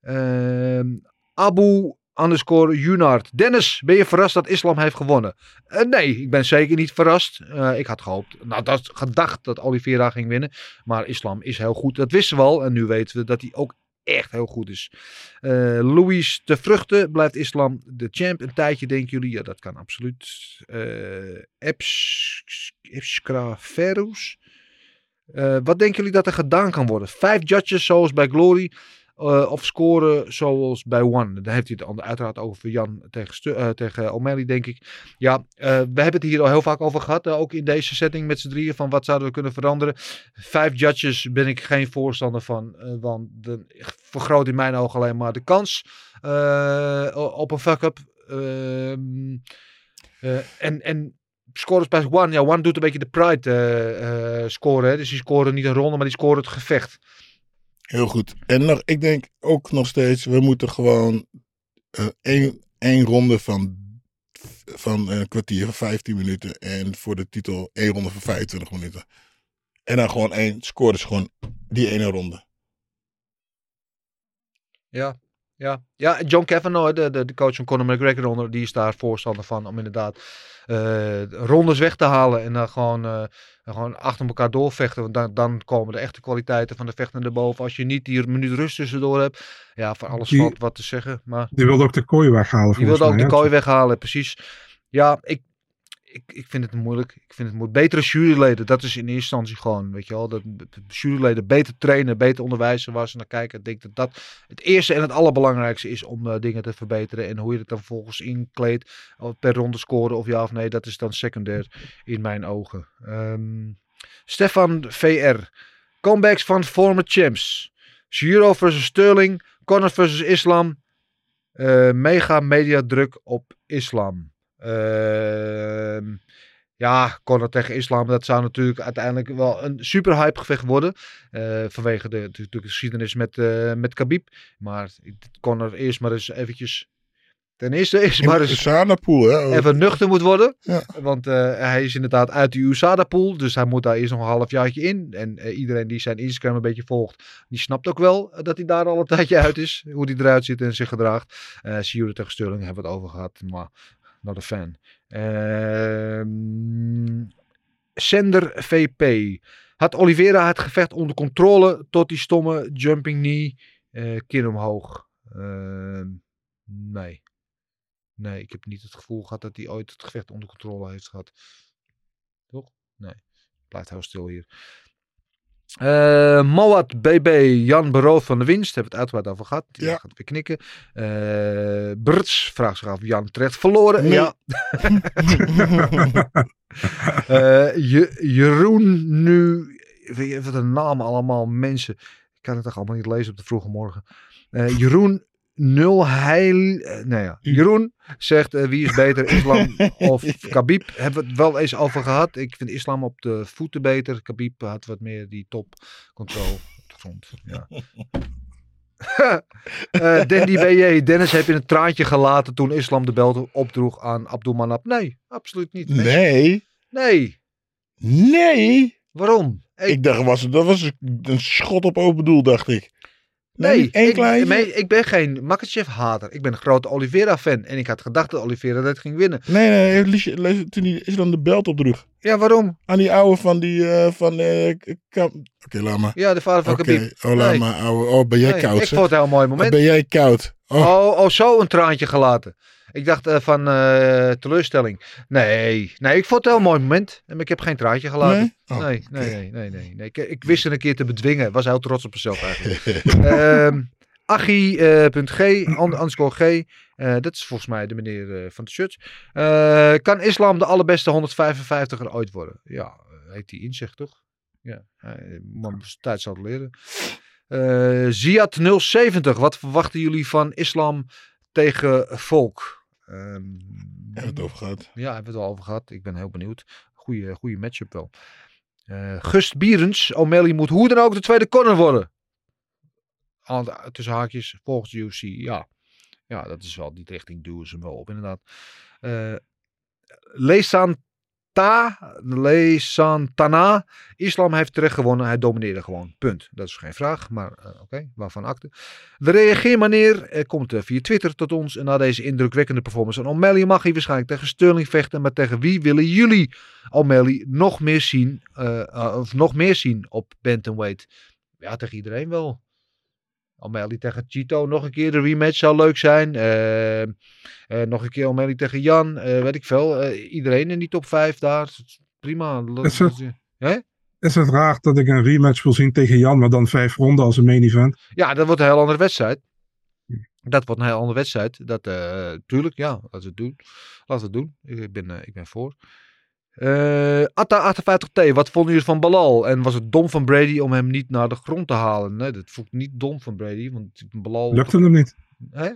Speaker 3: Ehm, Abu underscore Junard. Dennis, ben je verrast dat islam heeft gewonnen? Eh, nee, ik ben zeker niet verrast. Eh, ik had gehoopt, nou dat gedacht dat Oliveira ging winnen. Maar islam is heel goed. Dat wisten we al. En nu weten we dat hij ook echt heel goed is. Eh Louis de Vruchten. Blijft islam de champ een tijdje, denken jullie? Ja, dat kan absoluut. Eps- Epskra Ferus. Wat denken jullie dat er gedaan kan worden? Vijf judges zoals bij Glory. Eh, of scoren zoals bij One. Dan heeft hij het uiteraard over Jan tegen, eh, tegen O'Malley, denk ik. Ja, eh, we hebben het hier al heel vaak over gehad. eh, ook in deze setting met z'n drieën. Van wat zouden we kunnen veranderen. Vijf judges ben ik geen voorstander van. want de, vergroot in mijn ogen alleen maar de kans op een fuck-up. Ehm, eh, en, en scores bij One. Ja, One doet een beetje de pride scoren. Dus die scoren niet een ronde, maar die scoren het gevecht.
Speaker 4: Heel goed. En nog, ik denk ook nog steeds, we moeten gewoon eh, één, ronde van, van een kwartier, van 15 minuten. En voor de titel één ronde van 25 minuten. En dan gewoon één, score is gewoon die ene ronde.
Speaker 3: Ja, ja. ja John Kavanaugh, de, de, de coach van Conor McGregor, die is daar voorstander van om inderdaad eh, rondes weg te halen en dan gewoon, eh, gewoon achter elkaar doorvechten. Want dan, dan komen de echte kwaliteiten van de vechten naar boven. Als je niet die minuut rust tussendoor hebt, ja, voor alles
Speaker 5: Die-
Speaker 3: valt wat te zeggen. Maar
Speaker 5: Die wilde ook de kooi weghalen.
Speaker 3: die wilde ook de
Speaker 5: mij,
Speaker 3: kooi weghalen, precies. Ja, ik, ik, ik vind het moeilijk. Ik vind het moeilijk. Betere juryleden, dat is in eerste instantie gewoon, weet je wel. Dat juryleden beter trainen, beter onderwijzen, waar ze naar kijken. Ik denk dat dat het eerste en het allerbelangrijkste is om eh, dingen te verbeteren. En hoe je het dan vervolgens inkleedt, per ronde scoren of ja of nee, dat is dan secundair in mijn ogen. Ehm, Stefan VR. Comebacks van former champs. Giro versus Sterling. Conor versus Islam. Eh, mega media druk op Islam. Ehm, ja, Conor tegen Islam, dat zou natuurlijk uiteindelijk wel een super hype gevecht worden. Eh, vanwege de, natuurlijk de geschiedenis met, eh met Khabib. Maar Conor eerst maar eens eventjes... Ten eerste is maar eens
Speaker 4: hè?
Speaker 3: even nuchter moet worden.
Speaker 4: Ja.
Speaker 3: Want eh, hij is inderdaad uit de USADA-pool. Dus hij moet daar eerst nog een halfjaartje in. En iedereen die zijn Instagram een beetje volgt, die snapt ook wel dat hij daar al een tijdje uit is. Hoe hij eruit ziet en zich gedraagt. Eh Sierra tegen Sterling hebben we het over gehad. Maar not a fan. Ehm Sender VP. Had Oliveira het gevecht onder controle tot die stomme jumping knee eh kin omhoog? Ehm, nee. Nee, ik heb niet het gevoel gehad dat hij ooit het gevecht onder controle heeft gehad. Toch? Nee. Blijft heel stil hier. Eh Moat BB, Jan Beroofd van de winst. Hebben we het uitgebreid over gehad. Die
Speaker 4: Ja.
Speaker 3: gaat weer knikken. Eh Brts vraagt zich af, Jan terecht verloren.
Speaker 4: Nee.
Speaker 3: Ja. Je- Jeroen nu, weet je, wat een naam allemaal mensen. Ik kan het toch allemaal niet lezen op de vroege morgen. Jeroen Nul Heil, eh, nou ja, Jeroen zegt eh, wie is beter, Islam of Khabib? Hebben we het wel eens over gehad. Ik vind Islam op de voeten beter. Khabib had wat meer die top control op de grond. Ja. Eh Dandy BJ, Dennis heb je een traantje gelaten toen Islam de belt opdroeg aan Abdulmanap? Nee, absoluut niet. Mensen-
Speaker 4: Nee.
Speaker 3: Nee,
Speaker 4: Nee.
Speaker 3: waarom? Ik,
Speaker 4: Ik dacht, was, dat was een schot op open doel, dacht ik.
Speaker 3: Nee,
Speaker 4: Nee, één
Speaker 3: ik,
Speaker 4: kleintje?
Speaker 3: nee, ik ben geen Makachev-hater. Ik ben een grote Oliveira-fan. En ik had gedacht dat Oliveira dat ging winnen.
Speaker 4: Nee, nee, lees- lees- toen is dan de belt opdroeg.
Speaker 3: Ja, waarom?
Speaker 4: Aan die ouwe van die, eh, van, eh, Oké, laat maar.
Speaker 3: Ja, de vader van
Speaker 4: Oké,
Speaker 3: Khabib.
Speaker 4: oh, laat
Speaker 3: Nee.
Speaker 4: maar, ouwe. Oh, ben jij koud,
Speaker 3: ik
Speaker 4: zeg?
Speaker 3: vond het een heel mooi moment.
Speaker 4: ben jij koud? Oh,
Speaker 3: Oh, oh, zo een traantje gelaten. Ik dacht eh, van eh, teleurstelling. Nee, nee, ik vond het een heel mooi moment. En ik heb geen traantje gelaten.
Speaker 4: nee? Oh,
Speaker 3: nee, nee, nee, nee, nee, nee. Ik, ik wist het een keer te bedwingen. Was heel trots op mezelf eigenlijk. Ehm Achie.g, uh, underscore G. eh, dat is volgens mij de meneer van de shirt. Eh, kan islam de allerbeste 155er ooit worden? Ja, heeft hij inzicht toch? Ja, zijn tijd zal het leren. Ziad 070. Wat verwachten jullie van islam tegen volk? Ehm,
Speaker 4: Hebben we het over gehad.
Speaker 3: ja, hebben we het al over gehad. Ik ben heel benieuwd. Goeie, goeie matchup wel. Eh, Gust Bierens. O'Malley moet hoe dan ook de tweede corner worden. Aan- Tussen haakjes volgens de UFC. Ja. ja, dat is wel die richting duwen ze hem wel op inderdaad. Eh Lesanta, Lesantana. Islam heeft terecht gewonnen. Hij domineerde gewoon. Punt. Dat is geen vraag. Maar eh, oké, waarvan akte. De reageermanier eh, komt eh, via Twitter tot ons. En na deze indrukwekkende performance van O'Malley mag hij waarschijnlijk tegen Sterling vechten. Maar tegen wie willen jullie O'Malley nog meer zien? eh, of nog meer zien op bantamweight? Ja, tegen iedereen wel. O'Malley tegen Chito nog een keer de rematch zou leuk zijn. Eh, eh, nog een keer O'Malley tegen Jan. eh, weet ik veel. Eh, iedereen in die top 5 daar. Prima.
Speaker 5: Is het-
Speaker 3: Hè?
Speaker 5: Is het raar dat ik een rematch wil zien tegen Jan, maar dan vijf ronden als een main event?
Speaker 3: Ja, dat wordt een heel andere wedstrijd. Dat wordt een heel andere wedstrijd. Dat, tuurlijk, ja, laten we het doen. Laten we het doen. Ik ben, ik ben voor. Eh Atta 58T, wat vonden jullie van Balal? En was het dom van Brady om hem niet naar de grond te halen? Nee, dat ik niet dom van Brady, want Balal...
Speaker 5: Lukte hem niet.
Speaker 3: Hè?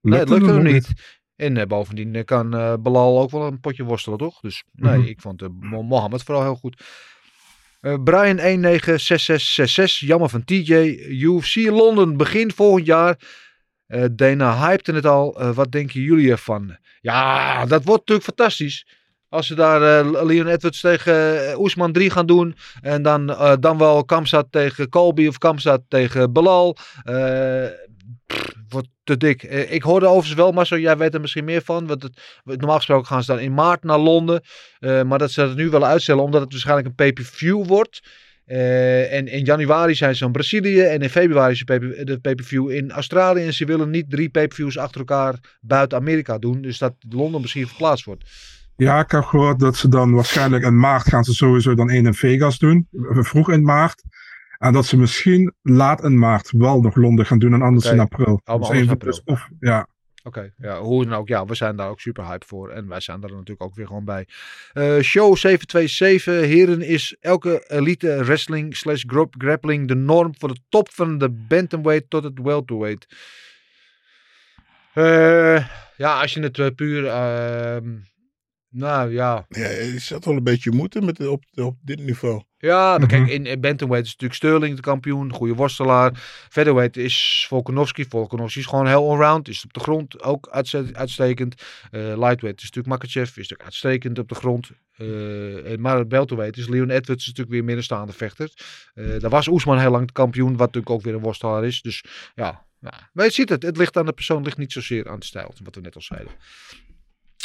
Speaker 3: Nee, het lukte hem niet. En eh, bovendien eh, kan Balal ook wel een potje worstelen, toch? Dus nee,
Speaker 5: Mhm.
Speaker 3: ik vond Mo- Mohammed vooral heel goed. Brian 196666, jammer van TJ. UFC Londen, begin volgend jaar. Dana hypte het al. Wat denken jullie ervan? Ja, dat wordt natuurlijk fantastisch. Als ze daar eh, Leon Edwards tegen eh, Oesman 3 gaan doen. En dan, eh, dan wel Kamzat tegen Colby of Kamzat tegen Belal. Wordt te dik. Ik hoorde overigens wel, Marcel, jij weet er misschien meer van. Want het, normaal gesproken gaan ze dan in maart naar Londen. Maar dat ze dat nu willen uitstellen, omdat het waarschijnlijk een pay-per-view wordt. En in januari zijn ze in Brazilië. En in februari is de pay-per-view in Australië. En ze willen niet drie pay-per-views achter elkaar buiten Amerika doen. Dus dat Londen misschien verplaatst wordt.
Speaker 5: Ja, ik heb gehoord dat ze dan waarschijnlijk in maart gaan ze sowieso dan één in Vegas doen. Vroeg in maart. En dat ze misschien laat in maart wel nog Londen gaan doen en anders in april.
Speaker 3: Allemaal
Speaker 5: Dus
Speaker 3: anders in
Speaker 5: even-
Speaker 3: april.
Speaker 5: dus of, ja.
Speaker 3: Oké, ja, hoe dan ook. Ja, we zijn daar ook super hype voor. En wij zijn daar natuurlijk ook weer gewoon bij. Eh, show 727. Heren, is elke elite wrestling slash grappling de norm voor de top van de bantamweight tot het welterweight? Eh, ja, als je het eh, puur... ehm, nou ja,
Speaker 4: Ja, je zat wel een beetje moeten met, op, op dit niveau.
Speaker 3: Ja, maar kijk,
Speaker 5: Mhm.
Speaker 3: in, in bantamweight is natuurlijk Sterling de kampioen, goede worstelaar. Featherweight is Volkanovski. Volkanovski is gewoon heel allround, is op de grond ook uitste- uitstekend. Eh, lightweight is natuurlijk Makachev, is natuurlijk uitstekend op de grond. Eh, en- maar het welterweight is Leon Edwards is natuurlijk weer middenstaande vechter. Eh daar was Oesman heel lang de kampioen, wat natuurlijk ook weer een worstelaar is. Dus ja, ja. maar je ziet het, het ligt aan de persoon, het ligt niet zozeer aan de stijl, wat we net al zeiden.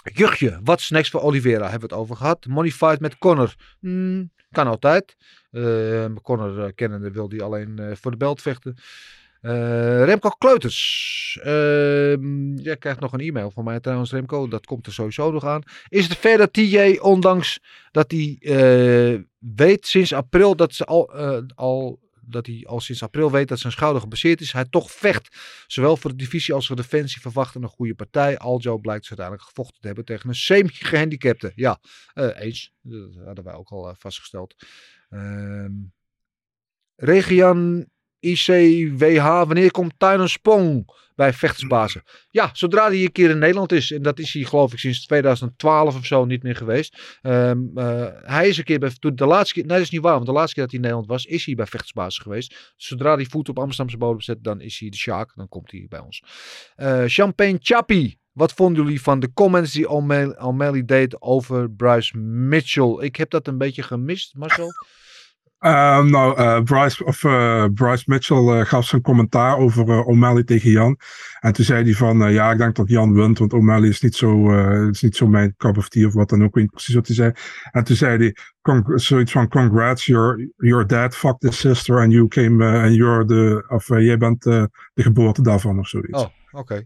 Speaker 3: Juchtje, wat next voor Oliveira? Hebben we het over gehad. Fight met Connor. Hmm, kan altijd. Eh, maar Connor uh, kennende wil die alleen eh, voor de belt vechten. Eh, Remco Kleuters. Ehm, jij krijgt nog een e-mail van mij trouwens, Remco. Dat komt er sowieso nog aan. Is het fair dat TJ, ondanks dat hij eh, weet sinds april dat ze al, eh, al dat hij al sinds april weet dat zijn schouder gebaseerd is, hij toch vecht. Zowel voor de divisie als voor de defensie verwachten een goede partij. Aljo blijkt dus uiteindelijk gevochten te hebben tegen een semi-gehandicapte. Ja, eh eens. Dat hadden wij ook al eh, vastgesteld. Ehm Regian ICWH, wanneer komt Tyron Spong bij vechtersbazen? Ja, zodra hij een keer in Nederland is. En dat is hij geloof ik sinds 2012 of zo niet meer geweest. Ehm, eh, hij is een keer bij, de laatste keer, nee dat is niet waar, want de laatste keer dat hij in Nederland was, is hij bij vechtersbasis geweest. Zodra hij voet op Amsterdamse bodem zet, dan is hij de Sjaak, dan komt hij bij ons. Eh, Champagne Chappie. Wat vonden jullie van de comments die O'Malley deed over Bryce Mitchell? Ik heb dat een beetje gemist, Marcel.
Speaker 5: Uh, nou, uh, Bryce, of, uh, Bryce Mitchell gaf zijn commentaar over O'Malley tegen Jan. En toen zei hij van, ja, ik denk dat Jan wint, want O'Malley is niet zo, is niet zo mijn cup of tea of wat dan ook. Ik weet niet precies wat hij zei. En toen zei hij zoiets van, congrats, your, your dad fucked his sister and you came, and you're the, of jij bent de geboorte daarvan of zoiets.
Speaker 3: Oh, oké.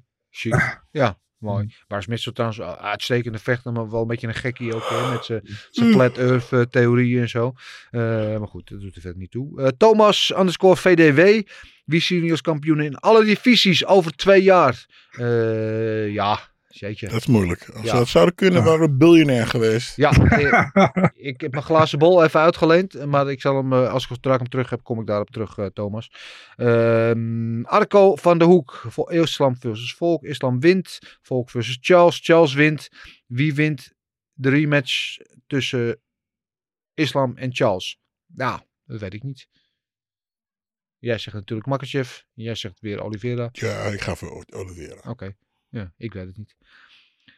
Speaker 3: Ja. Mooi. Bars Mitchell trouwens uitstekende vechter, maar wel een beetje een gekkie ook. Hè, met zijn flat earth uh, theorieën en zo. Uh, maar goed, dat doet er verder niet toe. Uh, Thomas underscore VDW. Wie zien jullie als kampioen in alle divisies over twee jaar? Uh, ja, Jeetje.
Speaker 4: Dat is moeilijk. Als
Speaker 3: Ja.
Speaker 4: we dat zouden kunnen, waren we biljonair geweest.
Speaker 3: Ja, eh, ik heb mijn glazen bol even uitgeleend. Maar ik zal hem, eh, als ik straks hem terug heb, kom ik daarop terug, eh, Thomas. Ehm, Arco van de Hoek. Voor Islam versus Volk. Islam wint. Volk versus Charles. Charles wint. Wie wint de rematch tussen Islam en Charles? Nou, dat weet ik niet. Jij zegt natuurlijk Makachev. Jij zegt weer Oliveira.
Speaker 4: Ja, ik ga voor Oliveira.
Speaker 3: Oké, ja, ik weet het niet.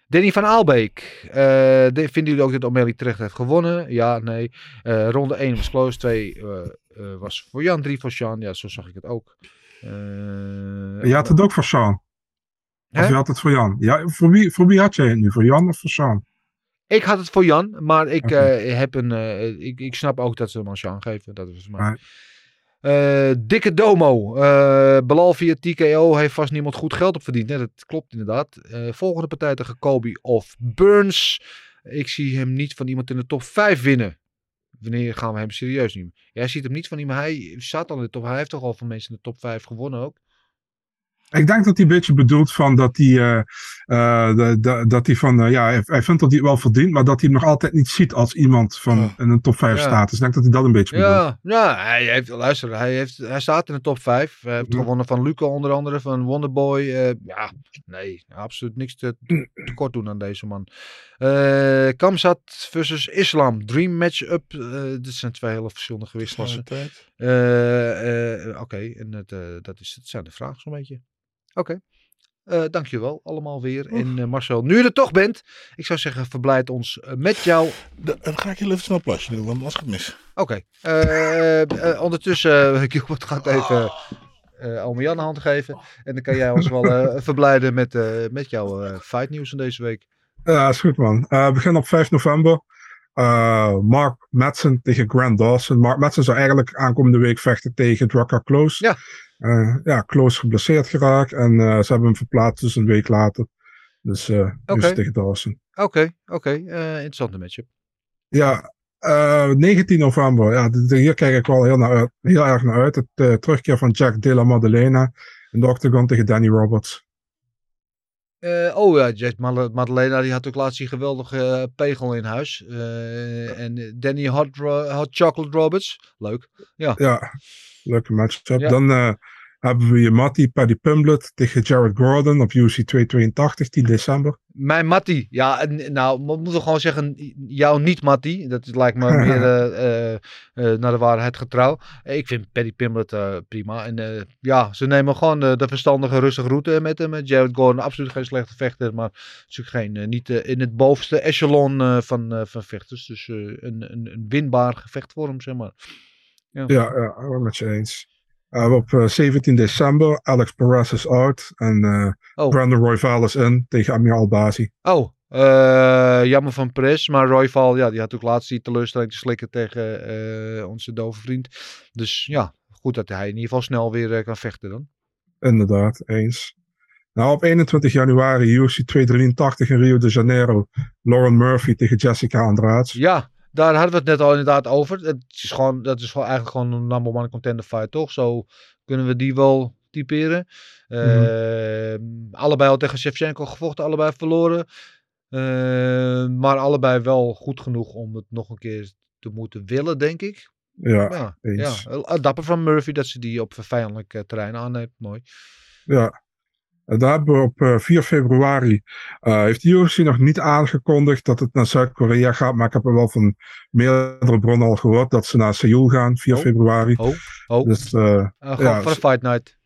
Speaker 3: Danny van Aalbeek. Eh, de- vinden jullie ook dat O'Malley terecht heeft gewonnen? Ja, nee. Eh, ronde 1 was close. 2 eh, was voor Jan, 3 voor Sean. Ja, zo zag ik het ook.
Speaker 5: Je had het ook voor Sean. Of
Speaker 3: Hè?
Speaker 5: je had het voor Jan. Ja, voor, wie, voor wie had jij het nu? Voor Jan of voor Sean?
Speaker 3: Ik had het voor Jan, maar ik, heb een, ik, ik snap ook dat ze hem aan Sean geven. Dat is maar.
Speaker 5: Maar-
Speaker 3: Eh, dikke Domo. eh Belal via TKO heeft vast niemand goed geld op verdiend. Hè? Dat klopt inderdaad. Eh, volgende partij tegen Kobe of Burns. Ik zie hem niet van iemand in de top 5 winnen. Wanneer gaan we hem serieus nemen? Jij ziet hem niet van iemand. Hij zat al in de top. Hij heeft toch al van mensen in de top 5 gewonnen ook.
Speaker 5: Ik denk dat hij een beetje bedoelt van dat hij, eh, eh, de- de- dat hij van, eh, ja, hij, hij vindt dat hij het wel verdient, maar dat hij hem nog altijd niet ziet als iemand van
Speaker 3: Ja.
Speaker 5: in een top 5
Speaker 3: Ja.
Speaker 5: status. Ik denk dat hij dat een beetje bedoelt.
Speaker 3: Ja, ja hij, heeft, luister, hij, heeft, hij staat in de top 5. Hij heeft
Speaker 5: Ja.
Speaker 3: gewonnen van Luca onder andere, van Wonderboy. eh, ja, nee, absoluut niks te, tekort doen aan deze man. Eh Kamzat versus Islam. Dream match-up. eh, dit zijn twee hele verschillende gewichtsklassen.
Speaker 4: Tijd.
Speaker 3: Eh, eh, Oké, en het, eh, dat, is, dat zijn de vragen zo'n beetje. Oké. Eh, dankjewel allemaal weer. En eh, Marcel, nu je er toch bent, ik zou zeggen, verblijd ons eh, met jou
Speaker 4: Da- Dan ga ik heel even snel plasje doen, want anders gaat het mis.
Speaker 3: Oké. Ondertussen, uh, Gilbert gaat even eh Ome Jan een hand geven. En dan kan jij ons wel eh, verblijden met, eh, met jouw eh fight nieuws van deze week.
Speaker 5: Ja, is goed man. Eh, we beginnen op 5 november. Eh, Mark Madsen tegen Grant Dawson. Mark Madsen zou eigenlijk aankomende week vechten tegen Drucker Close.
Speaker 3: Ja.
Speaker 5: Eh, ja, Close geblesseerd geraakt. En eh, ze hebben hem verplaatst dus een week later. Dus eh nu is
Speaker 3: Oké.
Speaker 5: het tegen Dawson.
Speaker 3: Oké, oké. eh, interessante matchup.
Speaker 5: Ja, eh, 19 november. Ja, hier kijk ik wel heel, naar uit, heel erg naar uit. Het terugkeer van Jack Della Maddalena in de octagon tegen Danny Roberts.
Speaker 3: Oh ja, Jet Mad- Madalena die had ook laatst die geweldige pegel in huis. En Danny Hot, Hot Chocolate Roberts. Leuk.
Speaker 5: Ja, leuke matchup.
Speaker 3: Ja.
Speaker 5: Dan eh, hebben we je Matty Paddy Pimblett tegen Jared Gordon op UC 282, 10 december.
Speaker 3: Mijn Matty. Ja, en, nou, we moeten gewoon zeggen, jou niet Matty. Dat lijkt me meer eh, eh, naar de waarheid getrouw. Ik vind Paddy Pimblett eh, prima. En ja, ze nemen gewoon de, verstandige, rustige route met hem. Jared Gordon, absoluut geen slechte vechter. Maar natuurlijk geen, niet in het bovenste echelon van, van vechters. Dus een, een, een winbaar gevecht voor hem, zeg maar.
Speaker 5: Ja, ja, ik ben met je eens. Eh, op eh, 17 december, Alex Perez is out. En eh,
Speaker 3: Oh.
Speaker 5: Brandon Royval is in tegen Amir Albazi.
Speaker 3: Oh, eh, jammer van Perez. Maar Royval, ja, die had ook laatst die teleurstelling te slikken tegen eh, onze dove vriend. Dus ja, goed dat hij in ieder geval snel weer eh, kan vechten dan.
Speaker 5: Inderdaad, eens. Nou, op 21 januari, UFC 283 in Rio de Janeiro. Lauren Murphy tegen Jessica Andrade.
Speaker 3: Ja, daar hadden we het net al inderdaad over. Het is gewoon, dat is gewoon eigenlijk gewoon een number one contender fight, toch? Zo kunnen we die wel typeren. Eh, Allebei al tegen Shevchenko gevochten, allebei verloren. Eh, maar allebei wel goed genoeg om het nog een keer te moeten willen, denk ik.
Speaker 5: Ja,
Speaker 3: Ja,
Speaker 5: eens.
Speaker 3: ja. Dapper van Murphy dat ze die op vijandelijk eh, terrein aanneemt. Mooi.
Speaker 5: Ja. Daar hebben we op eh, 4 februari. eh, heeft de UFC nog niet aangekondigd dat het naar Zuid-Korea gaat. Maar ik heb er wel van meerdere bronnen al gehoord dat ze naar Seoul gaan, 4
Speaker 3: Oh.
Speaker 5: februari.
Speaker 3: Oh, oh.
Speaker 5: Dus eh,
Speaker 3: Eh,
Speaker 5: ja,
Speaker 3: voor een fight night.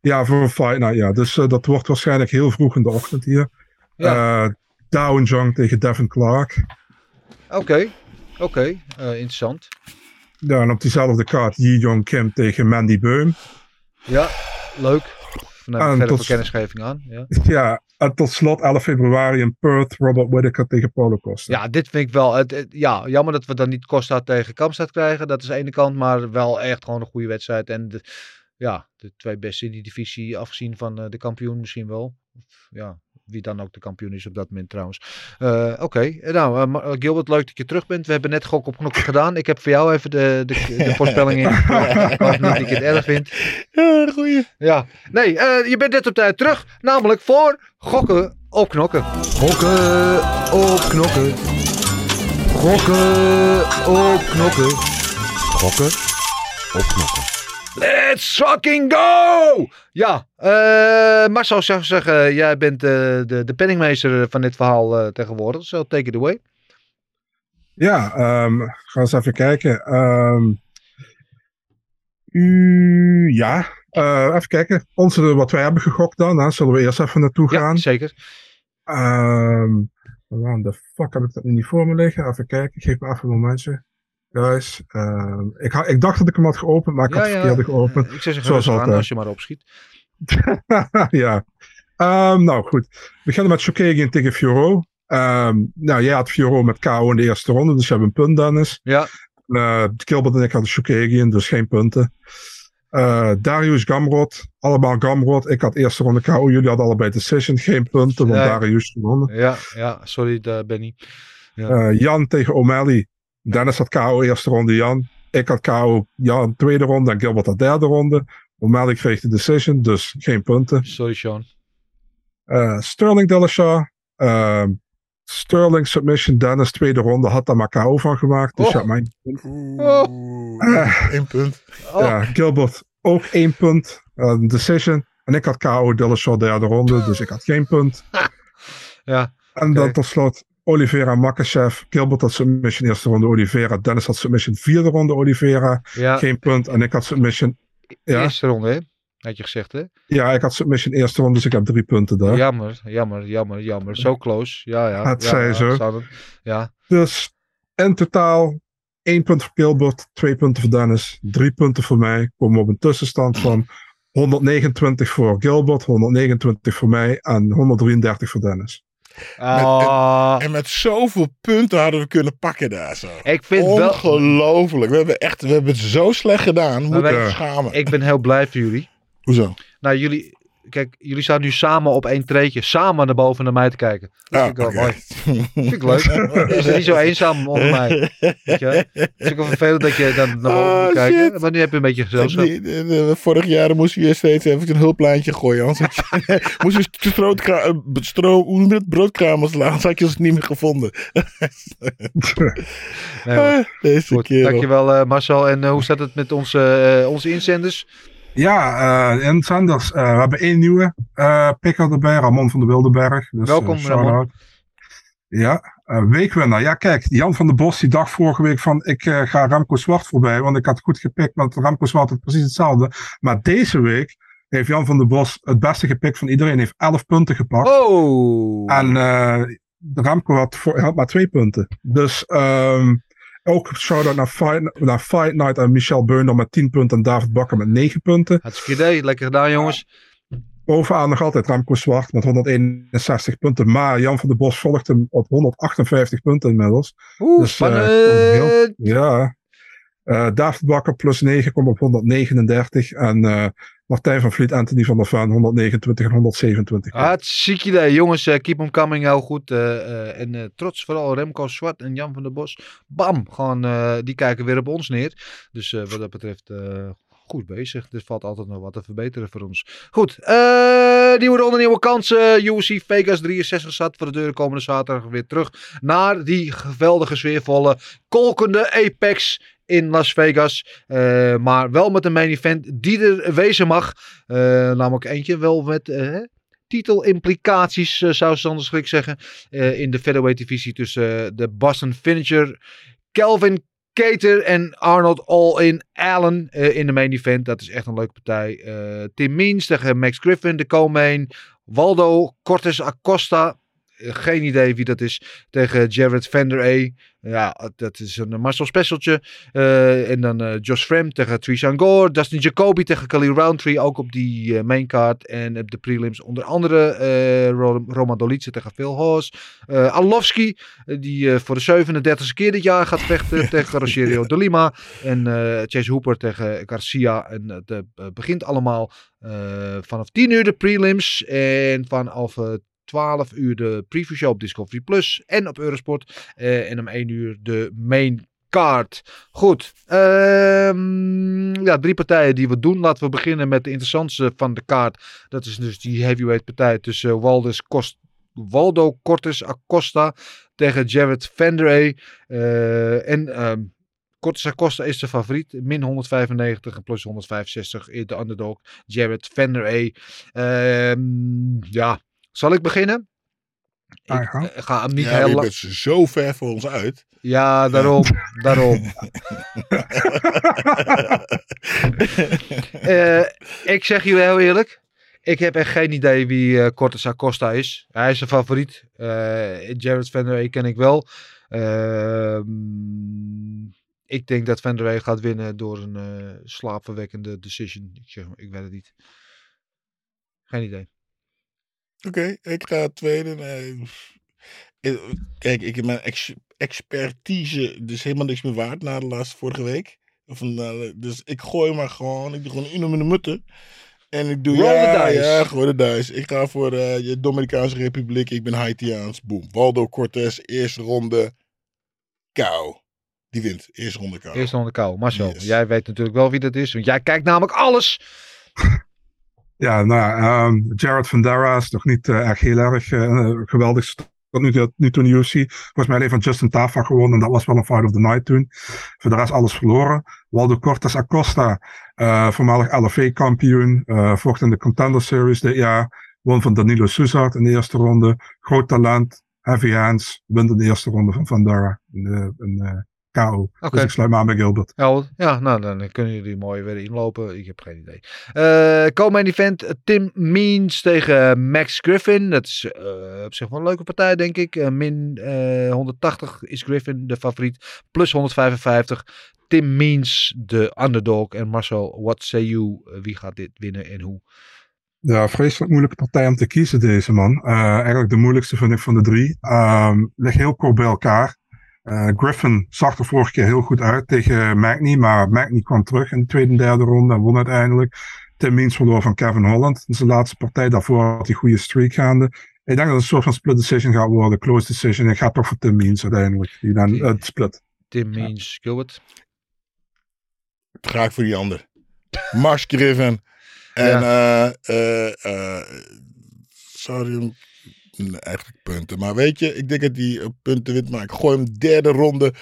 Speaker 5: ja, voor een fight. Nou ja, dus eh, dat wordt waarschijnlijk heel vroeg in de ochtend hier.
Speaker 3: Ja.
Speaker 5: Eh Down Jung tegen Devin Clark.
Speaker 3: Oké, oké. Eh, interessant.
Speaker 5: Ja, en op diezelfde kaart Yi Jong Kim tegen Mandy Beum.
Speaker 3: Ja, leuk. Vanuit
Speaker 5: En
Speaker 3: verder
Speaker 5: tot-
Speaker 3: kennisgeving aan. Ja.
Speaker 5: Ja, en tot slot 11 februari in Perth Robert Whittaker tegen Costa.
Speaker 3: ja, dit vind ik wel. Het, het- ja, jammer dat we dan niet Costa tegen Kamstad krijgen. Dat is de ene kant, maar wel echt gewoon een goede wedstrijd. En de, ja, de twee beste in die divisie, afgezien van eh, de kampioen misschien wel. Ja, wie dan ook de kampioen is op dat moment trouwens. Eh, Oké, nou eh, eh, Gilbert, leuk dat je terug bent. We hebben net gok op knokken gedaan. Ik heb voor jou even de, de, de voorspelling in. Ik hoop niet dat je het erg vindt.
Speaker 4: Ja, goeie.
Speaker 3: Ja, nee, eh, je bent net op tijd terug. Namelijk voor gokken op knokken. Gokken op knokken. Gokken op knokken. Gokken op knokken. Let's fucking go! Ja, eh Marcel zou zeggen, jij bent eh, de, de penningmeester van dit verhaal eh, tegenwoordig. So take it away.
Speaker 5: Ja, ehm ga eens even kijken. Ehm, u, ja, even kijken. Onze, wat wij hebben gegokt dan, hè, zullen we eerst even naartoe
Speaker 3: Ja,
Speaker 5: gaan.
Speaker 3: zeker.
Speaker 5: Ehm waar de fuck heb ik dat nu niet voor me liggen? Even kijken, geef me even een momentje. Guys, ehm, ik, ha- ik dacht dat ik hem had geopend, maar ik had het verkeerde geopend.
Speaker 3: Ik zou zeggen,
Speaker 5: Zoals
Speaker 3: aan als je maar opschiet.
Speaker 5: ja. Ehm, nou goed, we beginnen met Shokagian tegen Fioro. Ehm, nou, jij had Fioro met KO in de eerste ronde, dus je hebt een punt, Dennis.
Speaker 3: Ja.
Speaker 5: Gilbert en ik hadden Shokagian, dus geen punten. Eh, Darius Gamrot, allemaal Gamrot. Ik had eerste ronde KO, jullie hadden allebei Decision, geen punten, want
Speaker 3: Nee.
Speaker 5: Darius gewonnen.
Speaker 3: Ja, ja, sorry eh, Benny. Ja.
Speaker 5: Eh, Jan tegen O'Malley. Dennis had KO eerste ronde Jan. Ik had KO Jan tweede ronde en Gilbert had derde ronde. O'Malley kreeg de decision, dus geen punten.
Speaker 3: Sorry Sean.
Speaker 5: Eh, Sterling Dillashaw. eh, Sterling submission Dennis tweede ronde had daar maar KO van gemaakt. Dus
Speaker 3: Oh.
Speaker 5: ja, mijn,
Speaker 4: Oeh, één punt.
Speaker 3: Oh.
Speaker 5: ja, Gilbert ook één punt. eh, decision. En ik had KO Dillashaw derde ronde, dus ik had geen punt.
Speaker 3: Ja,
Speaker 5: En dan
Speaker 3: Oké.
Speaker 5: tot slot Oliveira Makachev. Gilbert had submission eerste ronde Oliveira. Dennis had submission vierde ronde Oliveira.
Speaker 3: ja.
Speaker 5: Geen punt. En ik had submission. Ja,
Speaker 3: Eerste ronde, hè? Had je gezegd, hè?
Speaker 5: ja, ik had submission eerste ronde, dus ik heb drie punten daar.
Speaker 3: Jammer, jammer, jammer, jammer. Zo close. Ja, ja.
Speaker 5: Het
Speaker 3: ja, ja,
Speaker 5: zo.
Speaker 3: Ja,
Speaker 5: Dus in totaal één punt voor Gilbert, twee punten voor Dennis, drie punten voor mij. Komen we op een tussenstand van 129 voor Gilbert, 129 voor mij en 133 voor Dennis.
Speaker 3: Ah,
Speaker 4: En met zoveel punten hadden we kunnen pakken daar zo.
Speaker 3: ik vind wel...
Speaker 4: Ongelooflijk. We hebben, echt, we hebben het zo slecht gedaan. Moet
Speaker 3: wij-
Speaker 4: schamen.
Speaker 3: Ik ben heel blij voor jullie.
Speaker 4: Hoezo?
Speaker 3: Nou, jullie... Kijk, jullie staan nu samen op één treetje. Samen naar boven naar mij te kijken. Dat
Speaker 4: Ah,
Speaker 3: vind ik wel mooi. Vind ik leuk. Is niet zo eenzaam onder mij. Weet je? Het is ook wel vervelend dat je dan naar boven
Speaker 4: Oh,
Speaker 3: moet kijken. Maar nu heb je een beetje gezelschap.
Speaker 4: De- de- Vorig jaar moest je steeds even een hulplijntje gooien. Anders moest je strootkra- eh, het? broodkramers slaan. Anders had je ons niet meer gevonden.
Speaker 3: Nee.
Speaker 4: Ah, Deze keer.
Speaker 3: dankjewel eh, Marcel. En eh, hoe staat het met onze, eh, onze inzenders?
Speaker 5: Ja, eh en Sanders, eh, we hebben één nieuwe eh picker erbij, Ramon van de Wildenberg. Dus,
Speaker 3: Welkom, Ramon.
Speaker 5: Ja, weekwinnaar. Ja, kijk, Jan van der Bos die dacht vorige week van ik ga Remco Zwart voorbij, want ik had goed gepikt, want Remco Zwart had precies hetzelfde. Maar deze week heeft Jan van der Bos het beste gepikt van iedereen, heeft 11 punten gepakt.
Speaker 3: Oh!
Speaker 5: En eh Remco had, voor, had maar twee punten. Dus ehm, ook shout-out naar Fight, naar Fight Night en Michel Beunder met 10 punten en David Bakker met 9 punten.
Speaker 3: Hartstikke idee. Lekker gedaan, jongens.
Speaker 5: Bovenaan nog altijd Remco Zwart met 161 punten. Maar Jan van der Bos volgt hem op 158 punten inmiddels.
Speaker 3: Oeh,
Speaker 5: Dus, eh,
Speaker 3: spannend.
Speaker 5: Ja. Eh, David Bakker plus 9 komt op 139. En eh, Martijn van Vliet, Anthony van der Ven 129 en 127.
Speaker 3: Hartstikke idee. Jongens, eh, keep them coming. Heel goed. eh, eh, en trots vooral Remco Zwart en Jan van der Bos. Bam! Gewoon, die kijken weer op ons neer. Dus wat dat betreft... Goed bezig. Er valt altijd nog wat te verbeteren voor ons. Goed. nieuwe ronde, nieuwe kansen. UFC Vegas 63 staat voor de deur komende zaterdag weer terug naar die geweldige, sfeervolle, kolkende Apex in Las Vegas. Eh, maar wel met een main event die er wezen mag. Eh, namelijk eentje wel met eh, titelimplicaties, zou Sander Schrik zeggen. in de featherweight divisie tussen de Boston Finisher, Kelvin Cater en Arnold All-In Allen in de main event. Dat is echt een leuke partij. Tim Means tegen Max Griffin, de co-main. Waldo Cortes Acosta. Eh, Geen idee wie dat is. Tegen Jared Vander A. Ja, dat is een Marcel specialtje. Eh, en dan eh, Josh Frem tegen Trishan Gore. Dustin Jacoby tegen Khalil Roundtree. Ook op die main card. En op de prelims onder andere eh Ro- Roma Dolice tegen Phil Haas. Eh, die voor de 37e keer dit jaar gaat vechten tegen Rogerio de Lima. En Chase Hooper tegen Garcia. En het begint allemaal vanaf 10 uur de prelims. En vanaf 12 uur de preview show op Discovery Plus. En op Eurosport. Eh, en om 1 uur de main card. Goed. ehm, ja, drie partijen die we doen. Laten we beginnen met de interessantste van de kaart. Dat is dus die heavyweight partij tussen. Waldo Cortes Acosta tegen Jared Vanderay. Eh, en ehm Cortes Acosta is de favoriet. Min 195 en plus 165 in de underdog. Jared Vanderay. Ehm ja, zal ik beginnen? Ik
Speaker 5: ja.
Speaker 3: eh, ga hem niet
Speaker 4: Ja,
Speaker 3: heel
Speaker 4: je
Speaker 3: lang.
Speaker 4: bent zo ver voor ons uit.
Speaker 3: Ja, daarom. daarom. Eh, ik zeg jullie heel eerlijk. Ik heb echt geen idee wie eh Cortes Acosta is. Hij is een favoriet. Eh Jared Van der Wey ken ik wel. Ehm, ik denk dat Van der Wey gaat winnen door een eh, slaapverwekkende decision. Ik, zeg, ik weet het niet. Geen idee.
Speaker 4: Oké, ik ga tweede. Nee. Eh, Kijk, ik heb mijn ex- expertise dus helemaal niks meer waard na de laatste vorige week. Of, dus ik gooi maar gewoon. Ik doe gewoon een in de mutten. En ik doe
Speaker 3: Roll
Speaker 4: ja,
Speaker 3: dice.
Speaker 4: ja, gooi de dice. Ik ga voor eh de Dominicaanse Republiek. Ik ben Haitiaans. Boom. Waldo Cortés, eerste ronde. Kou. Die wint. Eerste ronde kou.
Speaker 3: Eerst onder kou. Marcel,
Speaker 4: Yes.
Speaker 3: jij weet natuurlijk wel wie dat is. Want jij kijkt namelijk alles.
Speaker 5: Ja, nou ja, ehm, Jared Vandera is nog niet echt heel erg eh, geweldig. Tot nu, toe- nu toen de UFC. Volgens mij alleen van Justin Tafa gewonnen. En dat was wel een fight of the night toen. Voor de rest alles verloren. Waldo Cortes Acosta, eh, voormalig LFA-kampioen. vocht in de Contender Series dit jaar. Won van Danilo Suzard in de eerste ronde. Groot talent. Heavy hands. Wint in de eerste ronde van Vandera. In, de- in KO. Dus ik sluit me aan bij Gilbert.
Speaker 3: Ja, ja, nou dan kunnen jullie mooi weer inlopen. Ik heb geen idee. Eh Komen event eh, Tim Means tegen Max Griffin. Dat is eh, op zich wel een leuke partij, denk ik. Eh, min eh, 180 is Griffin de favoriet. Plus 155. Tim Means de underdog. En Marcel, what say you? Eh, wie gaat dit winnen en hoe?
Speaker 5: Ja, vreselijk moeilijke partij om te kiezen, deze man. Eh, eigenlijk de moeilijkste vind ik van de drie. Ehm ligt heel kort bij elkaar. Eh, Griffin zag er vorige keer heel goed uit tegen Magny, maar Magny kwam terug in de tweede en derde ronde en won uiteindelijk. Tim Means verloor van Kevin Holland. in zijn laatste partij daarvoor had hij goede streak gaande. Ik denk dat het een soort van split decision gaat worden, close decision. Ik ga toch voor Tim Means uiteindelijk. Die dan eh, split.
Speaker 3: Tim Means, Gilbert.
Speaker 4: ga ik voor die ander. Max Griffin. En eh eh eh sorry, eigenlijk punten. Maar weet je, ik denk dat hij punten wint. Maar ik gooi hem derde ronde.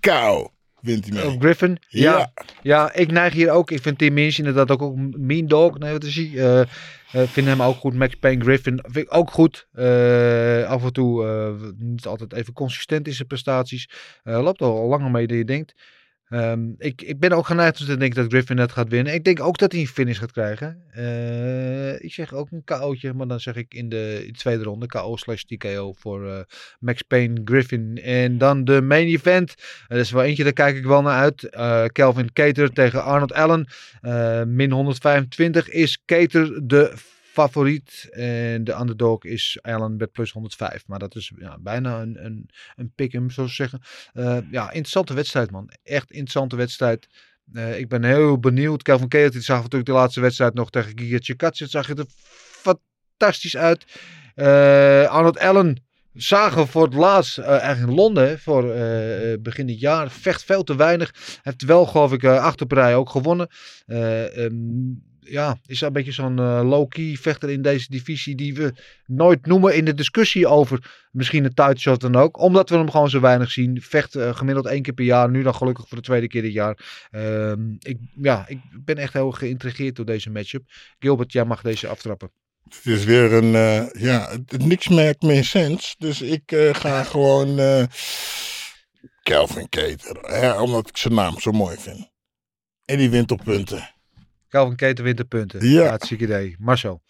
Speaker 4: Kou. Wint hij mee.
Speaker 3: Of Griffin? Ja.
Speaker 4: Ja.
Speaker 3: ja. ik neig hier ook. Ik vind Tim Means inderdaad ook, ook een mean dog. Nee, wat is hij? Eh, vind hem ook goed. Max Payne Griffin vind ik ook goed. Eh, af en toe niet altijd even consistent in zijn prestaties. Loopt al langer mee dan je denkt. Ehm, ik, ik ben ook geneigd om te denken dat Griffin het gaat winnen. Ik denk ook dat hij een finish gaat krijgen. Eh, ik zeg ook een KO'tje, maar dan zeg ik in de, tweede ronde KO slash TKO voor eh, Max Payne Griffin. En dan de main event. Er is wel eentje, daar kijk ik wel naar uit. Eh Kelvin Cater tegen Arnold Allen. Eh, min 125 is Cater de favoriet. En de underdog is Allen met plus 105. Maar dat is ja, bijna een, een, een pick-em, zo zeggen. Eh, ja, interessante wedstrijd, man. Echt interessante wedstrijd. Eh, ik ben heel benieuwd. Kelvin Cater die zag natuurlijk de laatste wedstrijd nog tegen Chikadze. Het zag er fantastisch uit. Eh, Arnold Allen zagen voor het laatst eh, eigenlijk in Londen voor eh, begin dit jaar. Vecht veel te weinig. Heeft wel, geloof ik, uh, ook gewonnen. Eh, ehm, ja, is een beetje zo'n eh, low-key vechter in deze divisie die we nooit noemen in de discussie over misschien een title shot dan ook. Omdat we hem gewoon zo weinig zien. Vecht eh, gemiddeld één keer per jaar. Nu dan gelukkig voor de tweede keer dit jaar. Ehm, ik, ja, ik ben echt heel geïntrigeerd door deze matchup. Gilbert, jij mag deze aftrappen.
Speaker 4: Het is weer een, eh, ja, niks maakt meer sens. Dus ik ga gewoon Kelvin Keter. Hè, omdat ik zijn naam zo mooi vind. En die wint op punten.
Speaker 3: Calvin Keter wint de punten.
Speaker 4: Ja.
Speaker 3: Hartstikke idee. Marcel.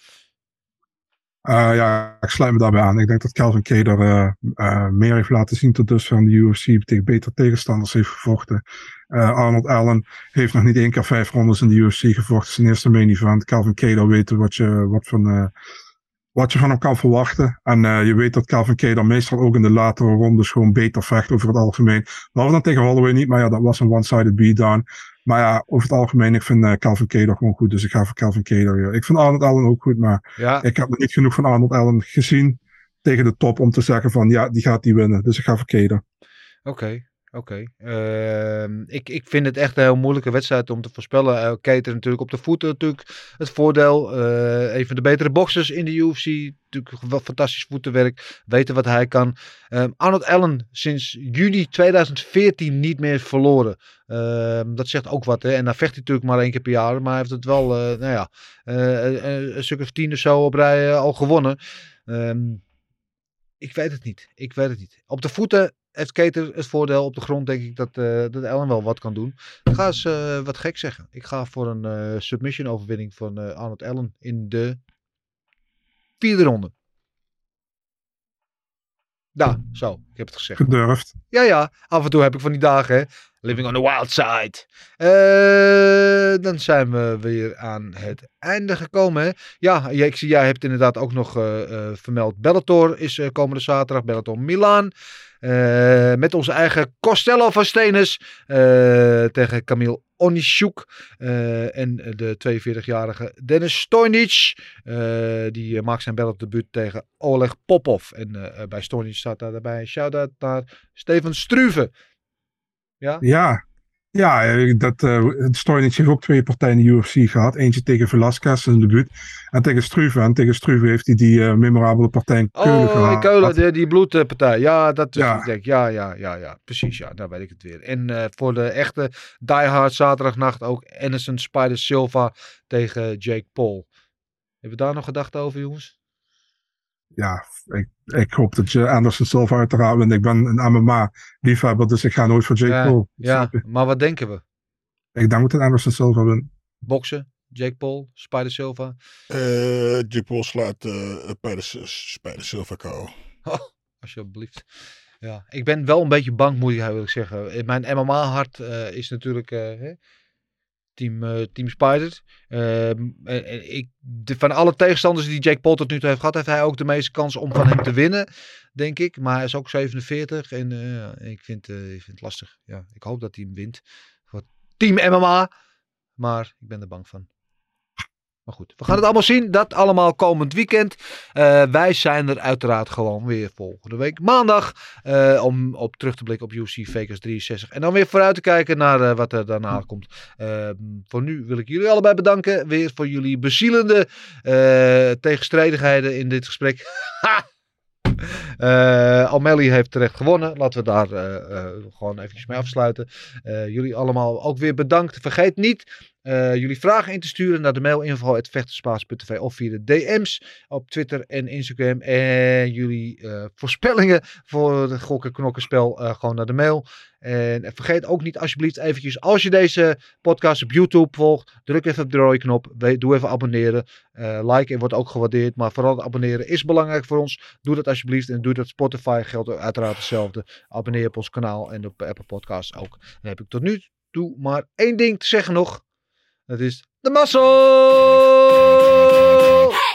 Speaker 5: Eh, ja, ik sluit me daarbij aan. Ik denk dat Calvin Cater eh, eh, meer heeft laten zien tot dusver aan de UFC. Tegen betere tegenstanders heeft gevochten. Arnold Allen heeft nog niet één keer vijf rondes in de UFC gevochten. Zijn eerste main event. Calvin Cater weet wat je, wat van, wat je van hem kan verwachten. En eh, je weet dat Calvin Cater meestal ook in de latere rondes gewoon beter vecht over het algemeen. Behalve dan tegen Holloway niet, maar ja, dat was een one-sided beatdown. Maar ja, over het algemeen, ik vind eh, Calvin Cater gewoon goed. Dus ik ga voor Calvin Cater. Ja. Ik vind Arnold Allen ook goed, maar
Speaker 3: Ja,
Speaker 5: ik heb nog niet genoeg van Arnold Allen gezien tegen de top om te zeggen van ja, die gaat die winnen. Dus ik ga voor Cater.
Speaker 3: oké. Oké. Ehm, ik, ik vind het echt een heel moeilijke wedstrijd om te voorspellen. Uh, Keter natuurlijk op de voeten natuurlijk het voordeel. Eh, een van de betere boxers in de UFC. Natuurlijk wel fantastisch voetenwerk. Weten wat hij kan. Um, Arnold Allen sinds juni 2014 niet meer verloren. Ehm, dat zegt ook wat. Hè? En dan vecht hij natuurlijk maar één keer per jaar. Maar hij heeft het wel, uh, nou ja, een stuk of tien of zo op rij al gewonnen. ik weet het niet. Ik weet het niet. Op de voeten heeft Keter het voordeel op de grond, denk ik, dat, uh, dat Ellen wel wat kan doen. Ik ga eens uh, wat gek zeggen. Ik ga voor een uh, submission overwinning van Arnold Allen in de vierde ronde. Ja, zo. Ik heb het gezegd.
Speaker 5: Gedurfd.
Speaker 3: Ja, ja. Af en toe heb ik van die dagen, hè. Living on the wild side. dan zijn we weer aan het einde gekomen. Hè? Ja, ik zie, jij hebt inderdaad ook nog vermeld. Bellator is komende zaterdag. Bellator Milaan. Uh, met onze eigen Costello van Stenis uh, tegen Camille Onishuk. Uh, en de 42-jarige Dennis Stojnic. die maakt zijn bel op debuut tegen Oleg Popov. En bij Stojnic staat daarbij een shout-out naar Steven Struve. Ja?
Speaker 5: Ja, ja, eh, dat uh, Stoyanich heeft ook twee partijen in de UFC gehad. Eentje tegen Velasquez, zijn debuut. En tegen Struve. En tegen Struve heeft hij die uh, memorabele partij in Keulen
Speaker 3: oh,
Speaker 5: gehad.
Speaker 3: Oh, Keulen, die, die bloedpartij. Ja, dat is ja. denk Ja, ja, ja, ja. Precies, ja. Daar weet ik het weer. En uh, voor de echte diehard zaterdagnacht ook Anderson Spider Silva tegen Jake Paul. Hebben we daar nog gedacht over, jongens?
Speaker 5: Ja, ik, ik hoop dat je Anderson Silva uiteraard wint. Ik ben een MMA-liefhebber, dus ik ga nooit voor Jake
Speaker 3: ja,
Speaker 5: Paul.
Speaker 3: Ja, maar wat denken we?
Speaker 5: Ik denk dat Anderson Silva wint.
Speaker 3: Boksen, Jake Paul, Spider Silva?
Speaker 4: Uh, Jake Paul slaat uh, Spider Silva KO.
Speaker 3: Oh, alsjeblieft. Ja, ik ben wel een beetje bang, moet ik zeggen. Mijn MMA-hart uh, is natuurlijk... Hè, Team, uh, team Spider. Uh, ik, de, van alle tegenstanders die Jake Paul tot nu toe heeft gehad, heeft hij ook de meeste kans om van hem te winnen, denk ik. Maar hij is ook 47 en ik, vind, ik vind het lastig. Ja, ik hoop dat hij hem wint voor Team MMA. Maar ik ben er bang van. Maar goed, we gaan het allemaal zien. Dat allemaal komend weekend. Uh, wij zijn er uiteraard gewoon weer volgende week maandag. Uh, om op terug te blikken op UC Vegas 63. En dan weer vooruit te kijken naar uh, wat er daarna komt. voor nu wil ik jullie allebei bedanken. Weer voor jullie bezielende tegenstrijdigheden in dit gesprek. Uh, Almelli heeft terecht gewonnen. Laten we daar uh, uh, gewoon eventjes mee afsluiten. jullie allemaal ook weer bedankt. Vergeet niet jullie vragen in te sturen naar de mail info.vechterspaas.tv of via de DM's op Twitter en Instagram. En jullie voorspellingen voor het gokken knokkenspel gewoon naar de mail. En vergeet ook niet alsjeblieft eventjes, als je deze podcast op YouTube volgt, druk even op de rode knop. Doe even abonneren. Uh, liken wordt ook gewaardeerd, maar vooral abonneren is belangrijk voor ons. Doe dat alsjeblieft en doe dat Spotify geldt uiteraard hetzelfde. Abonneer op ons kanaal en op Apple Podcasts ook. Dan heb ik tot nu toe maar één ding te zeggen nog. Dat is de muscle!